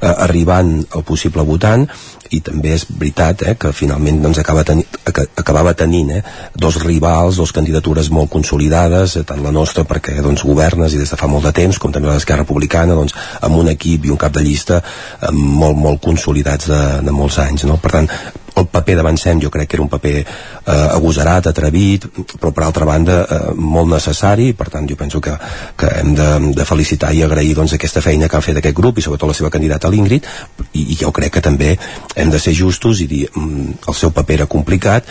eh, arribant al possible votant i també és veritat eh, que finalment doncs, acaba teni acabava tenint eh, dos rivals, dos candidatures molt consolidades, eh, tant la nostra perquè doncs, governes i des de fa molt de temps com també l'Esquerra Republicana doncs, amb un equip i un cap de llista eh, molt, molt consolidats de, de molts anys no? per tant el paper d'Avancem jo crec que era un paper eh, agosarat, atrevit, però per altra banda eh, molt necessari, per tant jo penso que, que hem de, de felicitar i agrair doncs, aquesta feina que han fet aquest grup i sobretot la seva candidata l'Ingrid i, i jo crec que també hem de ser justos i dir mm, el seu paper era complicat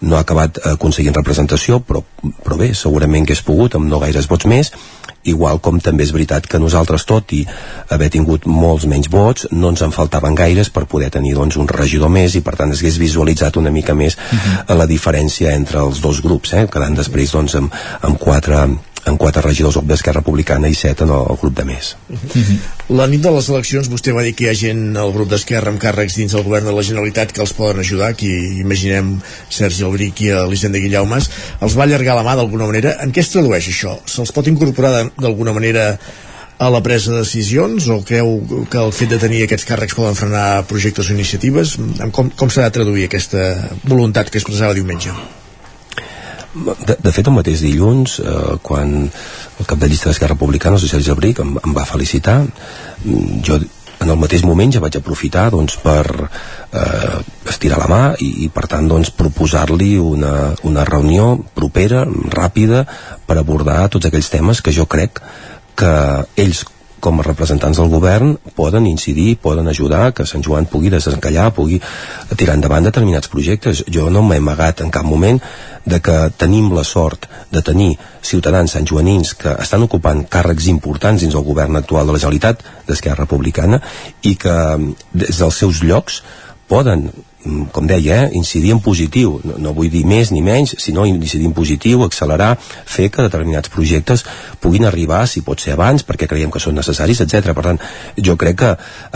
no ha acabat aconseguint representació però, però bé, segurament que és pogut amb no gaires vots més igual com també és veritat que nosaltres tot i haver tingut molts menys vots no ens en faltaven gaires per poder tenir doncs, un regidor més i per tant es hagués visualitzat una mica més uh -huh. la diferència entre els dos grups eh? quedant després doncs, amb, amb quatre amb quatre regidors d'Esquerra Republicana i set en el, el grup de més. Uh -huh. La nit de les eleccions vostè va dir que hi ha gent al grup d'Esquerra amb càrrecs dins del govern de la Generalitat que els poden ajudar, aquí imaginem Sergi Albric i Elisenda Guillaumes, els va allargar la mà d'alguna manera. En què es tradueix això? Se'ls pot incorporar d'alguna manera a la presa de decisions o creu que el fet de tenir aquests càrrecs poden frenar projectes o iniciatives? Com, com de traduir aquesta voluntat que expressava diumenge? de, de fet el mateix dilluns eh, quan el cap de llista d'Esquerra Republicana el Sergi Abric em, em va felicitar mm, jo en el mateix moment ja vaig aprofitar doncs, per eh, estirar la mà i, i per tant doncs, proposar-li una, una reunió propera, ràpida per abordar tots aquells temes que jo crec que ells com a representants del govern poden incidir, poden ajudar que Sant Joan pugui desencallar, pugui tirar endavant determinats projectes. Jo no m'he amagat en cap moment de que tenim la sort de tenir ciutadans santjoanins que estan ocupant càrrecs importants dins el govern actual de la Generalitat d'Esquerra Republicana i que des dels seus llocs poden com deia, eh, incidir en positiu no, no vull dir més ni menys sinó incidir en positiu, accelerar fer que determinats projectes puguin arribar si pot ser abans perquè creiem que són necessaris, etc. Per tant, jo crec que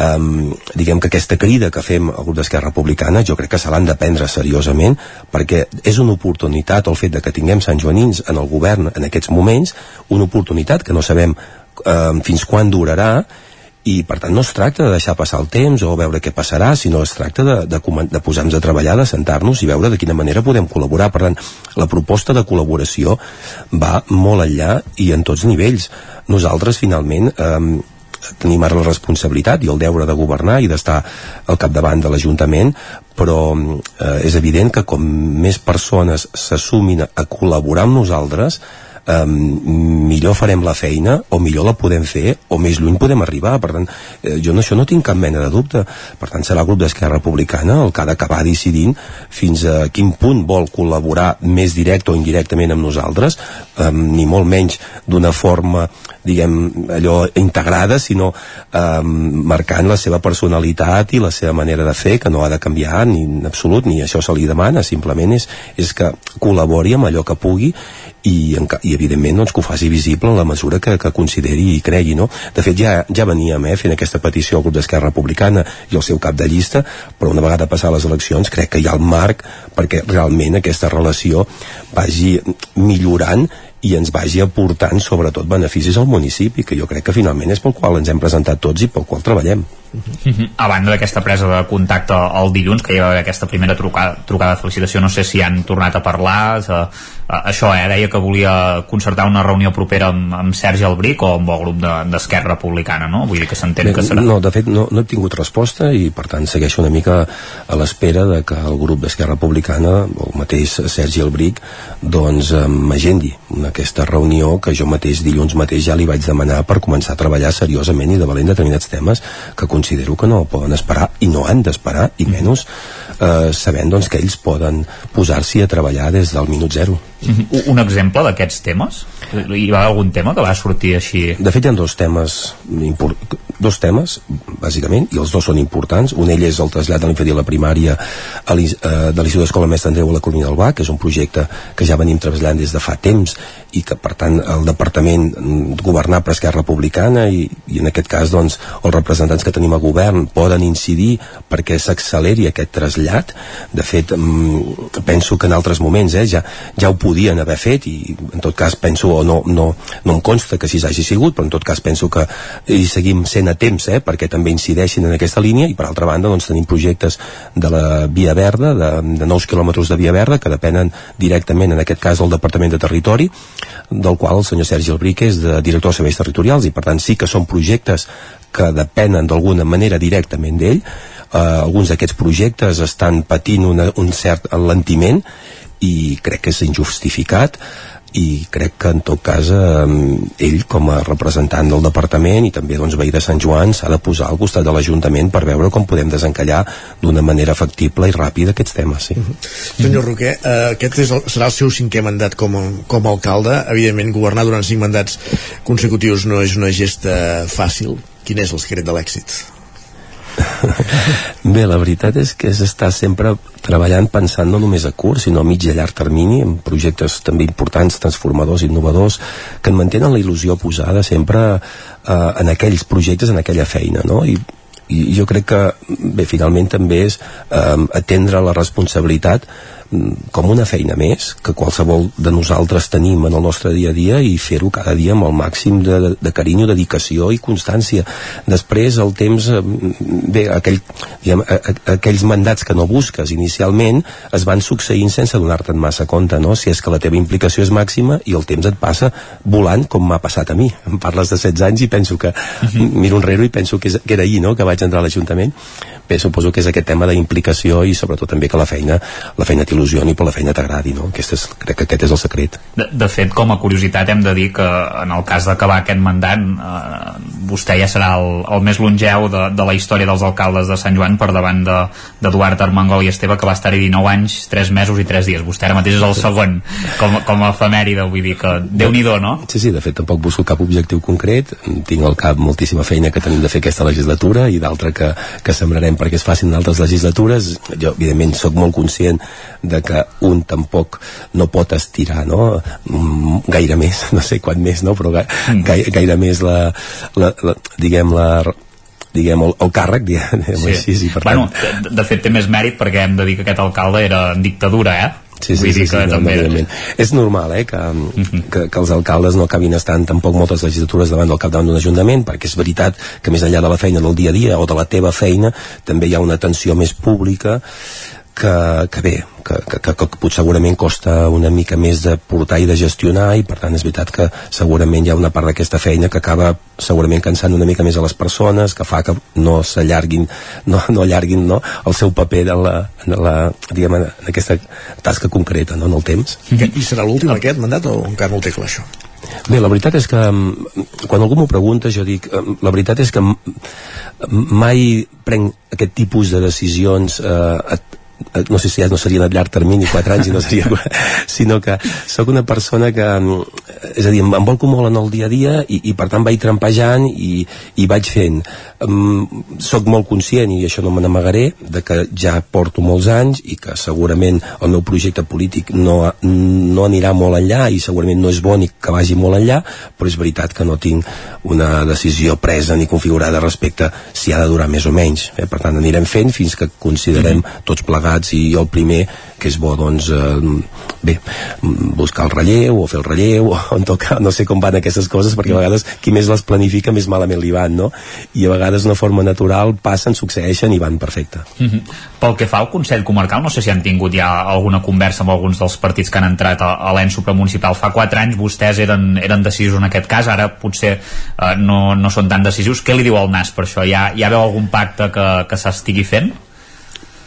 um, diguem que aquesta crida que fem al grup d'Esquerra Republicana jo crec que se l'han de prendre seriosament perquè és una oportunitat el fet de que tinguem Sant Joanins en el govern en aquests moments, una oportunitat que no sabem um, fins quan durarà i per tant no es tracta de deixar passar el temps o veure què passarà, sinó es tracta de, de, de posar-nos a treballar, de sentar-nos i veure de quina manera podem col·laborar. Per tant, la proposta de col·laboració va molt enllà i en tots nivells. Nosaltres, finalment, eh, tenim ara la responsabilitat i el deure de governar i d'estar al capdavant de l'Ajuntament però eh, és evident que com més persones s'assumin a col·laborar amb nosaltres um, millor farem la feina o millor la podem fer o més lluny podem arribar. Per tant, eh, jo en això no tinc cap mena de dubte. Per tant serà el grup d'Esquerra Republicana el que ha d'acabar decidint fins a quin punt vol col·laborar més directe o indirectament amb nosaltres um, ni molt menys d'una forma diguem, allò integrada, sinó eh, marcant la seva personalitat i la seva manera de fer, que no ha de canviar ni en absolut, ni això se li demana, simplement és, és que col·labori amb allò que pugui i, i evidentment doncs, que ho faci visible en la mesura que, que consideri i cregui no? de fet ja, ja veníem eh, fent aquesta petició al grup d'Esquerra Republicana i el seu cap de llista però una vegada passar les eleccions crec que hi ha el marc perquè realment aquesta relació vagi millorant i ens vagi aportant sobretot beneficis al municipi, que jo crec que finalment és pel qual ens hem presentat tots i pel qual treballem. A banda d'aquesta presa de contacte el dilluns, que hi va haver aquesta primera trucada, trucada de felicitació, no sé si han tornat a parlar, això, eh, deia que volia concertar una reunió propera amb, amb Sergi Albric o amb el grup d'Esquerra de, Republicana, no? Vull dir que s'entén que serà... No, de fet, no, no he tingut resposta i, per tant, segueixo una mica a l'espera de que el grup d'Esquerra Republicana, o el mateix Sergi Albric, doncs eh, m'agendi aquesta reunió que jo mateix dilluns mateix ja li vaig demanar per començar a treballar seriosament i de valent determinats temes que considero que no poden esperar i no han d'esperar i menys eh, sabent doncs, que ells poden posar-s'hi a treballar des del minut zero Un exemple d'aquests temes? Hi va algun tema que va sortir així? De fet hi ha dos temes dos temes, bàsicament, i els dos són importants. Un ell és el trasllat de l'infantil a la primària a eh, de l'Institut d'Escola Mestre Andreu a la Colina del Bac, que és un projecte que ja venim treballant des de fa temps i que, per tant, el departament mm, governar per Esquerra Republicana i, i en aquest cas, doncs, els representants que tenim a govern poden incidir perquè s'acceleri aquest trasllat. De fet, mm, penso que en altres moments eh, ja, ja ho podien haver fet i en tot cas penso, o no, no, no em consta que així hagi sigut, però en tot cas penso que hi seguim sent a temps eh, perquè també incideixin en aquesta línia i per altra banda doncs, tenim projectes de la Via Verda, de, de nous quilòmetres de Via Verda que depenen directament en aquest cas del Departament de Territori del qual el senyor Sergi Albric és de director de serveis territorials i per tant sí que són projectes que depenen d'alguna manera directament d'ell. Eh, alguns d'aquests projectes estan patint una, un cert alentiment i crec que és injustificat i crec que en tot cas eh, ell com a representant del departament i també doncs, veí de Sant Joan s'ha de posar al costat de l'Ajuntament per veure com podem desencallar d'una manera factible i ràpida aquests temes sí. Uh -huh. Senyor Roquer, eh, aquest és el, serà el seu cinquè mandat com a, com a alcalde evidentment governar durant cinc mandats consecutius no és una gesta fàcil quin és el secret de l'èxit? Bé, la veritat és que és estar sempre treballant pensant no només a curt, sinó a mig i a llarg termini, en projectes també importants, transformadors, innovadors, que en mantenen la il·lusió posada sempre eh, en aquells projectes, en aquella feina, no? I, i jo crec que, bé, finalment també és eh, atendre la responsabilitat com una feina més que qualsevol de nosaltres tenim en el nostre dia a dia i fer-ho cada dia amb el màxim de, de carinyo, dedicació i constància. Després el temps, eh, bé, aquell, diguem, a, a, aquells mandats que no busques inicialment es van succeint sense donar-te'n massa compte, no? Si és que la teva implicació és màxima i el temps et passa volant com m'ha passat a mi. Em parles de 16 anys i penso que, uh -huh. miro enrere i penso que, és, que era ahir, no?, que vaig entrar a l'Ajuntament bé, suposo que és aquest tema d'implicació i sobretot també que la feina la feina t'il·lusioni però la feina t'agradi no? Aquest és, crec que aquest és el secret de, de fet, com a curiositat hem de dir que en el cas d'acabar aquest mandat eh, vostè ja serà el, el més longeu de, de la història dels alcaldes de Sant Joan per davant d'Eduard de, Armengol i Esteve que va estar-hi 19 anys, 3 mesos i 3 dies vostè ara mateix és el segon com, com a efemèride, vull dir que déu nhi no? Sí, sí, de fet tampoc busco cap objectiu concret tinc al cap moltíssima feina que tenim de fer aquesta legislatura i d'altra que, que sembrarem perquè es facin altres legislatures jo evidentment sóc molt conscient de que un tampoc no pot estirar no? Mm, gaire més, no sé quant més no? però mm. gaire, gaire més la, la, la diguem la diguem, el, el càrrec, diguem, sí. així, i per bueno, tant... de, de fet té més mèrit perquè hem de dir que aquest alcalde era en dictadura, eh? Sí, sí, Vull sí, sí, no, també... no, evidentment. és normal eh, que, que, que els alcaldes no acabin estant tampoc moltes legislatures davant del capdavant d'un ajuntament perquè és veritat que més enllà de la feina del dia a dia o de la teva feina també hi ha una atenció més pública que, que bé, que, que, que, que potser segurament costa una mica més de portar i de gestionar i per tant és veritat que segurament hi ha una part d'aquesta feina que acaba segurament cansant una mica més a les persones que fa que no s'allarguin no, no allarguin no, el seu paper de la, de la, diguem, en aquesta tasca concreta no, en el temps I serà l'últim aquest mandat o encara no el té clar això? Bé, la veritat és que mm, quan algú m'ho pregunta jo dic, eh, la veritat és que mai prenc aquest tipus de decisions eh, no sé si ja no serien a llarg termini, 4 anys i no seria sinó que sóc una persona que mm, és a dir, em volco molt en el dia a dia i, i per tant vaig trampejant i, i vaig fent um, soc molt conscient i això no me n'amagaré de que ja porto molts anys i que segurament el meu projecte polític no, no anirà molt enllà i segurament no és bo ni que vagi molt enllà però és veritat que no tinc una decisió presa ni configurada respecte si ha de durar més o menys eh? per tant anirem fent fins que considerem tots plegats i jo el primer que és bo doncs eh, bé, buscar el relleu o fer el relleu o en tot cas, no sé com van aquestes coses perquè a vegades qui més les planifica més malament li van no? i a vegades d'una forma natural passen, succeeixen i van perfecte Mm -hmm. Pel que fa al Consell Comarcal, no sé si han tingut ja alguna conversa amb alguns dels partits que han entrat a, a l'ENS supramunicipal. Fa 4 anys vostès eren, eren decisius en aquest cas, ara potser eh, no, no són tan decisius. Què li diu el NAS per això? Ja, ja veu algun pacte que, que s'estigui fent?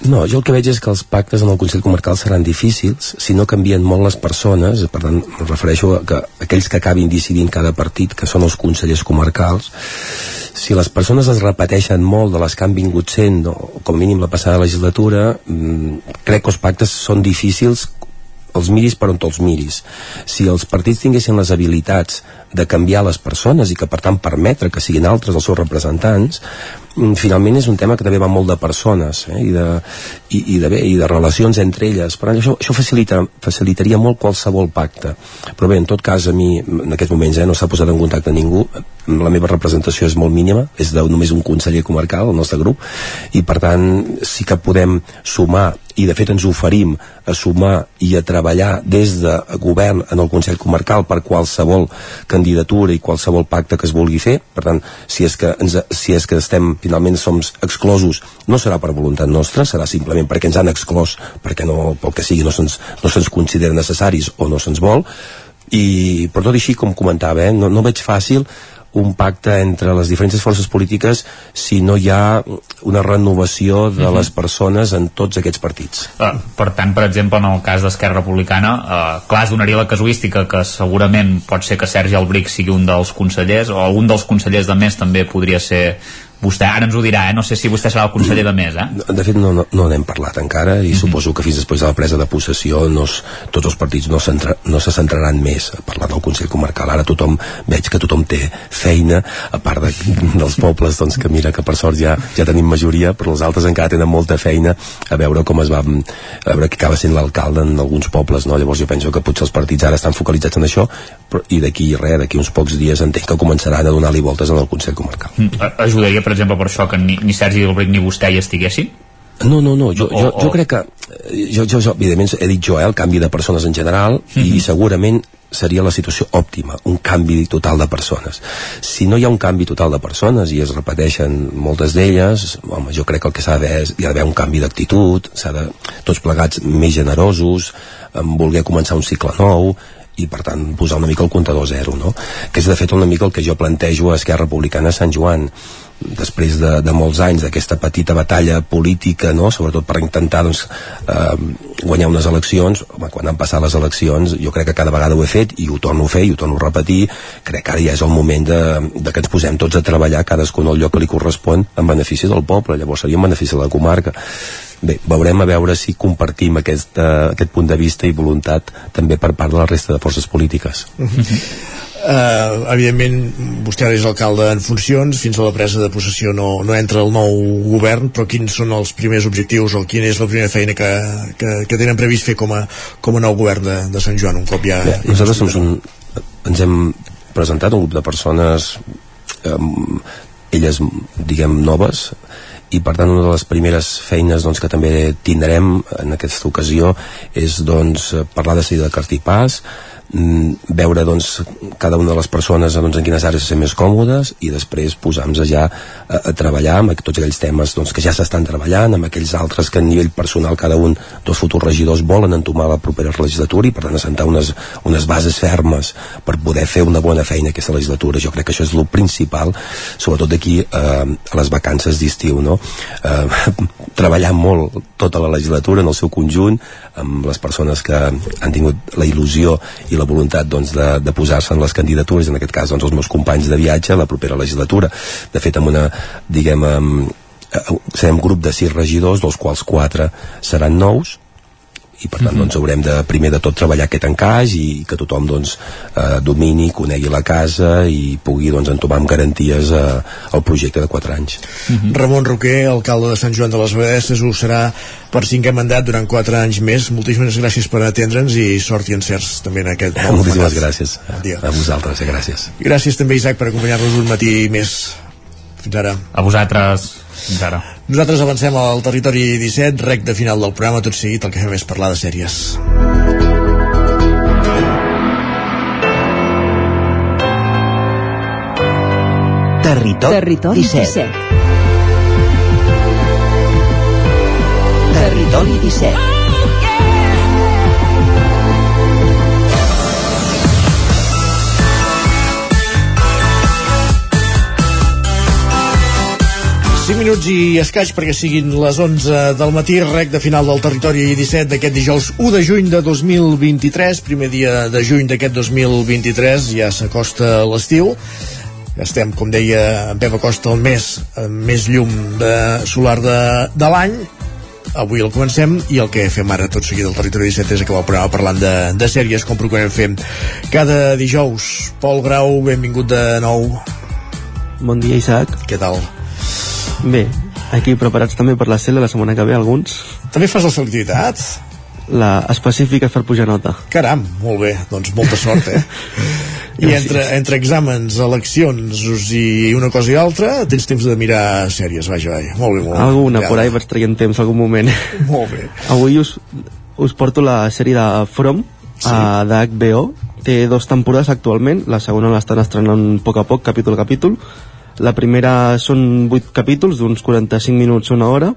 No, jo el que veig és que els pactes en el Consell Comarcal seran difícils si no canvien molt les persones, per tant, em refereixo a que aquells que acabin decidint cada partit, que són els consellers comarcals, si les persones es repeteixen molt de les que han vingut sent, o com a mínim la passada legislatura, mmm, crec que els pactes són difícils els miris per on te'ls miris. Si els partits tinguessin les habilitats de canviar les persones i que per tant permetre que siguin altres els seus representants, mm, finalment és un tema que també va molt de persones eh? I, de, i, i, de, bé, i de relacions entre elles. Per tant això, això facilita, facilitaria molt qualsevol pacte. Però bé, en tot cas a mi en aquests moments eh, no s'ha posat en contacte ningú. La meva representació és molt mínima és de només un conseller comarcal el nostre grup i per tant sí que podem sumar i de fet ens oferim a sumar i a treballar des de govern en el Consell Comarcal per qualsevol candidatura i qualsevol pacte que es vulgui fer. Per tant, si és que, ens, si és que estem finalment som exclosos. No serà per voluntat nostra, serà simplement perquè ens han exclòs, perquè no, pel que sigui no se'ns no se considera necessaris o no se'ns vol. I per tot així com comentava, eh, no, no veig fàcil un pacte entre les diferents forces polítiques si no hi ha una renovació de les persones en tots aquests partits. Uh, per tant, per exemple, en el cas d'Esquerra Republicana, uh, clar, es donaria la casuística que segurament pot ser que Sergi Albric sigui un dels consellers, o algun dels consellers de més també podria ser vostè, ara ens ho dirà, eh? no sé si vostè serà el conseller de més, eh? De fet, no, no, no n'hem parlat encara i mm -hmm. suposo que fins després de la presa de possessió no es, tots els partits no, no se centraran més a parlar del Consell Comarcal. Ara tothom, veig que tothom té feina, a part de, dels pobles, doncs que mira que per sort ja, ja tenim majoria, però els altres encara tenen molta feina a veure com es va, a veure què acaba sent l'alcalde en alguns pobles, no? Llavors jo penso que potser els partits ara estan focalitzats en això però, i d'aquí res, d'aquí uns pocs dies entenc que començaran a donar-li voltes en el Consell Comarcal. Mm. Ajudaria, per exemple, per això que ni, ni Sergi Albric ni vostè hi estiguessin? No, no, no, jo, jo, jo crec que jo, jo, jo, evidentment he dit jo, eh, el canvi de persones en general mm -hmm. i segurament seria la situació òptima, un canvi total de persones. Si no hi ha un canvi total de persones i es repeteixen moltes d'elles, home, jo crec que el que s'ha d'haver hi ha d'haver un canvi d'actitud, s'ha de tots plegats més generosos, en voler començar un cicle nou, i per tant posar una mica el comptador zero no? que és de fet una mica el que jo plantejo a Esquerra Republicana a Sant Joan després de, de molts anys d'aquesta petita batalla política, no? sobretot per intentar doncs, eh, guanyar unes eleccions. Home, quan han passat les eleccions jo crec que cada vegada ho he fet i ho torno a fer i ho torno a repetir, crec que ara ja és el moment de, de que ens posem tots a treballar cadascun al lloc que li correspon en benefici del poble, llavors seria en benefici de la comarca. Bé, veurem a veure si compartim aquest, uh, aquest punt de vista i voluntat també per part de la resta de forces polítiques. Uh -huh. Uh, evidentment vostè ara és alcalde en funcions fins a la presa de possessió no, no entra el nou govern però quins són els primers objectius o quina és la primera feina que, que, que tenen previst fer com a, com a nou govern de, de Sant Joan un cop ja... Bé, nosaltres som un, ens hem presentat un grup de persones um, elles diguem noves i per tant una de les primeres feines doncs, que també tindrem en aquesta ocasió és doncs, parlar de seguida de cartipàs veure doncs, cada una de les persones doncs, en quines àrees se sent més còmodes i després posar-nos ja a, a treballar amb tots aquells temes doncs, que ja s'estan treballant, amb aquells altres que a nivell personal cada un dels futurs regidors volen entomar la propera legislatura i per tant assentar unes, unes bases fermes per poder fer una bona feina aquesta legislatura. Jo crec que això és el principal, sobretot d'aquí eh, a les vacances d'estiu. No? Eh, treballar molt tota la legislatura en el seu conjunt, amb les persones que han tingut la il·lusió i la voluntat doncs, de, de posar-se en les candidatures, en aquest cas doncs, els meus companys de viatge a la propera legislatura. De fet, amb una, diguem, amb, serem grup de sis regidors, dels quals quatre seran nous, i per tant Mhm. doncs, haurem de primer de tot treballar aquest encaix i que tothom doncs, eh, domini, conegui la casa i pugui doncs, entomar amb garanties eh, el projecte de 4 anys. Ramon Roquer, alcalde de Sant Joan de les Abadesses, ho serà per cinquè mandat durant 4 anys més. Moltíssimes gràcies per atendre'ns i sort i encerts també en aquest nou Moltíssimes mandat. gràcies a vosaltres, eh, gràcies. Gràcies també, Isaac, per acompanyar-nos un matí més. Fins ara. A vosaltres, fins ara. Nosaltres avancem al territori 17, rec de final del programa, tot seguit el que fem és parlar de sèries. Territori, Territori 17. Territori 17. Cinc minuts i escaig perquè siguin les 11 del matí, rec de final del territori 17 d'aquest dijous 1 de juny de 2023, primer dia de juny d'aquest 2023, ja s'acosta l'estiu. Estem, com deia en Pep Acosta, el mes amb més llum de solar de, de l'any. Avui el comencem i el que fem ara tot seguit al Territori 17 és acabar el programa parlant de, de sèries com procurem fer cada dijous. Pol Grau, benvingut de nou. Bon dia, Isaac. Què tal? Bé, aquí preparats també per la cel·la la setmana que ve, alguns. També fas la selectivitat? La específica és per pujar nota. Caram, molt bé, doncs molta sort, eh? I entre, entre exàmens, eleccions i una cosa i altra, tens temps de mirar sèries, vaja, vaja. Molt bé, molt bé. Alguna Ja. por ahí vaig traient temps algun moment. Molt bé. Avui us, us porto la sèrie de From, sí. uh, d'HBO. Té dos temporades actualment, la segona l'estan estrenant a poc a poc, capítol a capítol. La primera són 8 capítols, d'uns 45 minuts a una hora,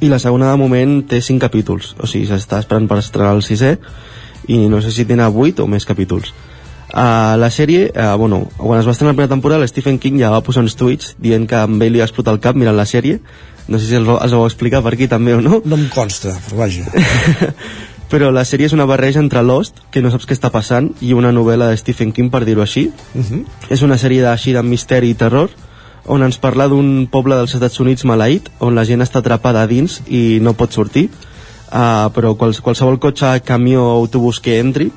i la segona de moment té 5 capítols, o sigui, s'està esperant per estrenar el sisè, i no sé si tenen 8 o més capítols. Uh, la sèrie, uh, bueno, quan es va estrenar la primera temporada, Stephen King ja va posar uns tuits dient que amb ell li va explotar el cap mirant la sèrie. No sé si els, els ho explicar per aquí també o no. No em consta, però vaja. Però la sèrie és una barreja entre Lost, que no saps què està passant, i una novel·la de Stephen King, per dir-ho així. Uh -huh. És una sèrie d'així de misteri i terror, on ens parla d'un poble dels Estats Units maleït, on la gent està atrapada a dins i no pot sortir, uh, però quals, qualsevol cotxe, camió o autobús que entri,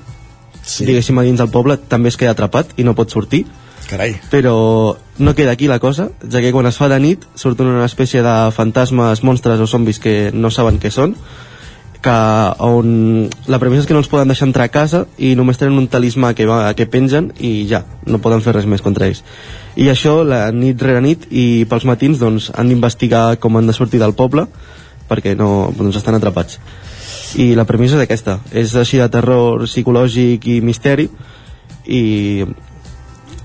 sí. diguéssim, a dins del poble, també es queda atrapat i no pot sortir. Carai. Però no queda aquí la cosa, ja que quan es fa de nit surten una espècie de fantasmes, monstres o zombis que no saben què són, que on la premissa és que no els poden deixar entrar a casa i només tenen un talismà que, va, que pengen i ja, no poden fer res més contra ells. I això la nit rere nit i pels matins doncs, han d'investigar com han de sortir del poble perquè no, doncs estan atrapats. I la premissa és aquesta. És així de terror psicològic i misteri i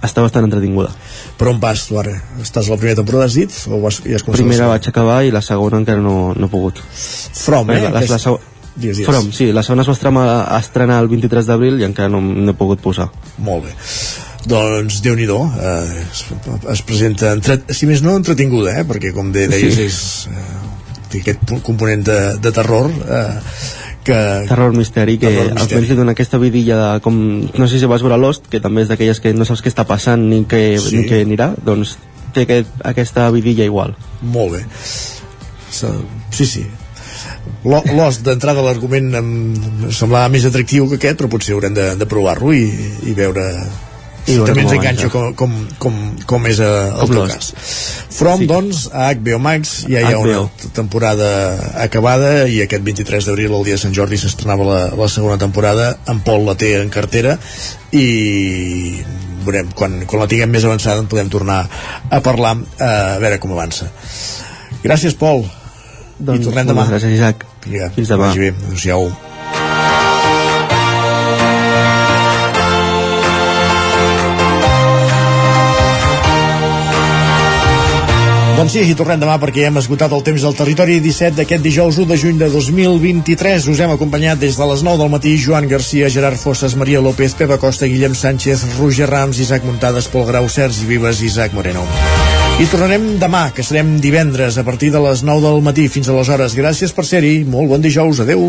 està bastant entretinguda Per on vas tu ara? Estàs a la primera temporada, has dit? O vas, ja has primera la vaig acabar i la segona encara no, no he pogut From, eh? la, la, la, Aquesta- seg- Digues, digues. From, sí, la segona es va estrenar, estrenar el 23 d'abril i encara no, no he pogut posar Molt bé. Doncs, déu nhi eh, es, es presenta, entre, si més no, entretinguda, eh? perquè com de, deies, Sí. és, eh, té aquest component de, de terror eh, que... terror misteri que Terror misteri. li dona aquesta vidilla de com, no sé si vas veure Lost que també és d'aquelles que no saps què està passant ni què, Sí. ni què anirà doncs té aquest, aquesta vidilla igual Molt bé. Sí, sí. Lo- L'os d'entrada l'argument em semblava més atractiu que aquest, però potser haurem de, de provar-lo i, i veure I si veure també com ens enganxa com, com, com, com és eh, el Com teu cas. From, sí. doncs, a HBO Max ja hi ha HBO. una temporada acabada i aquest 23 d'abril, el dia de Sant Jordi, s'estrenava la, la segona temporada. En Pol la té en cartera i veurem, quan, quan la tinguem més avançada en podem tornar a parlar a veure com avança. Gràcies, Pol. Doncs, I tornem demà. gràcies, Isaac. Vinga, Fins demà. Adéu-siau. Doncs sí, i tornem demà perquè ja hem esgotat el temps del territori 17 d'aquest dijous 1 de juny de 2023. Us hem acompanyat des de les 9 del matí Joan Garcia, Gerard Fosses, Maria López, Pepa Costa, Guillem Sánchez, Roger Rams, Isaac Muntades, Pol Grau, Sergi Vives i Isaac Moreno. I tornarem demà, que serem divendres, a partir de les 9 del matí. Fins aleshores, gràcies per ser-hi. Molt bon dijous. Adeu.